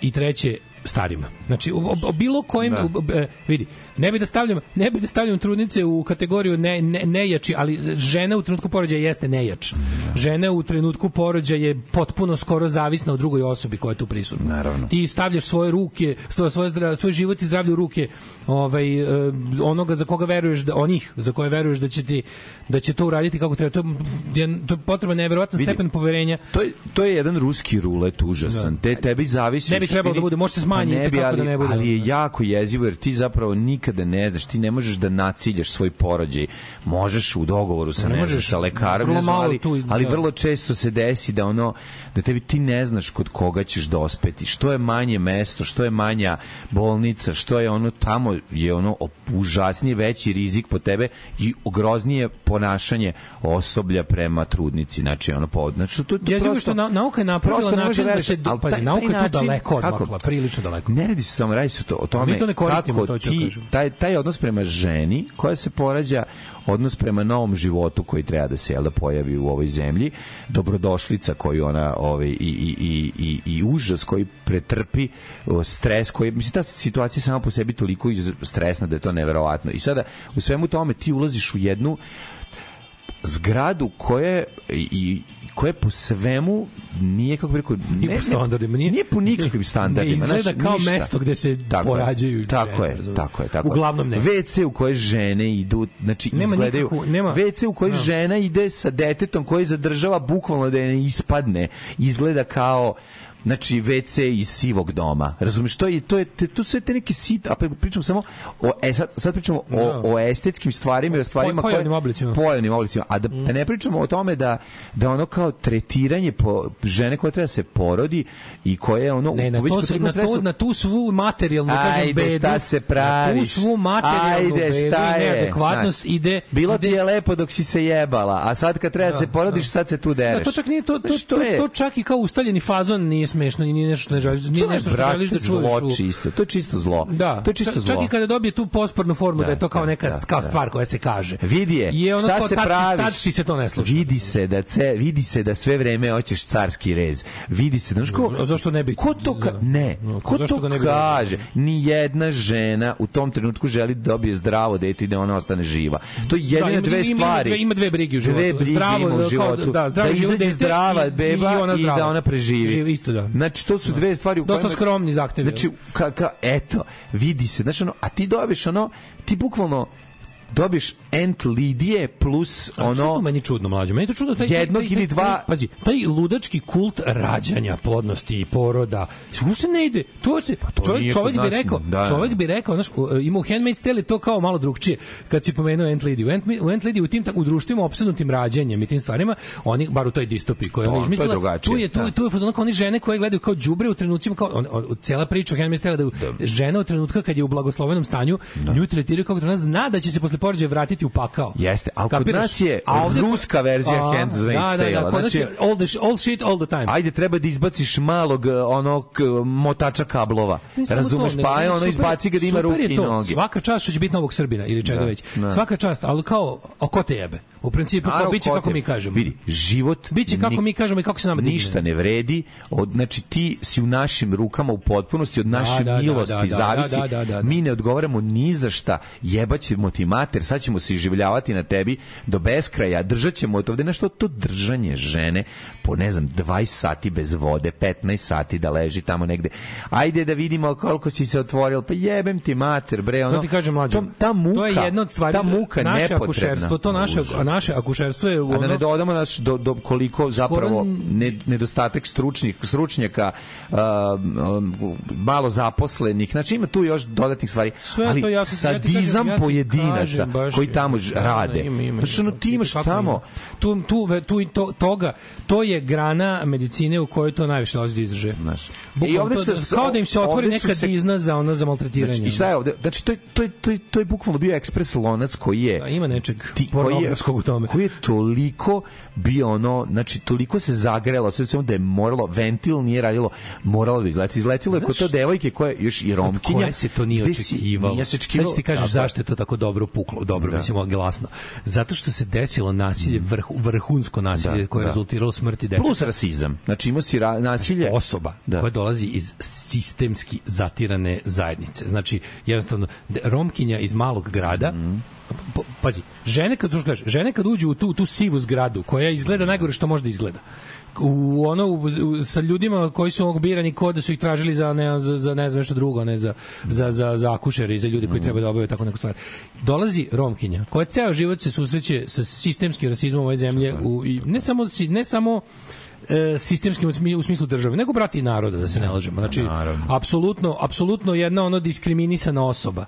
S1: I treće starima. Znači o, o- o bilo kojem
S2: Da.
S1: u- e, vidi, ne bi da stavljam ne bi da stavljam trudnice u kategoriju ne, ne, nejači, ali žena u trenutku porođaja jeste nejač. Žena u trenutku porođaja je potpuno skoro zavisna od drugoj osobi koja je tu prisutna.
S2: Naravno.
S1: Ti stavljaš svoje ruke, svoje svoje zdra, svoj život i zdravlje u ruke ovaj e, onoga za koga veruješ da onih za koje veruješ da će ti da će to uraditi kako treba. To je, to je potreban neverovatan stepen poverenja.
S2: To je, to je jedan ruski rulet užasan.
S1: Da.
S2: Te tebi zavisi
S1: Ne bi trebalo da bude, može se smanjiti,
S2: Pa ne bi, ali,
S1: da ne bude.
S2: ali je jako jezivo jer ti zapravo nikada ne znaš, ti ne možeš da naciljaš svoj porođaj. Možeš u dogovoru sa
S1: Ne
S2: ne,
S1: možeš,
S2: sa lekarom, ne znam,
S1: malo
S2: ali,
S1: tu
S2: ali
S1: da.
S2: vrlo često se desi da ono da tebi ti ne znaš kod koga ćeš dospeti. Što je manje mesto, što je manja bolnica, što je ono tamo je ono užasnije veći rizik po tebe i groznije ponašanje osoblja prema trudnici. Znači ono po znači to, to prosto-
S1: što na, nauka je napravila način da se
S2: ali
S1: nauka je tu daleko odmakla, prilično daleko.
S2: Ne radi se samo, radi se to, o tome
S1: mi to ne koristimo,
S2: kako
S1: to ću
S2: ti,
S1: kažem.
S2: taj, taj odnos prema ženi koja se porađa, odnos prema novom životu koji treba da se jel, da pojavi u ovoj zemlji, dobrodošlica koju ona ovaj, i, i, i, i, i užas koji pretrpi, stres koji, mislim, ta situacija sama po sebi toliko stresna da je to neverovatno. I sada, u svemu tome ti ulaziš u jednu zgradu koje i, i koje po svemu nije kako bi rekao
S1: I po standardima, nije-
S2: nije po nikakvim standardima
S1: Ne izgleda kao
S2: ništa.
S1: mesto gde se
S2: Tako je,
S1: porađaju
S2: tako
S1: žene,
S2: je tako je tako je.
S1: Uglavnom ne.
S2: WC u koje žene idu znači
S1: Nema
S2: izgledaju
S1: nikakvu- nema-
S2: WC u koje
S1: Da.
S2: žena ide sa detetom koji zadržava bukvalno da je ne ispadne izgleda kao Znači WC iz sivog doma. Razumeš to je to je te, to su sve te neke sit, a pa pričam samo o e sad sad pričamo
S1: Da.
S2: o, o estetskim stvarima i o stvarima koje
S1: pojavnim oblicima.
S2: pojavnim oblicima. A da, da ne pričamo o tome da da ono kao tretiranje po žene koja treba da se porodi i koje je ono
S1: Ne, na to, se, na, to, na tu svu materijalnu, da kažem,
S2: Ajde,
S1: bedu,
S2: šta se
S1: na
S2: praviš?
S1: tu svu materijalnu
S2: Ajde,
S1: bedu
S2: šta
S1: i
S2: je?
S1: neadekvatnost
S2: Znaš,
S1: ide...
S2: Bilo
S1: ide,
S2: ti je lepo dok si se jebala, a sad kad treba da, se porodiš, sad se tu dereš.
S1: Da, to čak nije to, to, to,
S2: je-
S1: to čak i kao ustaljeni fazon nije smešno i nije nešto što ne želiš, nije
S2: to
S1: nešto što
S2: brate,
S1: želiš da čuješ.
S2: zlo
S1: u-
S2: čisto. To je čisto zlo.
S1: Da,
S2: to je čisto zlo.
S1: čak i kada dobije tu pospornu formu da,
S2: Da,
S1: je to kao
S2: da,
S1: neka
S2: da,
S1: kao
S2: da.
S1: stvar koja se kaže.
S2: Vidi je,
S1: I ono
S2: šta
S1: kao
S2: se
S1: tad
S2: praviš?
S1: tad ti se to ne sluša.
S2: Vidi se da ce, vidi se da sve vreme hoćeš carski rez. Vidi se, znaš ko?
S1: Zašto ne bi?
S2: Ko to ka, ne,
S1: No,
S2: ko
S1: zašto
S2: to
S1: ga ne bi
S2: kaže? Ni jedna žena u tom trenutku želi da dobije zdravo dete i da ona ostane živa. To je jedine
S1: Da, ima-
S2: dve
S1: ima
S2: stvari.
S1: ima dve brige u životu.
S2: Dve brige
S1: Zdravo,
S2: ima u
S1: kao-
S2: životu.
S1: da, zdravo
S2: izađe
S1: dete
S2: zdrava beba
S1: i ona
S2: i,
S1: zdrava.
S2: da ona preživi.
S1: Živi, isto da.
S2: Znači, to su dve stvari u
S1: Dosta
S2: kojima...
S1: skromni zahtevi.
S2: Znači, ka, ka, eto, vidi se, znači ono, a ti dobiješ ono, ti bukvalno dobiješ ent lidije plus
S1: ono
S2: ono
S1: to meni čudno mlađe meni je to čudno taj
S2: jednog
S1: taj, taj,
S2: ili dva-
S1: pazi taj ludački kult rađanja plodnosti i poroda uopšte ne ide. To se
S2: Pa to
S1: čovjek, čovjek bi rekao
S2: da, da.
S1: čovjek bi rekao znaš u- ima u Handmaid's Tale je to kao malo drugčije kad si pomenuo ent lady u ent, u ent lady u tim u društvima opsednutim rađanjem i tim stvarima oni bar u toj distopiji koju
S2: To-
S1: oni
S2: to je
S1: izmislila tu je tu,
S2: da.
S1: tu je fazon kao oni žene koje gledaju kao đubre u trenucima kao on, on, cela priča o Handmaid's Tale da, žena u trenutka kad je u blagoslovenom stanju nju tretiraju kako da ona zna da će se posle porođaja vratiti u pakao
S2: Jeste, ali kod
S1: Kapiraš?
S2: nas je
S1: A ovde-
S2: ruska verzija
S1: A,
S2: Handmaid's
S1: Da, da, da, nas
S2: Znači,
S1: all, the, all shit all the time.
S2: Ajde, treba da izbaciš malog eh, onog motača kablova. Razumeš,
S1: to,
S2: pa je ono izbaci ga da ima ruke i noge.
S1: Svaka čast što će biti novog Srbina ili čega
S2: Da,
S1: već.
S2: da.
S1: Svaka čast, ali kao, a ko te jebe? U principu, kao, biće
S2: ko
S1: kako mi kažemo.
S2: Vidi, život
S1: Biće kako mi kažemo i kako se nama
S2: ništa ne vredi. Od, znači, ti si u našim rukama u potpunosti, od naše
S1: da, da,
S2: milosti
S1: da, da,
S2: zavisi.
S1: da, da, da, da.
S2: Mi ne odgovaramo ni za šta. Jebaćemo ti mater, sad ćemo se iživljavati na tebi do beskraja, držat ćemo to ovde, nešto to držanje žene po, ne znam, 20 sati bez vode, 15 sati da leži tamo negde. Ajde da vidimo koliko si se otvoril, pa jebem ti mater, bre, ono.
S1: To ti kažem mlađe.
S2: to- ta muka,
S1: to je jedna od stvari.
S2: ta muka
S1: naše
S2: nepotrebna.
S1: akušerstvo, to naše,
S2: Užas.
S1: naše akušerstvo je u
S2: A da
S1: ono,
S2: ne dodamo naš do, do koliko zapravo ne, nedostatak stručnih stručnjaka uh, um, malo zaposlenih znači ima tu još dodatnih stvari
S1: Sve
S2: ali
S1: to ja
S2: sadizam
S1: ja ti
S2: pojedinaca
S1: kažem baš
S2: koji
S1: je.
S2: tamo ž-
S1: Da, da,
S2: rade
S1: ima, ima,
S2: znači ono ti imaš tamo
S1: tu tu tu to toga to je grana medicine u kojoj to najviše dolazi do izražaja. Bukvalno
S2: I ovde
S1: to
S2: se-
S1: da- kao da im se otvori neka
S2: se-
S1: dizna za ono za maltretiranje.
S2: Znači, I šta je ovde? Znači, to je, to je, to je, to je bukvalno bio ekspres lonac koji je...
S1: A ima nečeg
S2: ti, koji je,
S1: u tome.
S2: koji je toliko bio ono, znači toliko se zagrelo, sve samo da je moralo, ventil nije radilo, moralo da izleti. Izletilo je kod to devojke koja još i
S1: Od
S2: romkinja.
S1: koje se to nije očekivalo.
S2: Nije se
S1: Sad
S2: očekivalo.
S1: ću ti kažeš
S2: je.
S1: zašto je to tako dobro puklo, dobro,
S2: Da.
S1: mislim, glasno. Zato što se desilo nasilje, vrh, vrhunsko nasilje
S2: Da,
S1: koje je
S2: da.
S1: rezultiralo smrti deteta.
S2: Plus rasizam. Znači imao si ra, nasilje.
S1: osoba
S2: Da.
S1: koja dolazi iz sistemski zatirane zajednice. Znači, jednostavno, Romkinja iz malog grada,
S2: Mhm.
S1: pa- pazi, žene kad, kaže, žene kad uđu u tu, tu sivu zgradu, koja izgleda najgore što može da izgleda, u ono u, u, sa ljudima koji su ovog birani kod da su ih tražili za ne za, za ne znam nešto drugo ne za za za za akušere i za ljude
S2: Mhm.
S1: koji treba da obave tako neku stvar. Dolazi Romkinja koja ceo život se susreće sa sistemskim rasizmom ove zemlje u, i ne samo ne samo e, sistemskim u smi- u smislu države, nego brati i naroda, da se ne lažemo. Znači, apsolutno, apsolutno jedna ono diskriminisana osoba,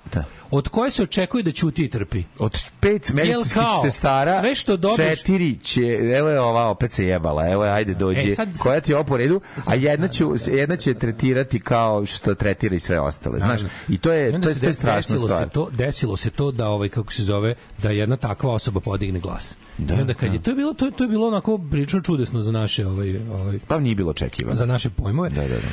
S1: od koje se očekuje da ćuti i trpi.
S2: Od pet medicinskih sestara,
S1: sve što dobiješ-
S2: četiri će, evo je ova opet se jebala, evo je, ajde dođi,
S1: E, sad- sad-
S2: koja ti je ovo po redu, a jedna će, jedna će tretirati kao što tretira i sve ostale, znaš, i to je, to je, to je strašna
S1: desilo
S2: stvar.
S1: Se to, desilo se to da ovaj kako se zove da jedna takva osoba podigne glas.
S2: Da,
S1: I onda kad
S2: da.
S1: je to je bilo to, je- to je bilo onako prilično čudesno za naše ovaj ovaj
S2: Pa nije bilo očekivano.
S1: za naše pojmove.
S2: Da, da, da.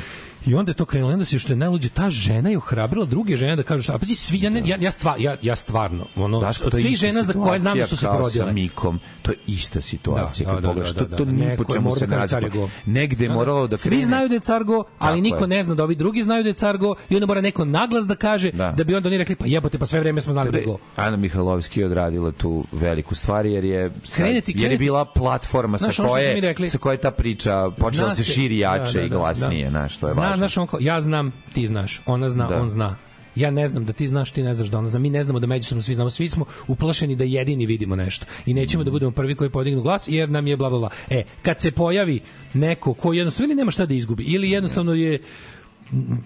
S1: I onda je to krenulo, onda se što je najluđe, ta žena je ohrabrila druge žene da kažu šta, a pazi, svi, ja, ne, ja, ja, stva, ja, ja stvarno, ono,
S2: Daško,
S1: od
S2: to
S1: svih žena za koje znam da su se porodile.
S2: sa Mikom, to je ista situacija.
S1: Da,
S2: kad
S1: da,
S2: pogledaš,
S1: da,
S2: to,
S1: da,
S2: to
S1: da.
S2: ni
S1: Neko
S2: po
S1: je
S2: čemu
S1: morao
S2: se
S1: da kaže
S2: ne
S1: car je
S2: razba.
S1: go.
S2: Negde je
S1: Da, da.
S2: moralo da
S1: Svi
S2: krene.
S1: znaju da je cargo, ali niko ne zna da ovi drugi znaju da je cargo i onda mora neko naglas da kaže da, bi onda oni rekli pa jebote pa sve vreme smo znali da je go.
S2: Ana Mihajlovski je odradila tu veliku stvar jer je
S1: Kreneti-
S2: jer je bila platforma sa koje sa koje ta priča počela se širi jače
S1: da, da,
S2: i
S1: da,
S2: glasnije,
S1: da.
S2: znaš, to je važno.
S1: Znaš, on kao, ja znam, ti znaš, ona zna,
S2: Da.
S1: on zna. Ja ne znam da ti znaš, ti ne znaš da ona zna. Mi ne znamo da međusobno svi znamo. Svi smo uplašeni da jedini vidimo nešto. I nećemo da budemo prvi koji podignu glas jer nam je bla bla bla. E, kad se pojavi neko ko jednostavno ili nema šta da izgubi ili jednostavno je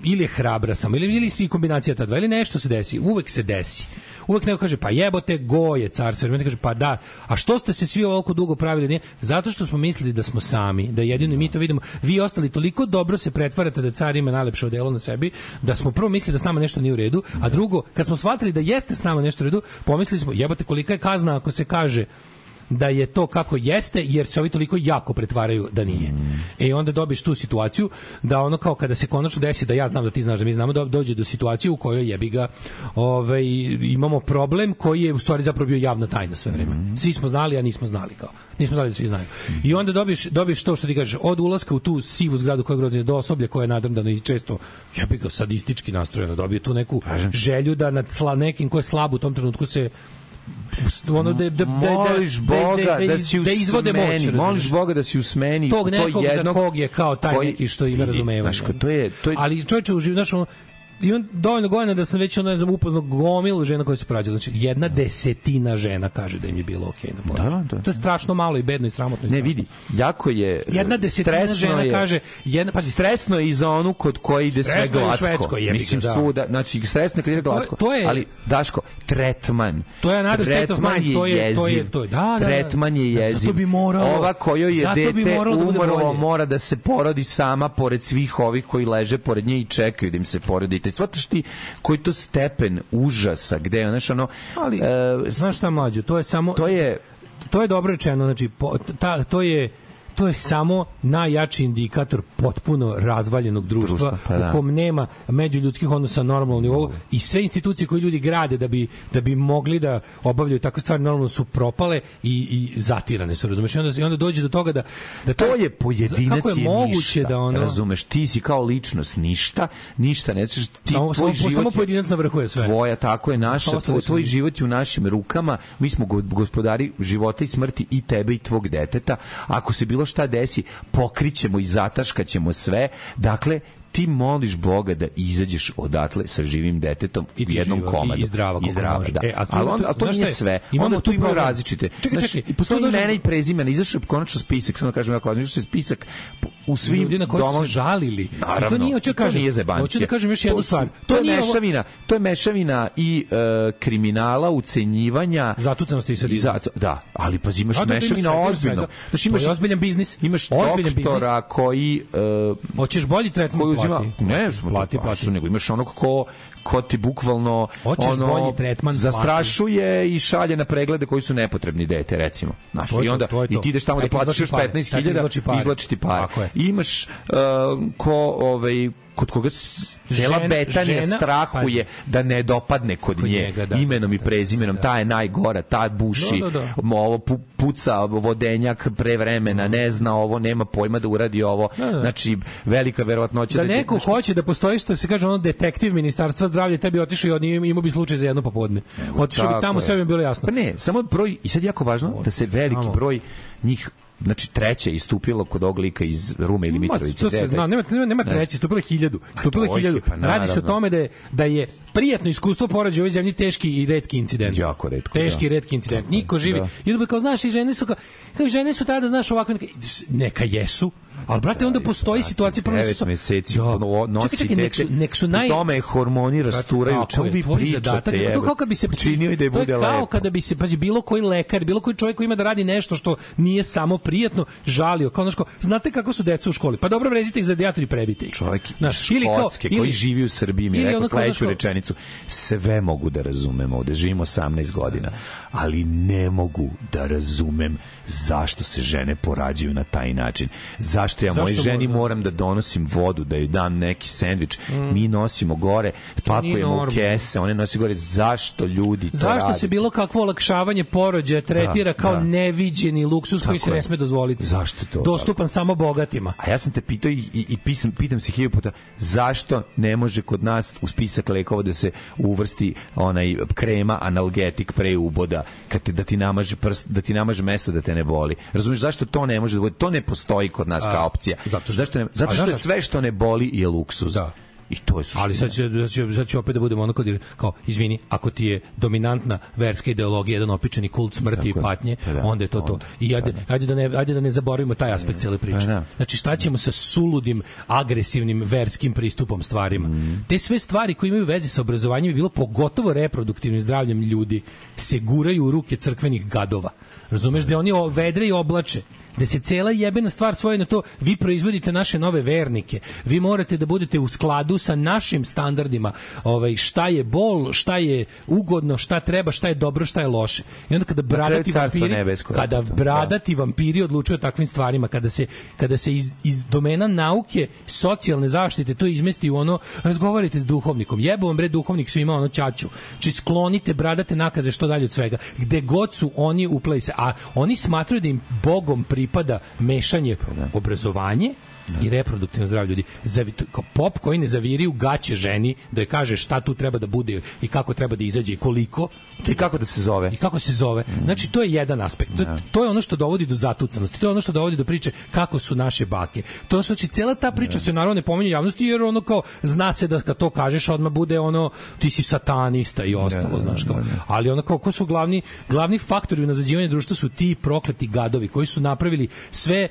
S1: ili je hrabra samo ili ili si kombinacija ta dva ili nešto se desi uvek se desi. Uvek neko kaže pa jebote go je car vreme kaže pa da a što ste se svi ovoliko dugo pravili nije zato što smo mislili da smo sami da jedino mi to vidimo. Vi ostali toliko dobro se pretvarate da car ima najlepše odelo na sebi da smo prvo mislili da s nama nešto nije u redu a drugo kad smo shvatili da jeste s nama nešto u redu pomislili smo jebote kolika je kazna ako se kaže da je to kako jeste jer se ovi toliko jako pretvaraju da nije. E onda dobiš tu situaciju da ono kao kada se konačno desi da ja znam da ti znaš da mi znamo da dođe do situacije u kojoj jebi ga ovaj imamo problem koji je u stvari zapravo bio javna tajna sve vreme. Svi smo znali, a nismo znali kao. Nismo znali da svi znaju. I onda dobiš dobiš to što ti kažeš od ulaska u tu sivu zgradu koja je grozna do osoblja koje je nadrndano i često jebi ga sadistički nastrojeno dobije tu neku želju da nad sla, nekim ko je slab u tom trenutku se ono da da da
S2: moliš Boga da, si u
S1: da izvode moć
S2: moliš Boga da si u smeni
S1: tog
S2: to
S1: nekog za
S2: jednog
S1: kog je kao taj
S2: koji-
S1: neki što ima
S2: vidi,
S1: razumevanja.
S2: znaš, to je to je
S1: Ali čovječe uživ, znaš, ono, imam dovoljno godina da sam već ono, ne znam, upoznao gomilu žena koje su porađale. Znači, jedna desetina žena kaže da im je bilo okej na porođaju.
S2: Da, da.
S1: To je strašno malo i bedno i sramotno. i
S2: Ne vidi, jako je
S1: Jedna desetina
S2: stresno
S1: žena
S2: je-
S1: kaže, jedna, pazi,
S2: stresno je i za onu kod koje ide sve
S1: Stresno je u
S2: glatko.
S1: Jebi ga,
S2: Mislim
S1: da.
S2: svuda, znači stresno je kad ide
S1: To je-
S2: glatko.
S1: to je-
S2: ali Daško, tretman.
S1: To je another state of mind, to je- to je-
S2: jeziv.
S1: to je- da, da, da.
S2: Tretman je
S1: Zato
S2: jeziv.
S1: bi moralo-
S2: Ova kojoj je
S1: zato
S2: dete
S1: da
S2: umrlo, mora da se porodi sama pored svih ovih koji leže pored nje i čekaju da im se porodi. Shvataš ti koji to stepen užasa, gde je, znaš, ono...
S1: Ali,
S2: e,
S1: znaš šta mlađo, to je samo...
S2: To je...
S1: To je dobro rečeno, znači, po, ta, to je to je samo najjači indikator potpuno razvaljenog društva,
S2: Društva, pa da.
S1: u kom nema međuljudskih odnosa na normalnom nivou i sve institucije koje ljudi grade da bi da bi mogli da obavljaju takve stvari normalno su propale i, i zatirane su razumeš? I onda i onda dođe do toga da da
S2: to
S1: taj-
S2: je pojedinac
S1: kako je
S2: je
S1: moguće
S2: ništa,
S1: da ono
S2: razumeš? Ti si kao ličnost ništa ništa ne znaš ti
S1: Samo-
S2: tvoj
S1: samo-
S2: život
S1: samo
S2: je-
S1: pojedinac na vrhu je sve.
S2: tvoja tako je naša tvoj, tvoj život je u našim rukama mi smo go- gospodari života i smrti i tebe i tvog deteta. Ako se bilo šta desi pokrićemo i zataškaćemo sve. Dakle ti moliš Boga da izađeš odatle sa živim detetom
S1: I
S2: jednom
S1: živa, i-
S2: komadu.
S1: i zdrava koliko može.
S2: da.
S1: E, a tu
S2: ali,
S1: ima
S2: onda,
S1: tu-
S2: ali to
S1: znaš
S2: nije
S1: je?
S2: sve.
S1: Imamo
S2: onda
S1: tu
S2: tu imaju
S1: problem.
S2: različite.
S1: Čekaj,
S2: Znaš,
S1: čekaj,
S2: i postoji
S1: to dođe-
S2: imena i prezimena, izašao je konačno spisak, samo da kažem jako važno, izašao je spisak u svim
S1: ljudi na
S2: domom-
S1: se žalili.
S2: Naravno,
S1: I to nije, hoću da kažem,
S2: nije zebancija.
S1: hoću da kažem još jednu stvar.
S2: To,
S1: To
S2: je
S1: nije ovo-
S2: mešavina, to je mešavina i e, kriminala, ucenjivanja,
S1: Zatucanosti i sadizma.
S2: zato, da, ali pa imaš
S1: A, da, da, ima
S2: mešavina
S1: ima
S2: ozbiljno. Znači
S1: To
S2: imaš
S1: je ozbiljan biznis.
S2: Imaš
S1: Ozbiljan
S2: doktora koji e,
S1: Hoćeš bolji tretman
S2: koji uzima
S1: plati.
S2: ne smo
S1: plati,
S2: to,
S1: plati.
S2: nego imaš onog ko ko ti bukvalno
S1: Hoćeš
S2: ono
S1: bolji tretman,
S2: zastrašuje i šalje na preglede koji su nepotrebni dete recimo znaš
S1: To
S2: i onda
S1: to to.
S2: i ti ideš tamo da još
S1: pare,
S2: 15.000
S1: taj ti izvlači pare.
S2: ti. I imaš uh, ko ovaj kod koga cela
S1: Žena-
S2: Betanija
S1: žena-
S2: strahuje da ne dopadne kod,
S1: Kod
S2: nje
S1: njega, da,
S2: imenom i prezimenom ta je najgora ta buši
S1: Da, da, da.
S2: ovo pu- puca vodenjak pre vremena ne zna ovo nema pojma da uradi ovo
S1: Da, da.
S2: znači velika verovatnoća
S1: Da
S2: da
S1: neko hoće da postoji što se kaže ono detektiv ministarstva zdravlja tebi otišao i on im- imao bi slučaj za jedno popodne. Otišao bi tamo
S2: je.
S1: sve bi bilo jasno.
S2: Pa ne, samo broj, i sad jako važno da se veliki broj njih Znači treće je istupilo kod ovog lika iz Rume ili
S1: Ma,
S2: Mitrovice.
S1: to
S2: gde je
S1: se zna, nema, nema, nema
S2: Ne.
S1: treći, stupilo je hiljadu. Stupilo je
S2: trojke,
S1: hiljadu.
S2: pa
S1: Radi se o tome da je, da je prijatno iskustvo porađe u ovoj zemlji teški i retki incident.
S2: Jako retko,
S1: Teški i
S2: da.
S1: redki incident. Niko živi.
S2: da.
S1: I onda kao, znaš, i žene su kao, kao žene su tada, znaš, ovako, neka, neka jesu, ali, brate, onda postoji situacija... prvo
S2: Devet
S1: su-
S2: meseci
S1: Da.
S2: no, nosi
S1: Čekaj, čekaj, nek su, nek su naj...
S2: tome hormoni rasturaju. Čemu
S1: je,
S2: vi pričate? jebote?
S1: To kao kad bi se
S2: Činio i da je
S1: to je
S2: bude
S1: kao
S2: lepo.
S1: kada bi se pazi bilo koji lekar, bilo koji čovjek koji ima da radi nešto što nije samo prijatno, žalio kao kao, znate kako su deca u školi? Pa dobro vrezite ih za dijator i prebite ih.
S2: čovjek
S1: Znaš,
S2: iz Škotske koji živi u Srbiji mi je
S1: ili
S2: rekao
S1: kao,
S2: sledeću
S1: kao-
S2: rečenicu sve mogu da razumem ovde živimo 18 godina ali ne mogu da razumem zašto se žene porađaju na taj način zašto ja
S1: Zašto
S2: mojoj ženi
S1: mora-
S2: moram da donosim vodu da joj dam neki sendvič mi nosimo gore pakujemo u kese one nosi gore zašto ljudi to
S1: Zašto
S2: rade
S1: se bilo kakvo olakšavanje porođaja tretira
S2: Da,
S1: kao
S2: da.
S1: neviđeni luksus koji
S2: Tako
S1: se
S2: je.
S1: ne sme dozvoliti?
S2: Zašto to?
S1: Dostupan samo bogatima.
S2: A ja sam te pitao i, i, i pisam, pitam se hilju puta zašto ne može kod nas u spisak lekova da se uvrsti onaj krema analgetik pre uboda kad te, da ti namaže prst, da ti namaže mesto da te ne boli. Razumeš zašto to ne može da bude? To ne postoji kod nas kao opcija.
S1: zato što-
S2: zašto ne, zato što je
S1: znaš-
S2: sve što ne boli je luksuz.
S1: Da.
S2: I to je suština.
S1: Ali sad će, sad će, sad će opet da budemo ono kod, kao, izvini, ako ti je dominantna verska ideologija, jedan opičeni kult smrti i
S2: Tako je.
S1: patnje,
S2: Pa da,
S1: onda je to to.
S2: onda.
S1: I ajde, ajde, da ne, ajde da ne zaboravimo taj aspekt cele priče.
S2: Pa da.
S1: Znači, šta ćemo sa suludim, agresivnim verskim pristupom stvarima?
S2: Mm.
S1: Te sve stvari koje imaju veze sa obrazovanjem i bilo pogotovo reproduktivnim zdravljem ljudi se guraju u ruke crkvenih gadova. Razumeš da oni vedre i oblače da se cela jebena stvar svoje na to vi proizvodite naše nove vernike. Vi morate da budete u skladu sa našim standardima ovaj šta je bol šta je ugodno šta treba šta je dobro šta je loše. I onda kada bradati vampiri
S2: nebesko,
S1: kada
S2: da, da.
S1: bradati vampiri odlučuju o takvim stvarima. Kada se kada se iz, iz domena nauke socijalne zaštite to izmesti u ono razgovarajte s duhovnikom. Jebo vam bre duhovnik svima ono ćaću. Či sklonite bradate nakaze što dalje od svega. Gde god su oni upleli se a oni smatraju da im bogom pripada mešanje obrazovanje i reproduktivno zdravlje ljudi. Zavi, pop koji ne zaviri u gaće ženi da joj kaže šta tu treba da bude i kako treba da izađe i koliko
S2: I kako da se zove?
S1: i kako se zove. Znači to je jedan aspekt. To, to je ono što dovodi do zatucanosti. To je ono što dovodi do priče kako su naše bake. To je znači cela ta priča se naravno ne pominje javnosti jer ono kao zna se da kad to kažeš odmah bude ono ti si satanista i ostalo, znaš kao. Ali ono kao ko su glavni glavni faktori u nazađivanju društva su ti prokleti gadovi koji su napravili sve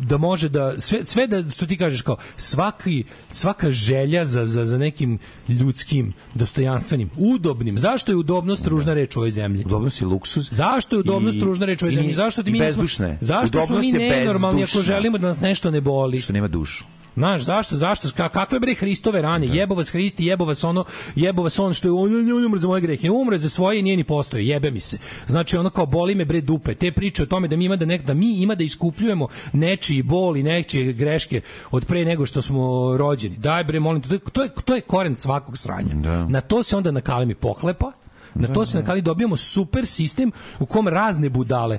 S1: da može da sve sve da što ti kažeš kao svaki svaka želja za za za nekim ljudskim dostojanstvenim udobnim. Zašto je udobnost ružna reč u ovoj zemlji?
S2: Udobnost je luksuz.
S1: Zašto je udobnost
S2: I-
S1: ružna reč u ovoj
S2: i-
S1: zemlji? Zašto ti mi nismo-. Zašto smo
S2: Udobnost
S1: mi
S2: je
S1: nenormalni ako želimo da nas nešto ne boli?
S2: Što nema dušu.
S1: Znaš, zašto, zašto, ka, kakve bre Hristove rane, jebo vas Hristi, jebo vas ono, jebo vas on što je, on, on, on umre za moje grehe, umre za svoje i nije ni postoje, jebe mi se. Znači, ono kao boli me bre dupe, te priče o tome da mi ima da, nek, da mi ima da iskupljujemo nečiji bol i nečije greške od pre nego što smo rođeni. Daj bre, molim te, to je, to je, to je koren svakog sranja.
S2: Da.
S1: Na to se onda nakalemi pohlepa, na to se nakalemi dobijamo super sistem u kom razne budale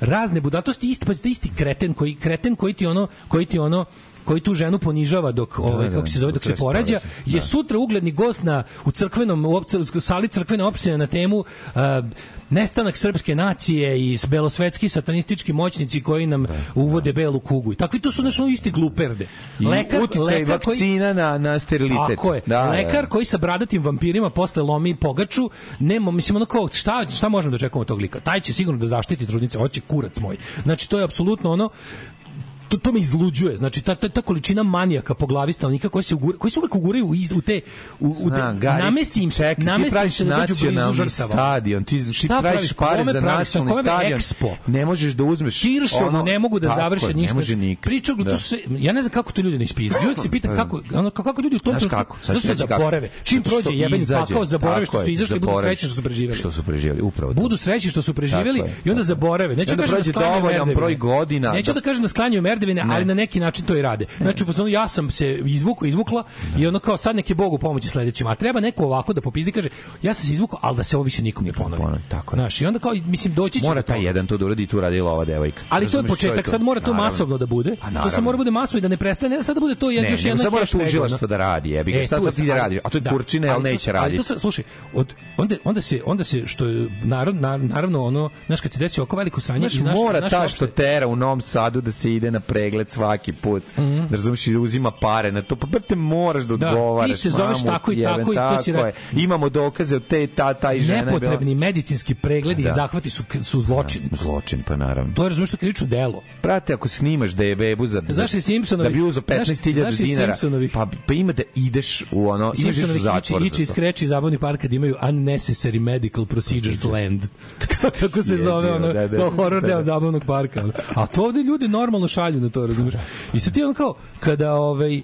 S1: razne budale, to ste isti, pa ste isti kreten koji kreten koji ti ono koji ti ono koji tu ženu ponižava dok ovaj
S2: da,
S1: kako se zove dok se porađa
S2: porađa,
S1: je
S2: da.
S1: sutra ugledni gost na u crkvenom u sali crkvene opštine na temu uh, nestanak srpske nacije i belosvetski satanistički moćnici koji nam uvode belu kugu. I takvi to su našo isti gluperde.
S2: I uticaj vakcina na, na sterilitet.
S1: Tako je.
S2: Da,
S1: lekar
S2: da.
S1: koji sa bradatim vampirima posle lomi pogaču, nema, mislim, ono kao, šta, šta možemo da očekujemo od tog lika? Taj će sigurno da zaštiti trudnice, hoće kurac moj. Znači, to je apsolutno ono, to, to me izluđuje. Znači ta, ta, ta količina manijaka po glavi stanovnika koji se ugura, koji se uvek uguraju u, iz- u te u, u te,
S2: Gari,
S1: namesti im se,
S2: čekaj, ti
S1: namesti im
S2: praviš
S1: se da
S2: nacionalni stadion, ti, ti praviš pare za nacionalni stadion,
S1: Expo.
S2: ne možeš da uzmeš
S1: Širšovo
S2: ono-
S1: ne mogu da završe ništa. Priča,
S2: Da.
S1: sve, ja ne znam kako to ljudi ne ispizdu. Uvijek se pitam kako, ono, kako, ljudi u tom trenutku-
S2: kako?
S1: Zato se zaborave. Čim prođe jebeni pakao, zaborave što su izašli, budu srećni što su preživeli.
S2: Što su preživeli, upravo.
S1: Budu srećni što su preživeli i onda zaborave. Neću
S2: I onda
S1: da kažem da sklanjaju
S2: dovoljan broj godina
S1: Neću
S2: da-
S1: da kažem da sklanjaju merdevine, ali na neki način to i rade. Znači, u ja sam se izvukao, izvukla i ono kao sad neki Bogu pomoći sledećim. A treba neko ovako da popizdi i kaže, ja sam se izvukao, ali da se ovo više nikom ne ponovi.
S2: Tako
S1: Znaš, i onda kao, mislim, doći će
S2: Mora taj jedan to da uradi i tu radila ova devojka.
S1: Ali to je početak,
S2: to?
S1: sad mora to
S2: Naravno.
S1: masovno da bude.
S2: Pa
S1: To se
S2: naravno.
S1: mora bude masovno i da ne prestane, ne sad da bude to jed,
S2: Ne,
S1: još jedna
S2: sad mora tužilaštvo da radi, jebi ga.
S1: E,
S2: Šta sad
S1: je
S2: ide
S1: ali-
S2: radi? A to je
S1: da,
S2: kurčine,
S1: to-
S2: neće
S1: ali to
S2: raditi.
S1: slušaj, od, onda, onda, se, onda se, što je, narod, nar- naravno, ono, znaš, kad se desi oko veliko sranje,
S2: Znaš,
S1: iz naše-
S2: mora ta što tera u Novom Sadu da se ide na pregled svaki put.
S1: Mhm.
S2: Da razumiješ i da uzima pare na to. Pa brate, moraš da
S1: Da,
S2: odgovaraš.
S1: ti se zoveš
S2: mamu,
S1: tako i
S2: jebem,
S1: tako i to si
S2: tako
S1: re-
S2: je. Imamo dokaze od te, ta, ta i žena. je bila-
S1: nepotrebni medicinski pregledi
S2: Da.
S1: i zahvati su, su zločin.
S2: Zločin, pa naravno.
S1: To je je krivično delo.
S2: Brate, ako snimaš da je bebu za,
S1: Znaš li Simpsonovi-
S2: da bi uzeo 15.000
S1: znaš li
S2: dinara, pa, pa ima da ideš u ono, imaš da ideš u
S1: Simpsonovi
S2: zatvor
S1: ići, ići
S2: za to.
S1: skreći zabavni park kad imaju unnecessary medical procedures land. Kako se zove ono,
S2: da, da,
S1: horror
S2: da,
S1: deo
S2: da.
S1: zabavnog parka. A to ovde ljudi normalno šalju na to, razumiješ? I sad ti ono kao, kada ovaj,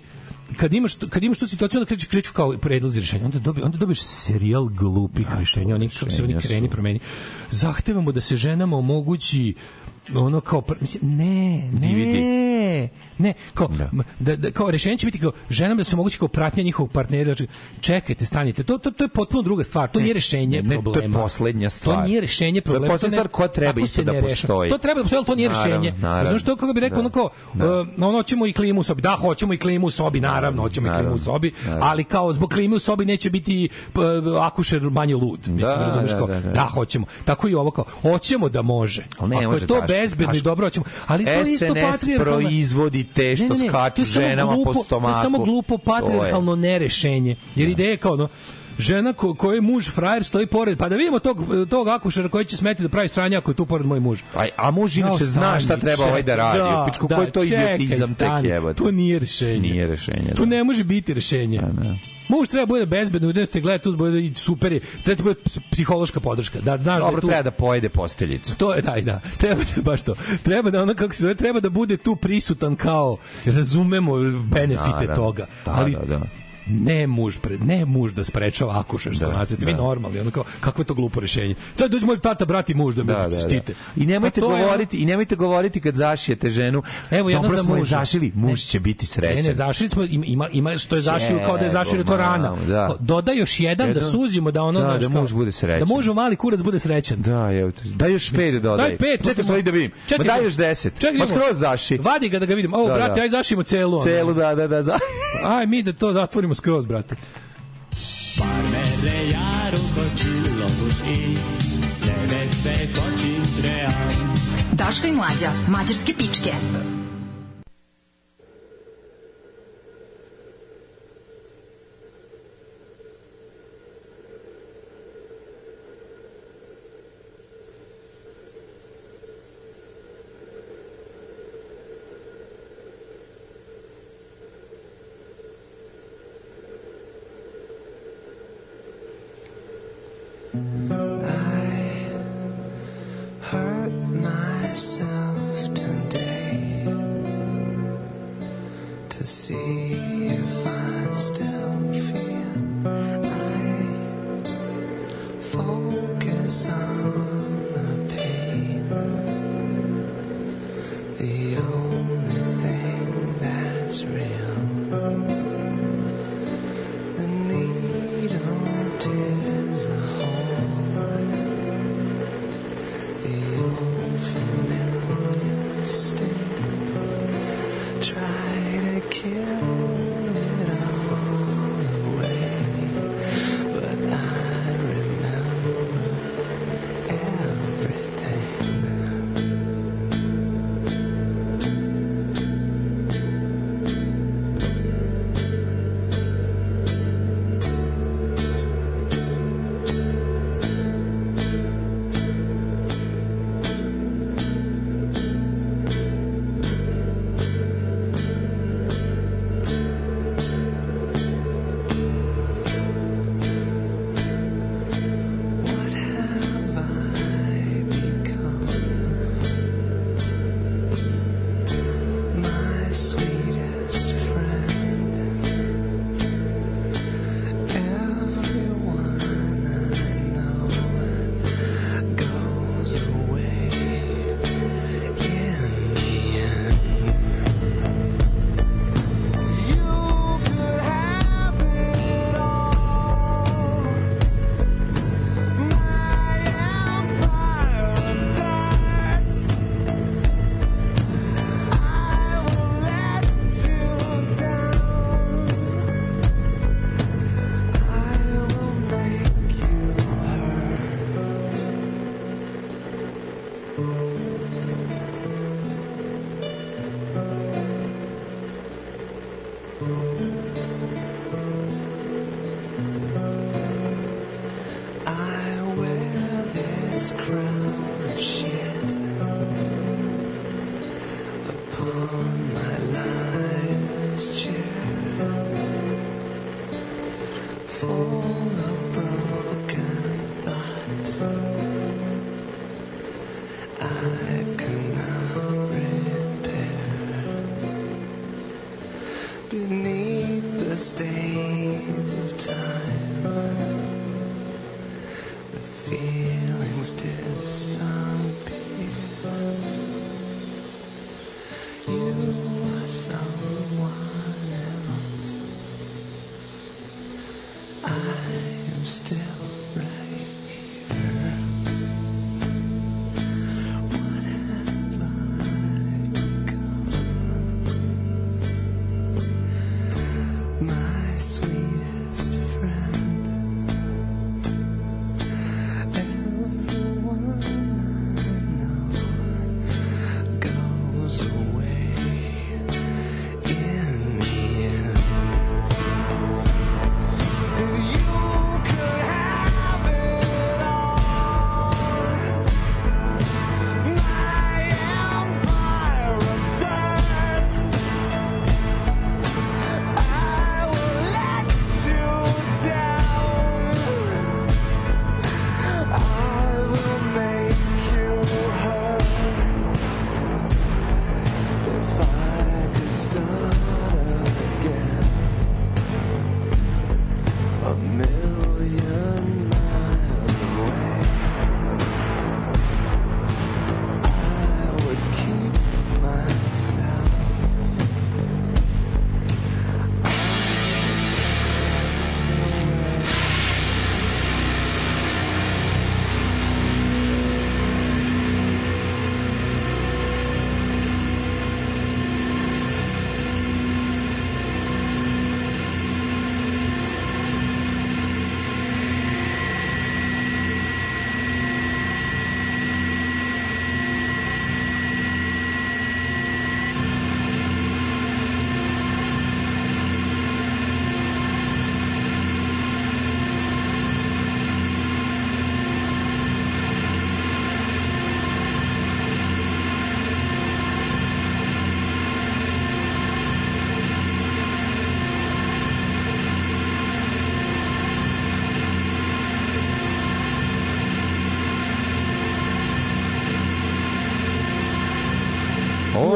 S1: kad imaš kad imaš tu situaciju onda kreću kreću kao predlozi rešenja. Onda dobi onda dobiješ serijal glupih rešenja oni kako se oni kreni promeni. Zahtevamo da se ženama omogući ono kao mislim ne ne ne kao da. Da, kao rešenje će biti kao ženama da se omogući kao pratnja njihovog partnera Znači, čekajte stanite to to to je potpuno druga stvar to nije rešenje
S2: ne, to je
S1: problema
S2: poslednja stvar.
S1: to nije rešenje
S2: To je
S1: problema
S2: poslednja
S1: ne-
S2: stvar koja treba isto da
S1: ne
S2: postoji.
S1: to treba da postoji ali to nije
S2: Naravno,
S1: rešenje
S2: naravno.
S1: znaš što kako bi rekao
S2: Da.
S1: ono kao
S2: Da.
S1: e, ono hoćemo i klimu u sobi da hoćemo i klimu u sobi naravno hoćemo i klimu u
S2: Naravno,
S1: sobi
S2: naravno.
S1: ali kao zbog klime u sobi neće biti p, akušer manje lud mislim
S2: Da,
S1: razumeš
S2: da,
S1: kao
S2: da, da.
S1: da hoćemo tako i ovo kao hoćemo da može
S2: ne
S1: ako
S2: može
S1: je to bezbedno i dobro hoćemo ali to je isto patrijarhalno
S2: proizvodi te što
S1: Ne, ne, ne,
S2: skaču ženama
S1: glupo-
S2: po stomaku.
S1: To je samo glupo patrijarhalno nerešenje. Jer ideja je kao ono, žena ko, kojoj muž frajer stoji pored, pa da vidimo tog, tog akušera koji će smeti da pravi sranje ako je tu pored moj muž.
S2: Aj, a muž inače
S1: Jao,
S2: zna šta treba ovaj da
S1: čekaj,
S2: radi.
S1: da,
S2: Pičku,
S1: da,
S2: koji je to
S1: čekaj,
S2: idiotizam tek jebote.
S1: To nije rešenje.
S2: Nije rešenje.
S1: To
S2: da.
S1: ne može biti rešenje. Muž treba bude bezbedno, da ste gledati tu bude super je. Treba ti bude psihološka podrška. Da znaš da
S2: Dobro,
S1: je tu
S2: treba da pojede posteljicu.
S1: To je da, da. Treba da baš to. Treba da ono kako se zove, treba da bude tu prisutan kao razumemo benefite
S2: Naravno.
S1: toga.
S2: Da,
S1: ali
S2: da, da.
S1: Ne muž pred ne muž da sprečava akušer što
S2: Da,
S1: nas vi
S2: da.
S1: normalni ono kao kakvo je to glupo rešenje sad dođe moj tata brat i muž da me
S2: Da, da, da.
S1: štite
S2: I nemojte
S1: Pa to je ono-
S2: govoriti, i nemojte govoriti kad zašijete ženu.
S1: Evo jedno
S2: Dobro
S1: za
S2: je
S1: muža.
S2: zašili, muž će biti srećan.
S1: Ne, ne, zašili smo, ima, ima, što je zašio kao da je zašio to rana.
S2: da.
S1: Dodaj još jedan, da
S2: Jedan-
S1: suzimo da ono,
S2: Da,
S1: znaš,
S2: da muž bude srećan.
S1: Da mužu mali kurac bude srećan.
S2: Da, evo. Daj još pet dodaj.
S1: Daj pet,
S2: Čekaj, stoji da vidim.
S1: Čekaj,
S2: daj još deset.
S1: Čekaj,
S2: Ma
S1: idemo.
S2: skroz zaši.
S1: Vadi ga da ga vidim. Ovo,
S2: Da,
S1: brate,
S2: da.
S1: aj zašimo celu. ono.
S2: Celu, da, da, da.
S1: Aj mi da to zatvorimo skroz, brate.
S15: Parmere jaruko čilobus i Levece kočin tream
S5: Daško i mlađa, mađarske pičke.
S16: Myself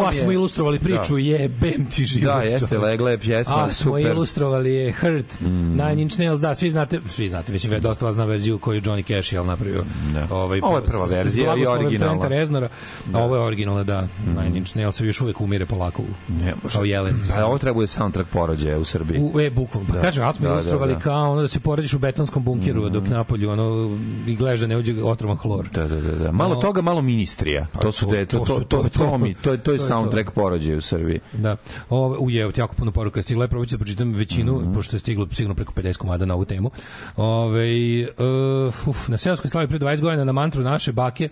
S2: Je-
S1: smo ilustrovali priču,
S2: Da.
S1: jebem ti život.
S2: Da, jeste, legla je pjesma,
S1: A, smo
S2: super.
S1: ilustrovali je Hurt, Nine Inch Nails, da, svi znate, svi znate, mislim, je dosta vas zna verziju koju je Johnny Cash jel, napravio. Ovaj,
S2: Ovo je prva verzija i originalna.
S1: Trenta Reznora, a ovo je originalna, da. Nine Inch Nails još uvek umire polako u,
S2: Ne,
S1: kao jelen.
S2: Pa ovo treba bude soundtrack porođaja u Srbiji.
S1: U e bukvalno. Pa
S2: Da.
S1: kažem, ali smo
S2: Da, da,
S1: ilustrovali
S2: da.
S1: kao ono da se porediš u betonskom bunkeru dok napolju ono i gledaš da ne uđe otrovan hlor.
S2: Da, da, da, da. Malo
S1: No.
S2: toga, malo ministrija. To su
S1: to-
S2: te, to,
S1: to
S2: to,
S1: su-
S2: to,
S1: to-
S2: to,
S1: to-
S2: mi, to, to je
S1: to je to.
S2: Soundtrack porođaja u Srbiji.
S1: Da. Ove, u je, jako puno poruka stigla, je probat ću da pročitam većinu,
S2: Mhm.
S1: pošto je stiglo sigurno preko 50 komada na ovu temu. Ove, uh, uf, na Seoskoj slavi pre 20 godina na mantru naše bake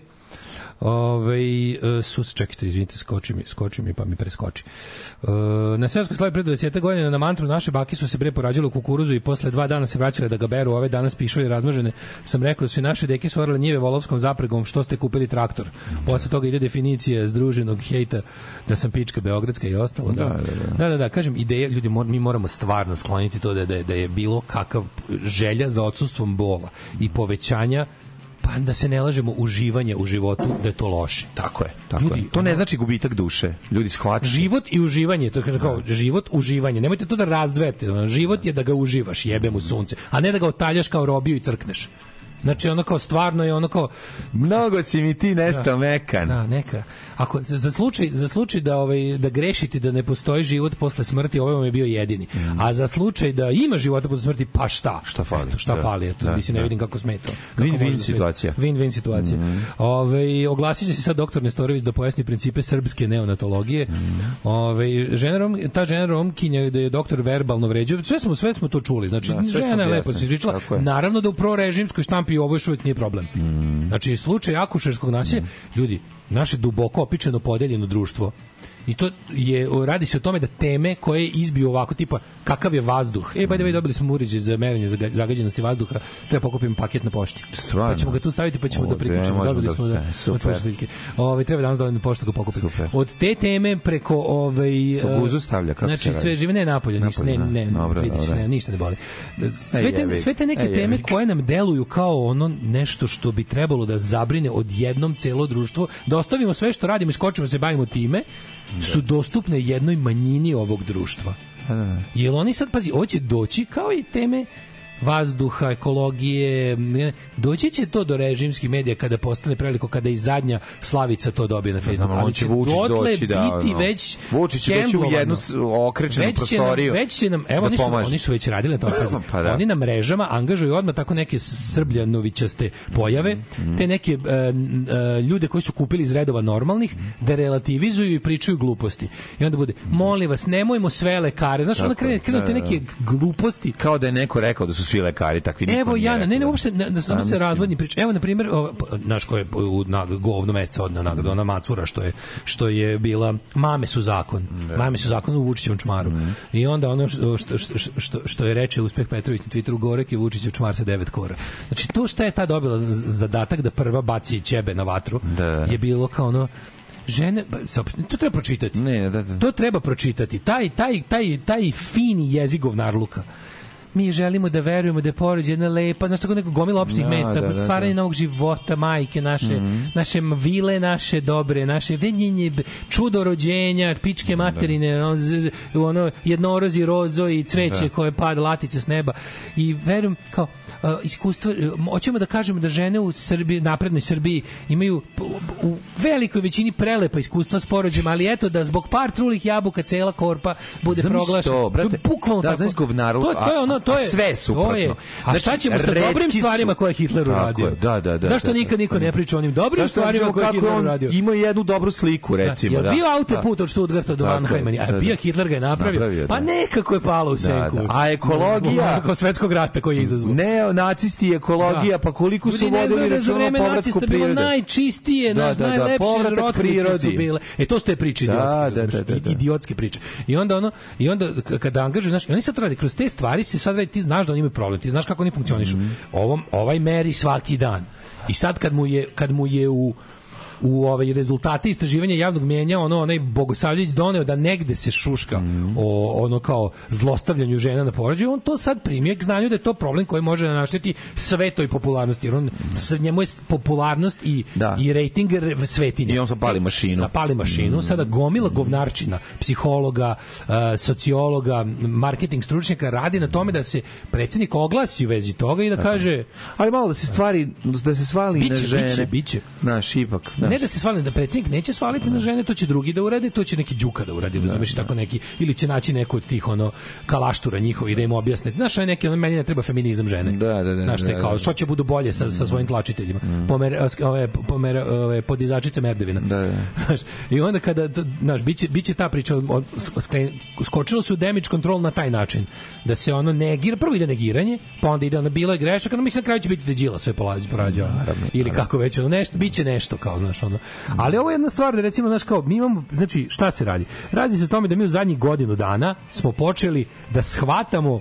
S1: Ove, e, su, čekajte, izvinite, skoči mi, skoči mi pa mi preskoči. E, na Seoskoj slavi pre 20 godina na mantru naše bake su se bre porađale u kukuruzu i posle dva dana se vraćale da ga beru, ove danas pišu i razmažene. Sam rekao da su i naše deke stvorile njive volovskom zapregom što ste kupili traktor. Posle toga ide definicija združenog hejta da sam pička beogradska i ostalo. Da,
S2: Da, da, da.
S1: da, da, da, kažem, ideja, ljudi, mor, mi moramo stvarno skloniti to da, da, da je bilo kakav želja za odsustvom bola i povećanja pa da se ne lažemo uživanje u životu da je to loše.
S2: Tako je, tako
S1: Ljudi,
S2: je. To ne znači gubitak duše. Ljudi shvataju.
S1: Život i uživanje, to kaže kao život, uživanje. Nemojte to da ono, Život je da ga uživaš, jebem u sunce, a ne da ga otaljaš kao robiju i crkneš. Znači ono kao stvarno je ono kao
S2: Mnogo si mi ti nestao mekan.
S1: Da, neka. Ako za slučaj za slučaj da ovaj da grešite da ne postoji život posle smrti, ovaj vam je bio jedini. A za slučaj da ima života posle smrti, pa šta?
S2: Šta fali?
S1: Eto, šta
S2: Da,
S1: fali? Eto,
S2: da,
S1: mislim ne
S2: da.
S1: vidim kako smeta.
S2: Win-win
S1: da
S2: situacija.
S1: Win-win situacija. Ovaj oglasit će se sad doktor Nestorović da pojasni principe srpske neonatologije. Ovaj žena Rom, ta žena Romkinja da je doktor verbalno vređao. Sve smo sve smo to čuli. Znači
S2: Da,
S1: žena je lepo se
S2: je.
S1: Naravno da u prorežimskoj štampi ovo još uvijek nije problem. Znači slučaj akušerskog nasilja, ljudi, naše duboko opičeno podeljeno društvo. I to je radi se o tome da teme koje izbiju ovako tipa kakav je vazduh. E by the way dobili smo uređaj za merenje zaga- zagađenosti vazduha. Treba pokupimo paket na pošti.
S2: Stvarno?
S1: Pa ćemo ga tu staviti pa ćemo
S2: O,
S1: da priključimo. Dobili
S2: da-
S1: smo da,
S2: e, super.
S1: od slušateljke. Ovaj treba danas dovoljno poštu ga pokupiti. Od te teme preko ovaj
S2: u
S1: e,
S2: guzu stavlja, kako
S1: znači
S2: se radi?
S1: sve žive ne napolje, ništa, ne ne,
S2: da.
S1: ne
S2: Dobro,
S1: vidiš,
S2: dobro.
S1: ne, ništa ne boli. Sve te, sve te neke teme koje nam deluju kao ono nešto što bi trebalo da zabrine odjednom celo društvo, da ostavimo sve što radimo i skočimo se bavimo time, su dostupne jednoj manjini ovog društva. Jel oni sad, pazi, ovo će doći kao i teme vazduha, ekologije, doći će to do režimskih medija kada postane preveliko, kada i zadnja Slavica to dobije na Facebooku.
S2: Znam, on
S1: ali
S2: će Vučić doći da,
S1: biti
S2: ono,
S1: već
S2: Vučić će doći u jednu okrečenu
S1: Već će nam-
S2: prostoriju
S1: Već će nam, evo
S2: da
S1: oni su,
S2: pomaže.
S1: oni su već radili na.
S2: Pa da.
S1: Oni na mrežama angažuju odmah tako neke srbljanovićaste pojave,
S2: Mhm,
S1: te neke n- e, ljude koji su kupili iz redova normalnih, da relativizuju i pričaju gluposti. I onda bude, molim vas, nemojmo sve lekare. Znaš, onda
S2: Tako je,
S1: krenu
S2: da,
S1: te
S2: da.
S1: neke gluposti.
S2: Kao da je neko rekao da su svi lekari takvi
S1: Evo Jana, ne, ne,
S2: rekao.
S1: uopšte, ne, ne, samo se razvodni priča. Evo, na primjer, ova, p- znaš ko je u na, govno meseca odna nagrada, ona Macura, što je, što je bila, mame su zakon. Mame su zakon u Vučićevom čmaru. I onda ono što, što, što, što, je reče Uspeh Petrović na Twitteru, Gorek je Vučićev čmar sa devet kora. Znači, to šta je ta dobila zadatak da prva baci ćebe na vatru, je bilo kao ono, žene, pa, to treba pročitati.
S2: Ne, da, da.
S1: To treba pročitati. Taj, taj, taj, taj fini jezik govnarluka mi želimo da verujemo da je porođaj jedna lepa, znaš tako neko gomila opštih
S2: Da,
S1: mesta,
S2: da, da,
S1: stvaranje
S2: da.
S1: novog života, majke naše,
S2: Mhm.
S1: naše vile naše dobre, naše venjenje, čudo rođenja, pičke materine, ono, z- z- ono jednorozi rozo i cveće
S2: Da.
S1: koje pada latice s neba. I verujem kao uh, iskustvo, hoćemo da kažemo da žene u Srbiji, naprednoj Srbiji imaju u velikoj većini prelepa iskustva s porođajem, ali eto da zbog par trulih jabuka cela korpa bude proglašena.
S2: to, brate,
S1: je bukvalno
S2: da,
S1: tako.
S2: znaš govnaru,
S1: to, to je ono, to je
S2: sve je suprotno.
S1: To je. A šta
S2: Znači,
S1: ćemo sa dobrim
S2: su-
S1: stvarima koje je Hitler uradio?
S2: da, da, da,
S1: Zašto
S2: da, da.
S1: nikad niko ne priča o onim dobrim
S2: Zašto
S1: stvarima koje je
S2: kako
S1: Hitler
S2: on
S1: uradio?
S2: Ima jednu dobru sliku, recimo, da.
S1: Bio
S2: Da.
S1: autoput od Stuttgarta do Mannheima? A
S2: da,
S1: bio
S2: da.
S1: Hitler ga je napravio? Pa
S2: da.
S1: nekako je palo u
S2: Da,
S1: senku.
S2: da. A ekologija-
S1: Nakon svetskog rata koji je izazvao.
S2: Ne, nacisti, ekologija,
S1: Da.
S2: pa koliko su vodili
S1: da
S2: računa o povratku prirode.
S1: najčistije,
S2: Da, da, da,
S1: najlepše rotkvice su bile. E to su te priče
S2: Da,
S1: idiotske,
S2: da, da, da, da.
S1: Idiotske priče. I onda ono i onda kada angažuju, znaš, oni sad to rade kroz te stvari se sad radi, ti znaš da oni imaju problem, ti znaš kako oni funkcionišu.
S2: Mhm.
S1: Ovom ovaj meri svaki dan. I sad kad mu je kad mu je u u ovaj rezultate istraživanja javnog mjenja ono onaj Bogosavljević doneo da negde se šuška o ono kao zlostavljanju žena na porođaju on to sad primio k znanju da je to problem koji može našteti svetoj popularnosti jer on s njemu je popularnost i i rejting re- svetinja
S2: I on sad pali mašinu.
S1: Sad pali mašinu sada gomila govnarčina psihologa eh, sociologa marketing stručnjaka radi na tome da se predsjednik oglasi u vezi toga i da kaže
S2: Ali malo da se stvari, da se svali
S1: Biće,
S2: na žene.
S1: biće, biće.
S2: Znaš, ipak. Znaš.
S1: Ne da se svali, da predsjednik neće svaliti na žene, to će drugi da urade, to će neki đuka da uradi, razumeš, tako neki, ili će naći neko od tih ono kalaštura njihovi da im objasne. Znaš, neki, ono, meni ne treba feminizam žene.
S2: Da, da, da.
S1: Znaš, te
S2: da,
S1: kao,
S2: da.
S1: što će budu bolje sa, sa svojim tlačiteljima.
S2: Mm.
S1: Pomer, ove, pomer, ove, podizačice merdevina.
S2: Da, da.
S1: Znaš, I onda kada, znaš, biće, biće ta priča, od- skočilo su damage control na taj način, da se ono negira, prvo ide negiranje, pa onda ide ono bilo je grešaka, no mislim na kraju će biti da je Đila sve polađe, porađao. Ili kako već, ono, nešto, biće nešto kao, znaš, ono. Ali ovo je jedna stvar da recimo, znaš, kao, mi imamo, znači, šta se radi? Radi se o tome da mi u zadnjih godinu dana smo počeli da shvatamo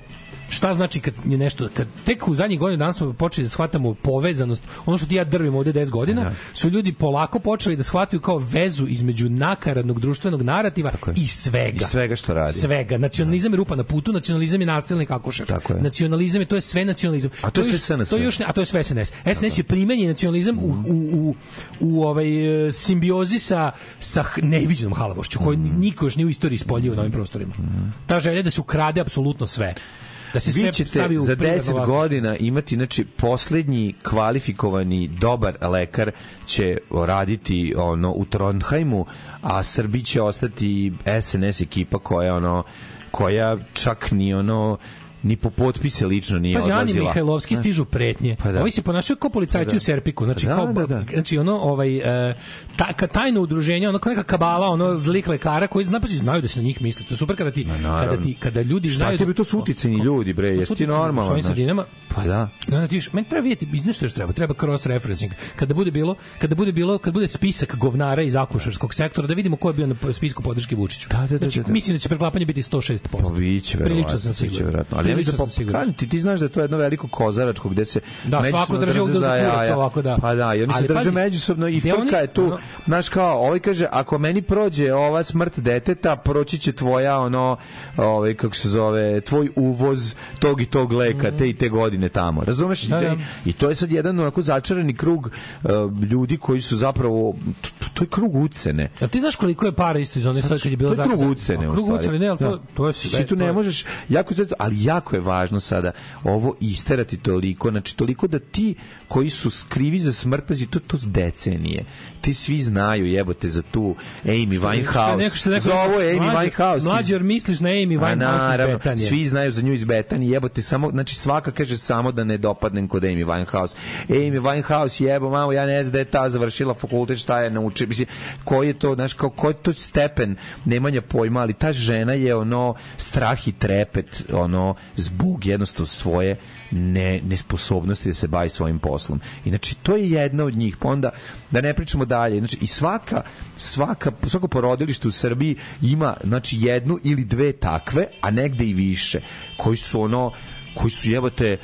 S1: šta znači kad je nešto kad tek u zadnjih godinu dana smo počeli da shvatamo povezanost ono što ti ja drvim ovde 10 godina su ljudi polako počeli da shvataju kao vezu između nakaradnog društvenog narativa i svega.
S2: I svega što radi.
S1: svega. Nacionalizam je rupa na putu nacionalizam je nasilni kakošer
S2: Tako je.
S1: nacionalizam je to je sve nacionalizam.
S2: A to je sve SNS.
S1: to je još ne- a to je sve SNS. SNS je. primenjen nacionalizam u, u, u, u ovaj e, simbiozi sa sa neviđenom halavošću koju
S2: Mhm.
S1: niko još nije u istoriji spoljio na ovim prostorima. Ta želja da se ukrade apsolutno sve da se sve
S2: Vi ćete
S1: stavi u
S2: za
S1: privatno
S2: 10
S1: vlasništvo.
S2: godina imati znači poslednji kvalifikovani dobar lekar će raditi ono u Trondheimu, a Srbi će ostati SNS ekipa koja ono koja čak ni ono ni po potpise lično nije
S1: Pazi,
S2: odlazila.
S1: Mihajlovski
S2: Znaš,
S1: stižu pretnje.
S2: Pa da.
S1: Ovi se ponašaju kao policajci
S2: Pa da.
S1: u Serpiku. Znači,
S2: Pa da,
S1: kao,
S2: da, da.
S1: znači ono, ovaj, e, ta, ka, tajno udruženje, ono neka kabala, ono zlih lekara koji zna, pazi, znaju da se na njih misli. To je super kada ti, kada
S2: naravno.
S1: ti, kada ljudi
S2: Šta
S1: znaju...
S2: tebi to su uticajni ljudi, bre,
S1: su
S2: jesi ti
S1: u
S2: normalan?
S1: svojim sredinama.
S2: Pa da.
S1: I onda ti viš, meni treba vidjeti, znaš što još treba? Treba cross referencing. Kada bude bilo, kada bude bilo, kad bude spisak govnara iz akušerskog sektora, da vidimo ko je bio na spisku podrške Vučiću.
S2: Da, da, da,
S1: znači,
S2: da, da.
S1: mislim da će preklapanje biti 106%.
S2: Pa biće verovatno.
S1: Prilično sam siguran.
S2: Ali ja mislim da
S1: siguran.
S2: kažem ti ti znaš da je to jedno veliko kozaračko gde se
S1: Da, svako drži ovde za kurac ovako, da.
S2: Pa da, i oni se drže međusobno i frka je tu. Znaš kao, ovaj kaže ako meni prođe ova smrt deteta, proći će tvoja ono, ovaj kako se zove, tvoj uvoz tog i tog leka te i te godine tamo. Razumeš?
S1: Da, da.
S2: I to je sad jedan onako začarani krug uh, ljudi koji su zapravo to, to, je krug ucene.
S1: Jel ti znaš koliko je para isto iz one sad kad je bilo
S2: to je krug ucene,
S1: A,
S2: u
S1: krug ucene, ne, ali to,
S2: Da.
S1: to je
S2: Ti
S1: sve.
S2: tu
S1: to
S2: ne možeš, jako ali jako je važno sada ovo isterati toliko, znači toliko da ti koji su skrivi za smrt, pazi, to, to decenije. Ti svi znaju, jebote, za tu Amy Winehouse. za ovo je Amy Winehouse. iz-
S1: Mlađe, jer misliš na Amy Winehouse iz
S2: naravno,
S1: Betanije.
S2: svi znaju za nju iz Betani, jebote, samo, znači svaka kaže samo da ne dopadnem kod Amy Winehouse. Amy Winehouse, jebo, mamo, ja ne znam da je ta završila fakultet, šta je naučila, mislim, koji je to, znaš, kao, koji je to stepen nemanja pojma, ali ta žena je ono strah i trepet, ono, zbog jednostavno svoje ne, nesposobnosti da se bavi svojim poslom. I znači, to je jedna od njih. Pa onda, da ne pričamo dalje, znači, i svaka, svaka, svako porodilište u Srbiji ima, znači, jednu ili dve takve, a negde i više, koji su ono, koji su jebote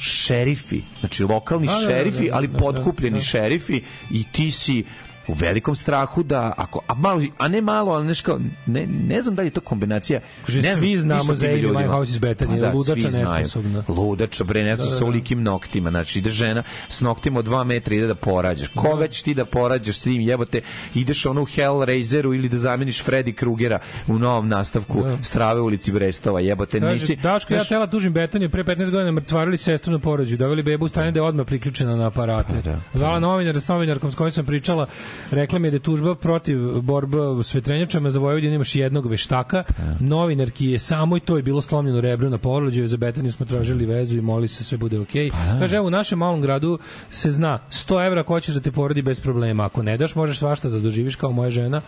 S2: šerifi, znači lokalni
S1: Da, da, da,
S2: šerifi,
S1: da, da,
S2: ali
S1: da,
S2: potkupljeni
S1: da.
S2: šerifi i ti si u velikom strahu da ako a malo a ne malo ali nešto ne ne znam da li je to kombinacija
S1: Kaže,
S2: ne znam,
S1: svi znamo za Amy. Winehouse iz Betanije,
S2: Pa da,
S1: ludača nesposobna.
S2: ludača bre ne znam
S1: Da, da,
S2: sa
S1: da.
S2: olikim noktima znači ide žena s noktima od 2 metra ide da porađaš koga ćeš ti da porađaš s tim jebote ideš ono u Hellraiseru ili da zameniš Freddy Krugera u novom nastavku Strave u ulici Brestova jebote
S1: Kaže,
S2: nisi
S1: Daško, ja
S2: znaš,
S1: tela tužim Betaniju, pre 15 godina mrtvarili sestru na porođaju, doveli bebu u stanje da je odmah priključena na aparate.
S2: da.
S1: Zvala novinara s novinarkom s kojom sam pričala, rekla mi je da je tužba protiv borba s vetrenjačama za Vojvodinu imaš jednog veštaka, novinarki je samo i to je bilo slomljeno rebro na porođaju, za Betaniju smo tražili vezu i moli se sve bude okej. Kaže, evo u našem malom gradu se zna 100 evra ko ćeš da te porodi bez problema, ako ne daš možeš svašta da doživiš kao moja žena.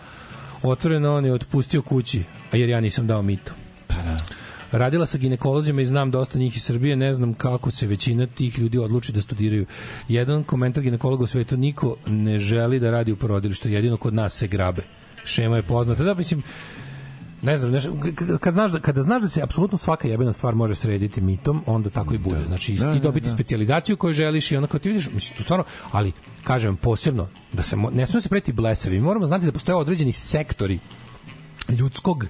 S1: Otvoreno on je otpustio kući, a jer ja nisam dao mito. Radila sa ginekolozima i znam dosta njih iz Srbije, ne znam kako se većina tih ljudi odluči da studiraju. Jedan komentar ginekologa u svetu, niko ne želi da radi u porodilištu, jedino kod nas se grabe. Šema je poznata. Da, mislim, ne znam, k- kad znaš da, kada znaš da se apsolutno svaka jebena stvar može srediti mitom, onda tako i bude. Znači,
S2: Da,
S1: i
S2: da,
S1: dobiti
S2: da.
S1: specijalizaciju koju želiš i onako ti vidiš, mislim, tu stvarno, ali, kažem, posebno, da se, ne smemo se preti blesavi, mi moramo znati da postoje određeni sektori ljudskog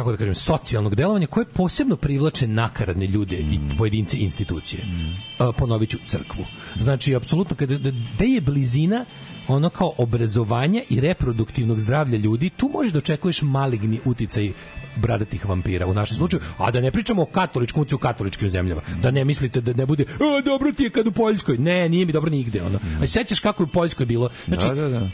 S1: kako da kažem, socijalnog delovanja koje posebno privlače nakaradne ljude i pojedince i institucije. Mm. Ponovit ću crkvu. Znači, apsolutno, kada, da, je blizina ono kao obrazovanja i reproduktivnog zdravlja ljudi, tu možeš da očekuješ maligni uticaj bradatih vampira u našem slučaju, a da ne pričamo o katoličkom u katoličkim zemljama. Da ne mislite da ne bude, o, dobro ti je kad u Poljskoj. Ne, nije mi dobro nigde. Ono. A sećaš kako je u Poljskoj bilo? Znači,
S2: da, da, da.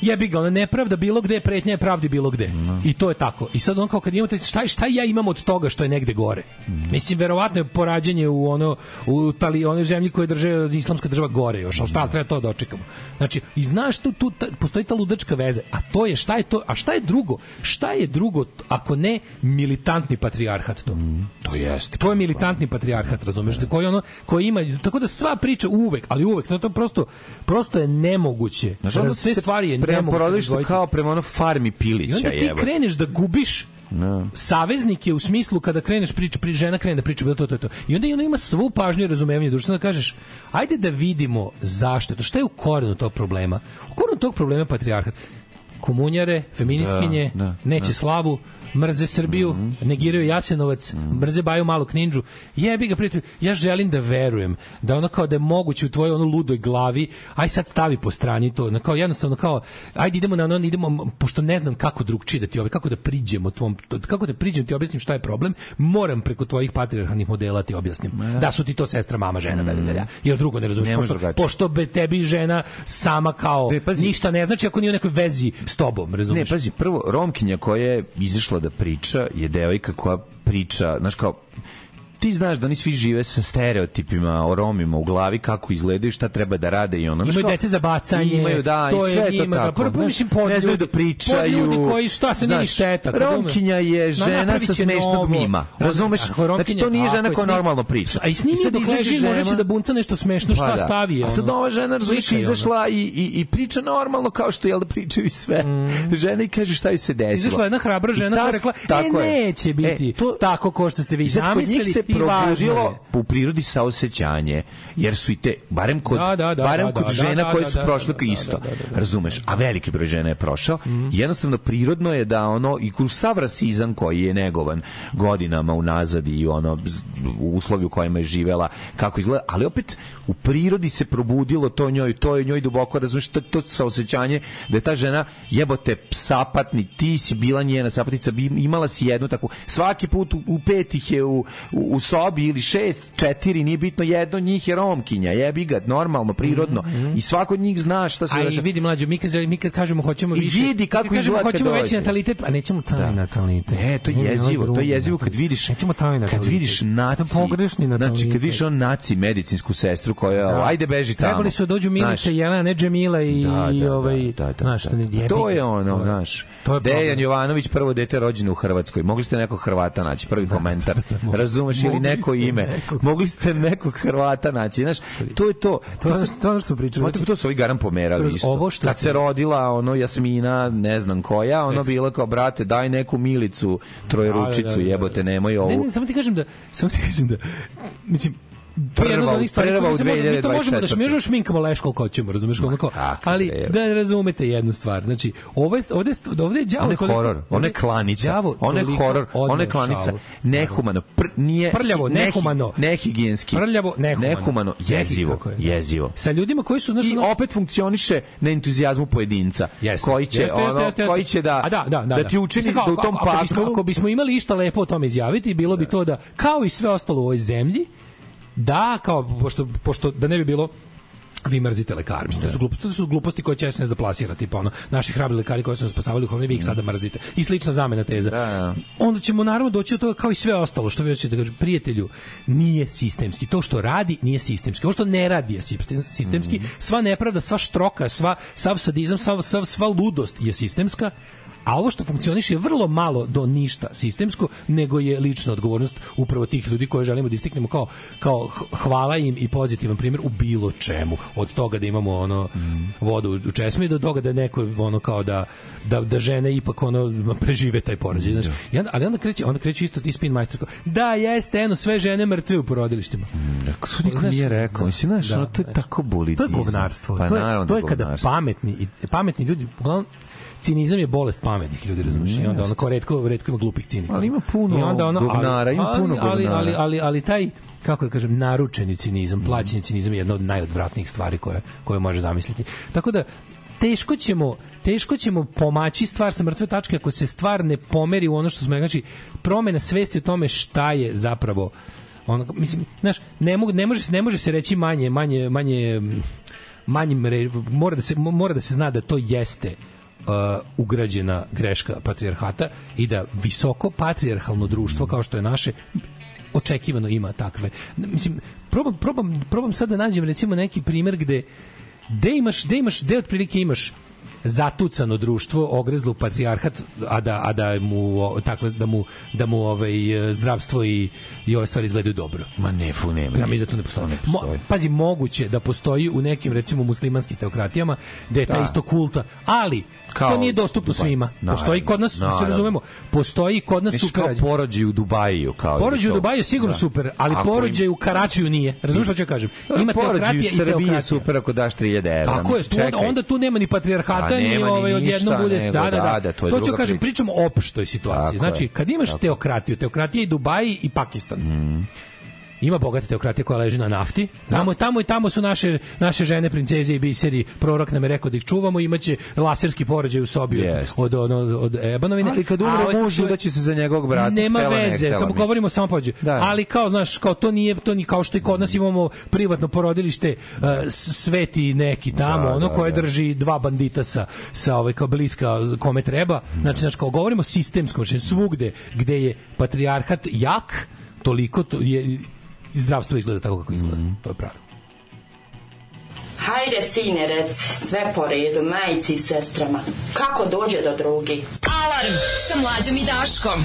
S1: Jebi ga, ona nepravda bilo gde, pretnja je pravdi bilo gde. I to je tako. I sad on kao kad imate šta, šta ja imam od toga što je negde gore. Mislim, verovatno je porađanje u ono u tali, onoj zemlji koje drže islamska država gore još, ali šta treba to da očekamo. Znači, i znaš tu, tu ta, postoji ta ludačka veza, a to je šta je to, a šta je drugo? Šta je drugo ako ne militantni patrijarhat to?
S2: to jeste
S1: To je militantni patrijarhat, razumeš, da koji ono koji ima tako da sva priča uvek, ali uvek, to, to prosto prosto je nemoguće.
S2: Znaš, ono
S1: sve stvari je
S2: prema porodilištu
S1: razdvojiti.
S2: kao prema ono farmi
S1: I
S2: Pilića
S1: onda ti
S2: jebote.
S1: kreneš da gubiš
S2: No.
S1: saveznike u smislu kada kreneš priča, pri žena krene da priča bilo to to to. I onda i ona ima svu pažnju i razumevanje društva da kažeš ajde da vidimo zašto je to šta je u korenu tog problema. U korenu tog problema je patrijarhat. Komunjare, feminiskinje,
S2: Da, da,
S1: neće
S2: da.
S1: Slavu, mrze Srbiju, negiraju Jasenovac, mrze Baju Malog Ninđu. Jebi ga, prijatelj, ja želim da verujem da ono kao da je moguće u tvojoj ono ludoj glavi, aj sad stavi po strani to, na kao jednostavno kao, ajde idemo na ono, idemo, pošto ne znam kako drugčije da ti ovaj, kako da priđemo tvom, kako da priđem da ti objasnim šta je problem, moram preko tvojih patrijarhalnih modela ti objasnim. Da su ti to sestra, mama, žena, mm. jer drugo ne
S2: Ne može
S1: pošto,
S2: drugačije.
S1: pošto be tebi žena sama kao
S2: Ne, pazi.
S1: ništa ne znači ako nije u nekoj vezi s tobom,
S2: Ne,
S1: razumiješ?
S2: pazi, prvo, Romkinja koja je izašla da priča je devojka koja priča, znaš kao, ti znaš da oni svi žive sa stereotipima o Romima u glavi, kako izgledaju, šta treba da rade i ono.
S1: Imaju
S2: kao-
S1: dece za bacanje,
S2: Imaju, da,
S1: to
S2: i
S1: je
S2: sve je to
S1: njima, da,
S2: tako.
S1: prvo, prvo, mislim, pod
S2: ne znaju da pričaju.
S1: pod ljudi koji, šta, sad nije šteta,
S2: Romkinja je žena sa smešnog
S1: novo.
S2: mima. Razumeš?
S1: Ako je
S2: Znači, to nije žena
S1: je
S2: koja normalno priča.
S1: A i snimi
S2: I sad
S1: dok leži, možda će da bunca nešto smešno, šta
S2: Pa da.
S1: stavi.
S2: A sad ova žena razumeš
S1: je
S2: izašla i, i, i priča normalno kao što jel da pričaju sve. Žena i kaže šta joj se desilo.
S1: Mm. Izašla je jedna hrabra žena koja je rekla, e,
S2: je.
S1: neće biti
S2: E, to-
S1: tako ko što ste vi zamislili
S2: probudilo u prirodi saosećanje, jer su i te, barem kod,
S1: Da, da, da,
S2: barem kod
S1: da,
S2: žena
S1: da,
S2: koje su prošle
S1: da, da,
S2: isto,
S1: da, da, da.
S2: razumeš, a veliki broj žena je prošao, jednostavno prirodno je da ono, i kroz sav rasizam koji je negovan godinama unazad i ono, u uslovi u kojima je živela, kako izgleda, ali opet u prirodi se probudilo to njoj, to je njoj duboko, razumeš, to, to saosećanje da je ta žena jebote sapatni, ti si bila njena sapatnica, bi, imala si jednu takvu, svaki put u, u pet ih je u, u, u sobi ili šest, četiri, nije bitno, jedno od njih je romkinja, jebi ga, normalno, prirodno, i svako od njih zna šta se
S1: A i vidi mlađe, mi kad, mi kad kažemo hoćemo
S2: I
S1: više...
S2: vidi kako
S1: mi kad kažemo
S2: kad
S1: hoćemo veći natalitet, a nećemo taj natalitet.
S2: Ne, to je jezivo, to je jezivo kad vidiš
S1: Nećemo taj
S2: kad
S1: natalitet.
S2: vidiš naci,
S1: pogrešni natalitet.
S2: znači kad vidiš on naci medicinsku sestru koja
S1: Da.
S2: ajde beži tamo.
S1: Trebali su da dođu Milica i Jelena, ne Džemila i,
S2: Da,
S1: i
S2: da,
S1: ovaj,
S2: da, da, da,
S1: znaš,
S2: da. To je ono, znaš.
S1: To je
S2: Dejan. Jovanović, prvo dete rođeno u Hrvatskoj. Mogli ste nekog Hrvata naći, prvi komentar. Razumeš ili neko ime.
S1: nekog.
S2: Mogli ste nekog Hrvata naći, znaš. To je to.
S1: To to je ono što smo pričali.
S2: Ma, to- to su ovi garam pomerali isto.
S1: ovo što
S2: Kad se rodila ono Jasmina, ne znam koja, ono bilo kao brate, daj neku milicu, trojeručicu,
S1: Da, da, da, da.
S2: jebote, nemoj ovu.
S1: Ne, ne, samo ti kažem da, samo ti kažem da, mislim, to je jedna od onih stvari
S2: prva
S1: koje
S2: u
S1: se može- mi to možemo da
S2: 2024.
S1: mi možemo šminkamo leš koliko hoćemo, razumeš kao,
S2: kakve
S1: ali da razumete jednu stvar. Znači, ovo je ovde ovde je đavo
S2: je horor, ona je klanica, ona je horor, ona je klanica, nehumano, pr, nije
S1: Prljavo, nehumano.
S2: nehigijenski,
S1: Prljavo, nehumano.
S2: nehumano, jezivo,
S1: Kako je?
S2: jezivo.
S1: Sa ljudima koji su znaš,
S2: I opet funkcioniše na entuzijazmu pojedinca,
S1: Jeste,
S2: koji će,
S1: jeste,
S2: ono,
S1: jeste, jeste.
S2: koji će da,
S1: A da, da, da,
S2: ti učini da u tom paklu,
S1: ako bismo imali išta lepo o tome izjaviti, bilo bi to da, kao i sve ostalo u ovoj zemlji, da, kao, pošto, pošto da ne bi bilo vi mrzite lekare. Mislim, to su gluposti, to su gluposti koje će SNS da plasira, tipa ono, naši hrabri lekari koji su nas spasavali u Horni, vi ih sada mrzite. I slična zamena teza. Onda ćemo naravno doći do toga kao i sve ostalo, što vi hoćete da kažem, prijatelju, nije sistemski. To što radi nije sistemski. Ovo što ne radi je sistem- sistemski. Sva nepravda, sva štroka, sva, sav sadizam, sav, sav, sva ludost je sistemska. A ovo što funkcioniše je vrlo malo do ništa sistemsko, nego je lična odgovornost upravo tih ljudi koje želimo da istiknemo kao, kao hvala im i pozitivan primjer u bilo čemu. Od toga da imamo ono vodu u česmi do toga da neko ono kao da, da, da žene ipak ono prežive taj porođaj. Znači, i onda, ali onda kreće, onda kreće isto ti spin majstor kao, da jeste, eno sve žene mrtve u porodilištima.
S2: to niko nije rekao. Mislim, znaš, ono, to je tako
S1: To je govnarstvo.
S2: Pa
S1: to je,
S2: naravno
S1: to
S2: da
S1: je kada pametni, pametni ljudi, uglavnom, cinizam je bolest pametnih ljudi, razumiješ? I onda ono kao retko, retko ima glupih cinika.
S2: Ali ima puno
S1: I onda ono,
S2: govnara, ima
S1: ali,
S2: puno
S1: ali, ali,
S2: govnara.
S1: ali, ali, ali taj kako da kažem, naručeni cinizam, plaćeni cinizam je jedna od najodvratnijih stvari koje, koje može zamisliti. Tako da, teško ćemo teško ćemo pomaći stvar sa mrtve tačke ako se stvar ne pomeri u ono što smo znači promena svesti o tome šta je zapravo ono mislim znaš ne mogu ne može se ne može se reći manje manje manje manjim re- mora da se mora da se zna da to jeste uh, ugrađena greška patrijarhata i da visoko patrijarhalno društvo kao što je naše očekivano ima takve. Mislim, probam, probam, probam sad da nađem recimo neki primer gde gde imaš, gde imaš, gde otprilike imaš zatucano društvo ogrezlo u patrijarhat a da a da mu o, takve da mu da mu ovaj zdravstvo i i ove stvari izgledaju dobro.
S2: Ma ne, fu nema.
S1: Ja mislim da to ne postoji.
S2: ne
S1: Mo,
S2: postoji.
S1: pazi, moguće da postoji u nekim recimo muslimanskim teokratijama da je taj
S2: Da.
S1: isto kulta, ali
S2: Kao
S1: to nije dostupno
S2: Dubai.
S1: svima.
S2: Naravno,
S1: Postoji kod nas, da se
S2: naravno.
S1: razumemo, postoji kod nas
S2: Misliš
S1: super
S2: kao porođaj u Dubaju. Kao
S1: Porođaj u Dubaju sigurno
S2: Da.
S1: super, ali
S2: Ako im-
S1: porođaj u Karačiju nije. Razumiješ što ću kažem? Ima
S2: porođaj
S1: teokratija
S2: u
S1: i
S2: Srbiji je super ako daš 3000 evra.
S1: Tako je, tu onda, onda tu nema ni patrijarhata, Ni ovaj odjednom bude
S2: nego
S1: da, da,
S2: da,
S1: da.
S2: da, to
S1: to ću kažem,
S2: priča.
S1: pričamo o opštoj situaciji.
S2: Tako
S1: znači, kad imaš
S2: Tako.
S1: teokratiju, teokratija i Dubaji i Pakistan. Ima bogata teokratija koja leži na nafti. Tamo, tamo i tamo su naše, naše žene, princeze i biseri. Prorok nam je rekao da ih čuvamo. Imaće laserski porođaj u sobi od,
S2: Jest.
S1: od, od, od, od Ebanovine.
S2: Ali kad umre muž, da će se za njegovog brata.
S1: nema
S2: ne
S1: veze, samo govorimo samo pođe.
S2: Da.
S1: Ali kao znaš, kao to nije to ni kao što i kod nas imamo privatno porodilište uh, sveti neki tamo,
S2: Da,
S1: ono
S2: da,
S1: koje
S2: da.
S1: drži dva bandita sa sa ovaj kao bliska kome treba. Znači, znači kao govorimo sistemsko, znači svugde gde je patrijarhat jak toliko to je zdravstvo izgleda tako kako izgleda. To je pravilo.
S16: Hajde, sine, reci, sve po redu, majici i sestrama. Kako dođe do drugi?
S5: Alarm sa mlađom i Daškom.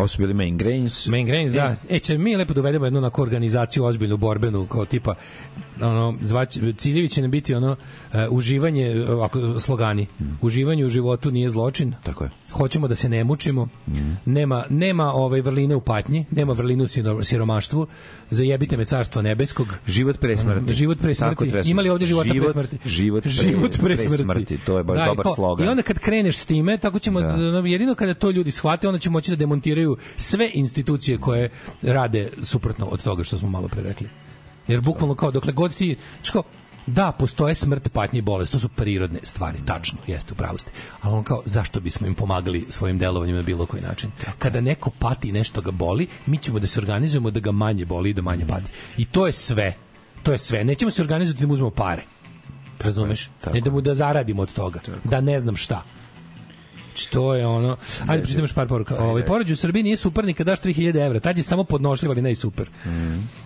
S2: Ovo su bili Main Grains.
S1: Main Grains, da. E, će mi lepo dovedemo jednu onako organizaciju ozbiljnu, borbenu, kao tipa, ono, zvać, ciljevi će nam biti ono, uh, uživanje, ako, slogani, uživanje u životu nije zločin.
S2: Tako je.
S1: Hoćemo da se ne mučimo, nema, nema ovaj vrline u patnji, nema vrline u siromaštvu, zajebite me carstvo nebeskog.
S2: Život pre smrti.
S1: Život pre smrti.
S2: treba se-
S1: Ima li ovde života
S2: Život-
S1: pre smrti?
S2: život pre-
S1: život pre,
S2: pre
S1: smrti.
S2: smrti, to je baš
S1: Da,
S2: dobar
S1: kao-
S2: slogan.
S1: I onda kad kreneš s time, tako ćemo,
S2: Da.
S1: da. jedino kada to ljudi shvate, onda će moći da demontiraju sve institucije koje rade suprotno od toga što smo malo pre rekli. Jer bukvalno kao dokle god ti, kao, da, postoje smrt, patnje i bolest, to su prirodne stvari, tačno, jeste u pravosti. Ali on kao, zašto bismo im pomagali svojim delovanjem na bilo koji način? Kada neko pati i nešto ga boli, mi ćemo da se organizujemo da ga manje boli i da manje pati. I to je sve. To je sve. Nećemo se organizovati da mu uzmemo pare. Razumeš? Ne da mu da zaradimo od toga. Da ne znam šta. Znači, to je ono... Ajde, pročitam još par poruka. Ovaj, poređu u Srbiji nije super ni kad daš 3000 evra. Tad je samo podnošljiv, ali ne i super.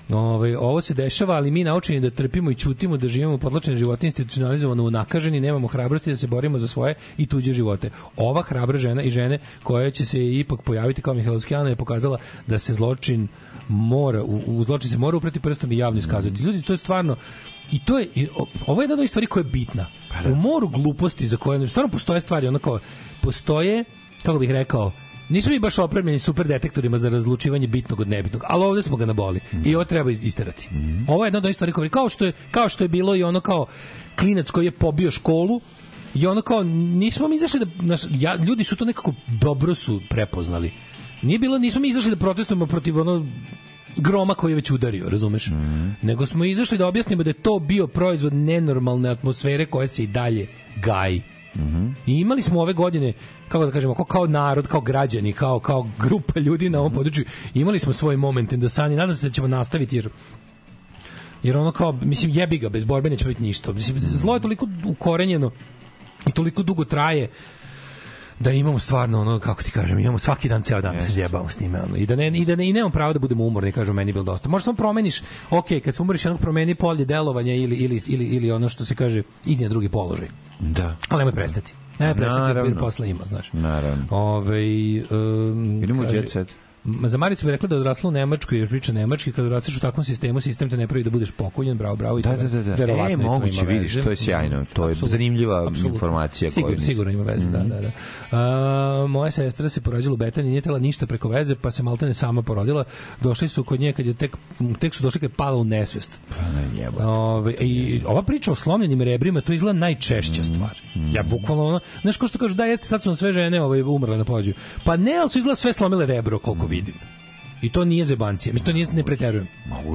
S1: Ovaj, ovo se dešava, ali mi naučeni da trpimo i ćutimo, da živimo podločene živote institucionalizovano unakaženi, nemamo hrabrosti da se borimo za svoje i tuđe živote. Ova hrabra žena i žene koja će se ipak pojaviti kao Mihajlovski Ana je pokazala da se zločin mora, u, u zločin se mora uprati prstom i javno iskazati. Ljudi, to je stvarno I to je, i ovo je jedna od stvari koja je bitna. U moru gluposti za koje stvarno postoje stvari, onako, postoje, kako bih rekao, nismo mi baš opremljeni super detektorima za razlučivanje bitnog od nebitnog, ali ovde smo ga naboli. I ovo treba isterati. Ovo je jedna od ovih stvari koje, kao što je, kao što je bilo i ono kao klinac koji je pobio školu, I ono kao, nismo mi izašli da, naš, ja, ljudi su to nekako dobro su prepoznali. Nije bilo, nismo mi izašli da protestujemo protiv ono groma koji je već udario, razumeš? Nego smo izašli da objasnimo da je to bio proizvod nenormalne atmosfere koja se i dalje gaji. I imali smo ove godine, kako da kažemo, kao, kao narod, kao građani, kao, kao grupa ljudi na ovom području, imali smo svoj moment da sani, nadam se da ćemo nastaviti jer jer ono kao, mislim, jebi ga, bez borbe neće biti ništa. Mislim, zlo je toliko ukorenjeno i toliko dugo traje da imamo stvarno ono kako ti kažem imamo svaki dan ceo dan da se zjebamo s njime ono i da ne i da ne i nemamo pravo da budemo umorni kažu meni bilo dosta možda samo promeniš ok, kad se umoriš jednog promeni polje delovanja ili ili ili ili ono što se kaže idi na drugi položaj
S2: Da.
S1: ali nemoj prestati nemoj prestati jer- posle ima znaš
S2: Naravno.
S1: Ovaj um,
S2: Idemo
S1: kaže-
S2: jet set.
S1: Za Maricu bi rekla da odrasla u Nemačkoj jer priča nemački, kad odrastaš u takvom sistemu, sistem te ne pravi da budeš pokoljen, bravo, bravo. i
S2: Da, da, da, da.
S1: verovatno
S2: E,
S1: to
S2: moguće, vidiš, to je sjajno. To je
S1: Apsolutno.
S2: zanimljiva
S1: Apsolutno.
S2: informacija koju
S1: Sigurno, ima veze, da,
S2: Mhm.
S1: da, da. A, moja sestra se porađala u Betani, nije tela ništa preko veze, pa se maltene sama porodila. Došli su kod nje kad je tek, tek su došli kad je pala u nesvest.
S2: Pa ne, jebote.
S1: Ove, i ova priča o slomljenim rebrima, to izgleda najčešća
S2: Mm.
S1: stvar. Ja bukvalno ono, znaš ko što kažu, da jeste sad su sve žene ovaj, umrle na pođu. Pa ne, ali su izgleda sve slomile rebro, koliko vidim. I to nije zebancija. Mislim, to nije, ne preterujem.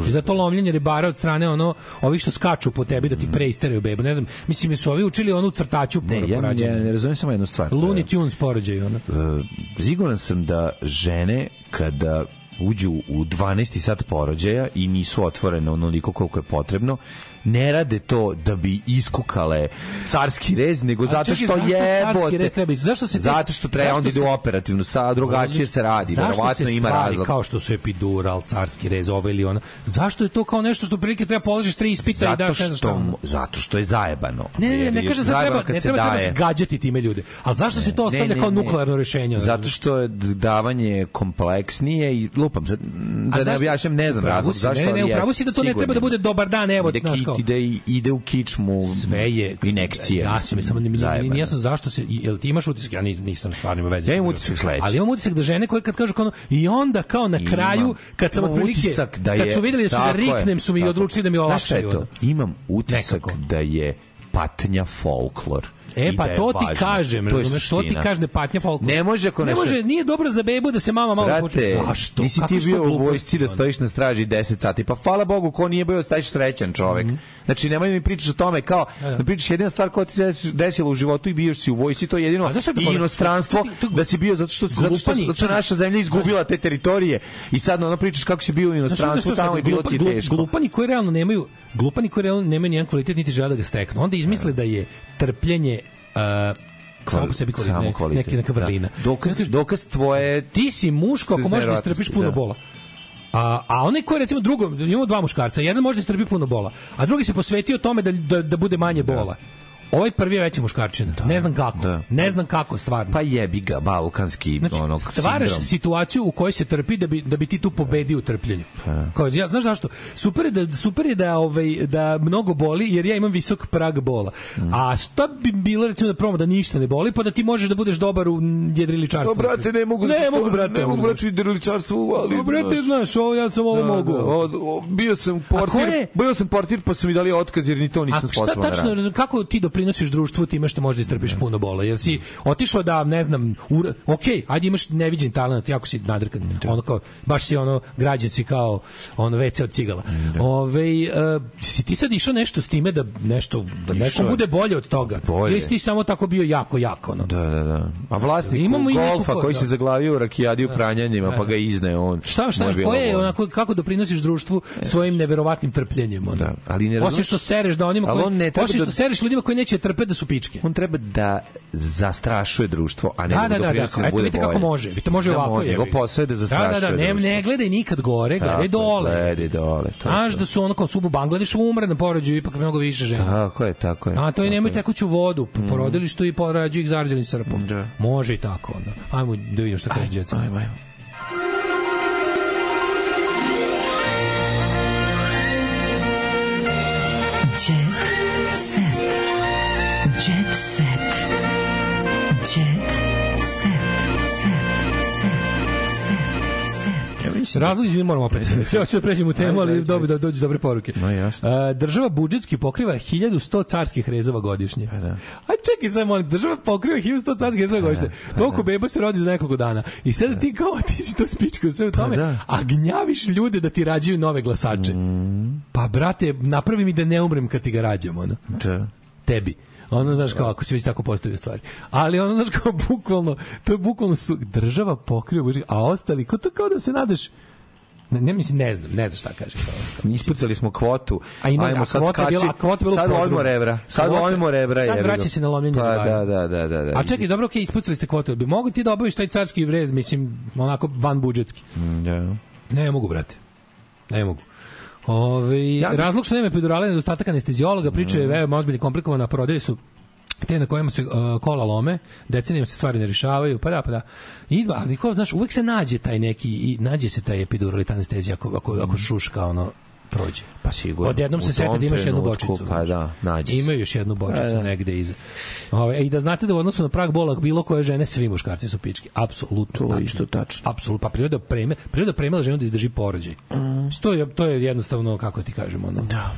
S1: I zato lomljenje rebara od strane ono, ovih što skaču po tebi da ti preisteraju bebu. Ne znam, mislim, su ovi učili onu crtaču
S2: Ne, ja, ja ne razumijem samo jednu stvar.
S1: Looney Tunes porođaju, ono.
S2: E, siguran sam da žene kada uđu u 12. sat porođaja i nisu otvorene onoliko koliko je potrebno, ne rade to da bi iskukale carski rez, nego
S1: A
S2: zato što jebote.
S1: treba? Zašto se
S2: zato što treba onda ide u
S1: se-
S2: operativnu, sa drugačije se radi, verovatno
S1: se
S2: ima razlog.
S1: kao što su epidural, carski rez, ovo ili ono, zašto je to kao nešto što prilike treba položiš tri ispita i
S2: zato
S1: daš ne znam
S2: što, zato što je zajebano.
S1: Ne, ne, ne, ne kaže da treba, ne treba, treba
S2: daje.
S1: zgađati time ljude. Ali zašto se to
S2: Ne,
S1: ostavlja
S2: ne,
S1: kao
S2: ne.
S1: nuklearno rešenje?
S2: Zato što je davanje kompleksnije i lupam da ne objašnjam, ne znam razlog zašto.
S1: Ne, ne, upravo si da to ne treba da bude dobar dan, evo, znaš kao.
S2: Ide, ide u kičmu
S1: sve je
S2: inekcije.
S1: Jasno mi samo ne mi
S2: zajebano.
S1: nije jasno zašto se jel ti imaš utisak ja nis- nisam stvarno ima veze.
S2: Ja imam utisak sledeći.
S1: Ali imam utisak da žene koje kad kažu kao i onda kao na kraju kad sam otprilike
S2: da je,
S1: kad su videli da ću da riknem su mi odlučili da mi
S2: Znaš šta je
S1: olakšaju.
S2: to? Imam utisak da je patnja folklor.
S1: E pa
S2: da
S1: to ti
S2: važno.
S1: kažem,
S2: To
S1: razumeš, to ti kaže da patnja folklor.
S2: Ne može ako
S1: ne može, nije dobro za bebu da se mama malo počne. Zašto?
S2: nisi ti
S1: to
S2: bio u vojsci da stojiš na straži 10 sati. Pa hvala Bogu, ko nije bio stajiš srećan čovek. Znači, nemoj mi pričaš o tome kao, da, pričaš jedina stvar koja ti se desila u životu i bio si u vojsci, to je jedino
S1: to
S2: i inostranstvo
S1: To ti- to-
S2: da si bio zato što, zato što, zato što naša zemlja izgubila te teritorije i sad ono pričaš kako si bio u inostranstvu tamo i bilo ti teško.
S1: Glupani koji realno nemaju, glupani koji realno nemaju nijedan kvalitet niti žele da ga steknu. Onda izmisle da je trpljenje uh, samo po sebi kvalitet,
S2: Samo kvalitet,
S1: neki neka vrlina.
S2: Da. Dokaz, dokaz tvoje...
S1: Ti si muško ako možeš da istrpiš puno
S2: Da.
S1: bola. A, a onaj ko je recimo drugo, imamo dva muškarca, jedan može da istrpi puno bola, a drugi se posvetio tome da, da, da bude manje bola. Ovaj prvi je veći muškarčina. ne znam kako.
S2: da.
S1: Ne znam kako stvarno.
S2: Pa jebi ga, balkanski
S1: Znači,
S2: onog
S1: stvaraš
S2: sindrom.
S1: situaciju u kojoj se trpi da bi da bi ti tu pobedio u trpljenju. Kao ja znaš zašto? Super je da super je da ovaj da mnogo boli jer ja imam visok prag bola.
S2: Mm.
S1: A šta bi bilo recimo da probamo da ništa ne boli pa da ti možeš da budeš dobar u jedriličarstvu.
S2: No, brate, ne mogu,
S1: Ne
S2: što-
S1: mogu brate.
S2: ne mogu, brate, u jedriličarstvu, ali...
S1: No, brate,
S2: znaš,
S1: znaš, ovo ja sam ovo
S2: da,
S1: mogu.
S2: da, od- o- bio sam portir,
S1: je-
S2: bio sam portir pa su mi dali otkaz jer ni to
S1: A
S2: nisam
S1: šta
S2: sposoban da
S1: tačno, razum- kako ti doprinosiš društvu time što možeš da istrpiš puno bola? Jer si otišao da, ne znam, ura, ok, ajde imaš neviđen talent, jako si nadrkan, ono kao, baš si ono, građan si kao, ono, WC od cigala. Ove, uh, si ti sad išao nešto s time da nešto, da
S2: je.
S1: bude bolje od toga?
S2: Bolje.
S1: Ili si ti samo tako bio jako, jako, ono?
S2: Da, da, da. A vlasnik
S1: Imamo
S2: golfa
S1: ko-
S2: koji
S1: da.
S2: se zaglavio u rakijadi u pranjanjima,
S1: Da.
S2: pa ga izne on.
S1: Šta, šta, koje je onako, kako doprinosiš društvu svojim neverovatnim trpljenjem? Ono?
S2: Da, ali ne
S1: Osim
S2: razumeš-
S1: što sereš da onima koji,
S2: on
S1: osim što
S2: da-
S1: sereš ljudima koji neće trpeti da su pičke.
S2: On treba da zastrašuje društvo, a ne
S1: Da,
S2: da,
S1: da, da, da. Eto
S2: bude
S1: vidite kako
S2: bolje.
S1: može. Vi to može
S2: Da,
S1: ovako.
S2: Njegov posao je da zastrašuje
S1: Da, da, da, ne, ne gledaj nikad gore,
S2: Tako
S1: gledaj dole.
S2: Gledaj dole.
S1: Znaš da su ono kao su u Bangladešu umre na porođaju ipak mnogo više žena.
S2: Tako je, tako je.
S1: A to i nemoj tekuću vodu po porodilištu i porađu ih zarđelim crpom.
S2: Da.
S1: Može i tako. Onda. Ajmo da vidimo šta kaže djeca.
S2: Ajmo, ajmo. Mislim mislim
S1: Razlog izvini moramo opet. Ja hoću da pređemo u temu, ali dobro da dođu dobre poruke.
S2: No, jasno.
S1: Država budžetski pokriva 1100 carskih rezova godišnje.
S2: Pa da.
S1: A čekaj sad, molim, država pokriva 1100 carskih rezova godišnje. Toliko beba se rodi za nekoliko dana. I sada ti kao, ti si to spičkao sve u tome,
S2: Pa da.
S1: a gnjaviš ljude da ti rađaju nove glasače. Pa, brate, napravi mi da ne umrem kad ti ga rađam, ono
S2: Da.
S1: Tebi. Ono, znaš, kao, ako si već tako postavio stvari. Ali ono, znaš, kao, bukvalno, to je bukvalno su, država pokriva, a ostali, kao to kao da se nadaš, ne, ne mislim, ne znam, ne znam šta kaže.
S2: Ispucali smo kvotu.
S1: A ima-
S2: Ajmo
S1: a
S2: sad
S1: kvota bila- a kvota bila
S2: Sad lomimo rebra. Sad lomimo rebra.
S1: sad vraća se na lomljenje
S2: Pa da, da, da, da, da.
S1: A čekaj, dobro, okej, ispucali ste kvotu. Bi mogu ti da obaviš taj carski rez, mislim, onako van budžetski?
S2: Mm, Da.
S1: Ne mogu, brate. Ne mogu. Ove, razlog što nema epidurale je nedostatak anestezijologa, priča
S2: Mm.
S1: je veoma ozbiljna i komplikovana, prodaju su te na kojima se uh, kola lome, decenijama se stvari ne rešavaju, pa da, pa da. I, ali ko, znaš, uvek se nađe taj neki, i nađe se taj epidural i ta anestezija ako, ako, ako šuška, ono, prođe.
S2: Pa sigurno.
S1: Odjednom se sete da imaš jednu bočicu.
S2: Pa da, nađe se.
S1: Imaju još jednu bočicu
S2: Pa da.
S1: negde iza. Ove, I da znate da u odnosu na prag bola bilo koje žene svi muškarci su pički. Apsolutno.
S2: To je isto tačno.
S1: Apsolutno. Pa priroda preme, priroda premela ženu da izdrži porođaj.
S2: Mm.
S1: To je to je jednostavno kako ti kažemo, ono. Da.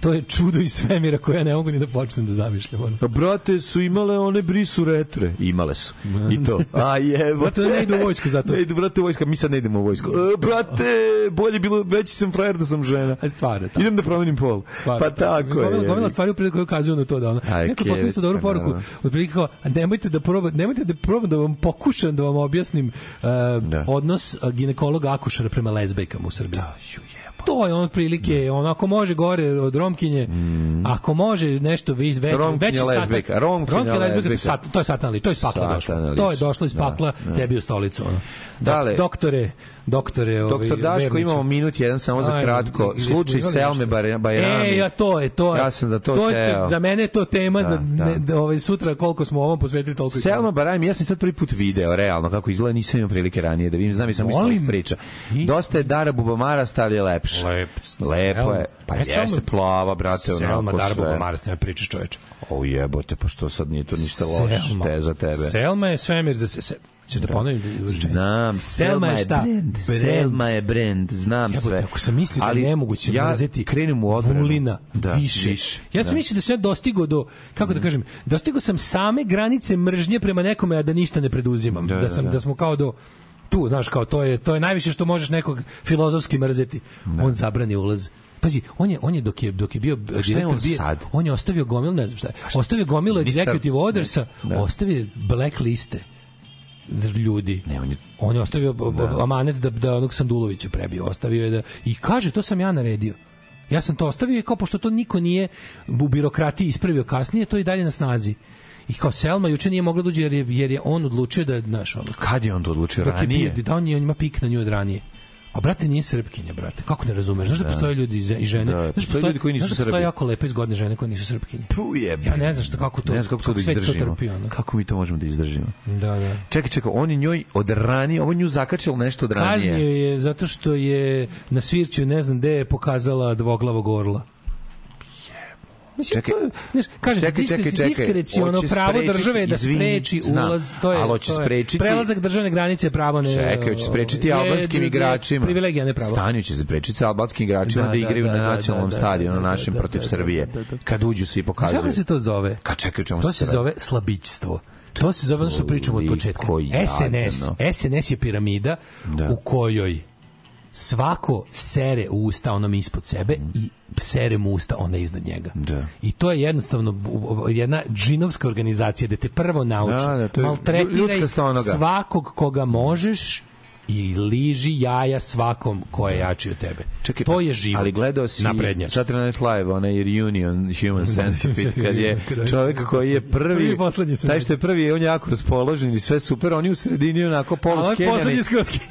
S1: To je čudo iz svemira koje ja ne mogu ni da počnem da zamišljam. Ono.
S2: A brate su imale one brisu retre. Imale su. I to. A jebo.
S1: Brate, ne idu u vojsku zato.
S2: Ne idu, brate, u vojsku. Mi sad ne idemo u vojsku. E, brate, bolje bilo, veći sam frajer da sam žena.
S1: A stvarno, tako.
S2: Idem da promenim pol.
S1: Stvarno,
S2: pa tako je.
S1: Gomila, stvari u priliku koje ukazuju na to da ono.
S2: Aj,
S1: Neko poslali isto dobru
S2: pa
S1: poruku.
S2: da.
S1: Otprilike kao, a nemojte da probam, nemojte da probam da vam pokušam da vam objasnim uh, odnos uh, ginekologa akušara prema lezbejkama u Srbiji. Da, To je on otprilike, ono, ako može gore od Romkinje, ako može nešto veće,
S2: Mm. Romkinja
S1: veći satan-
S2: lezbejka, Romkinja
S1: Romkinja lezbejka,
S2: lezbejka.
S1: sat, to je satan ali, to je iz pakla došlo. To je došlo iz
S2: Da,
S1: pakla
S2: da.
S1: tebi u stolicu. Ono.
S2: Dale.
S1: Doktore, doktore, ovaj,
S2: Doktor Daško,
S1: Verniću.
S2: imamo minut jedan samo za
S1: Ajde,
S2: kratko.
S1: smo
S2: Slučaj Selme Bajrami.
S1: E, ja to je, to je.
S2: Ja sam da to
S1: to je, za mene je to tema
S2: Da,
S1: za
S2: da.
S1: ne, da, ovaj, sutra koliko smo ovom posvetili toliko.
S2: Selma Barajmi, ja sam sad prvi put video, realno, kako izgleda, nisam imao prilike ranije da vidim, znam i sam isto priča. Dosta je Dara Bubamara, stali je lepše.
S1: Lep.
S2: Lepo je. Pa
S1: E,
S2: jeste
S1: Selma-
S2: plava, brate,
S1: Selma Darbo
S2: sve.
S1: Mara, s njoj pričaš čoveče.
S2: O jebote, pa što sad nije to ništa loše, te za tebe.
S1: Selma je svemir za se, se Ćeš da ponovim?
S2: Znam,
S1: Selma je šta?
S2: brend. Selma je brend, znam
S1: Jebote,
S2: sve.
S1: ako sam mislio da
S2: Ali
S1: je nemoguće
S2: ja
S1: mrzeti
S2: krenem u odbranu.
S1: Vulina
S2: Da,
S1: više.
S2: više,
S1: Ja sam
S2: da.
S1: mislio da sam dostigao do, kako da kažem, dostigao sam same granice mržnje prema nekome, a da ništa ne preduzimam. Da,
S2: Da,
S1: sam,
S2: da,
S1: da,
S2: da.
S1: smo kao do tu, znaš, kao to je, to je najviše što možeš nekog filozofski mrzeti. On zabrani ulaz. Pazi, on je, on je dok je, dok je bio
S2: šta je on
S1: bio-
S2: sad?
S1: on je ostavio gomilu, ne znam šta je, ostavio gomilu executive ordersa,
S2: Da.
S1: ostavio black liste ljudi.
S2: Ne, on je
S1: On je ostavio da. amanet da, da onog Sandulovića prebio. Ostavio je da... I kaže, to sam ja naredio. Ja sam to ostavio i kao pošto to niko nije u birokratiji ispravio kasnije, to je i dalje na snazi. I kao Selma juče nije mogla dođe jer je, jer je on odlučio da, znaš, ono,
S2: Kad je on to odlučio
S1: je
S2: ranije?
S1: bio, da on, je, on ima pik na nju od ranije. A brate nije srpkinja, brate. Kako ne razumeš? Znaš da, postoje ljudi i žene?
S2: Da,
S1: znaš
S2: postoje ljudi koji nisu
S1: znaš da postoje jako lepe i zgodne žene koje nisu srpkinje.
S2: Tu je.
S1: Ja ne znam što kako to.
S2: Ne znam kako to da izdržimo.
S1: trpi, ono.
S2: Kako mi to možemo da izdržimo?
S1: Da, da.
S2: Čekaj, čekaj, on je njoj od ranije, ovo nju zakačilo nešto od ranije.
S1: Kaznio je zato što je na svirću ne znam gde je pokazala dvoglavog orla. Mislim,
S2: Čekaj,
S1: to znaš, kaže,
S2: čekaj, čekaj, čekaj.
S1: diskreciono pravo
S2: sprečiti-
S1: države da
S2: izvini,
S1: spreči
S2: znam,
S1: ulaz, to je,
S2: ali hoće
S1: to
S2: sprečiti-
S1: prelazak državne granice je pravo ne...
S2: Čekaj, hoće sprečiti
S1: je-
S2: albanskim
S1: je-
S2: igračima.
S1: Privilegija, ne pravo.
S2: Stanju će sprečiti sa albanskim igračima
S1: Da,
S2: da,
S1: da,
S2: igraju
S1: da,
S2: na
S1: da,
S2: nacionalnom
S1: da, da,
S2: stadionu
S1: da, da,
S2: našem
S1: da,
S2: protiv Srbije.
S1: da, da, da.
S2: Kad uđu se i
S1: Znaš
S2: pokazuju.
S1: Kako se to zove?
S2: Kad čekaj, čemu
S1: To
S2: se
S1: se
S2: radi?
S1: zove slabićstvo. To se zove ono što pričamo od početka. SNS. SNS je piramida
S2: Da.
S1: u kojoj svako sere u usta onom ispod sebe i sere mu usta ona iznad njega.
S2: Da.
S1: I to je jednostavno jedna džinovska organizacija da te prvo nauči.
S2: Da, da,
S1: maltretiraj svakog koga možeš i liži jaja svakom ko je jači od tebe.
S2: Čekaj,
S1: to je život.
S2: Ali gledao si
S1: naprednjač.
S2: Saturday Night Live, onaj Reunion Human Centipede, kad je čovjek koji je
S1: Prvi
S2: prvi, taj što je prvi, on je jako raspoložen i sve super, oni u sredini onako
S1: ovaj
S2: poluskenjani.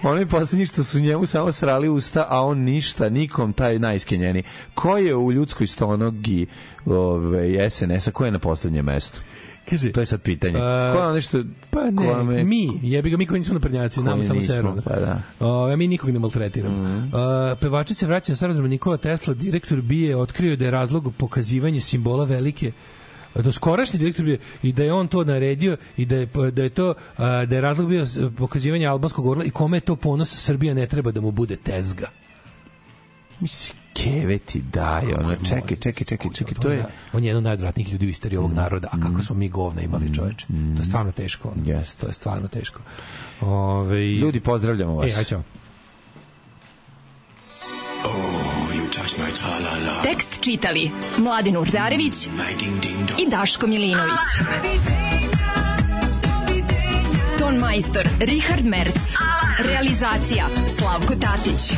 S2: Oni poslednji što su njemu samo srali usta, a on ništa, nikom taj najskenjeni. Ko je u ljudskoj stonogi ove, SNS-a, ko je na poslednjem mestu?
S1: Kaže,
S2: To je sad pitanje.
S1: a,
S2: ko je ono što...
S1: Pa ne,
S2: ko vam je-
S1: mi, jebi ga, mi koji nismo naprednjaci, nama
S2: Koji
S1: samo seru.
S2: pa da.
S1: O, mi nikog ne maltretiramo.
S2: Mhm.
S1: Uh, pevačica vraća na starodroma Nikola Tesla, direktor BIE, otkrio da je razlog pokazivanje simbola velike do skorašnji direktor bio i da je on to naredio i da je da je to da je razlog bio pokazivanje albanskog orla i kome je to ponos Srbija ne treba da mu bude tezga.
S2: Mislim, keve ti daje, ono, čekaj, čekaj, čekaj, čekaj, to je...
S1: on je jedan od najodvratnijih ljudi u istoriji ovog naroda, a kako smo mi govna imali čoveče. To je stvarno teško.
S2: Jeste.
S1: To je stvarno teško. Ove,
S2: Ljudi, pozdravljamo vas.
S1: E, aj ćao.
S5: Tekst čitali Mladin Urdarević i Daško Milinović. Ton majstor Richard Merc. Realizacija Slavko Tatić.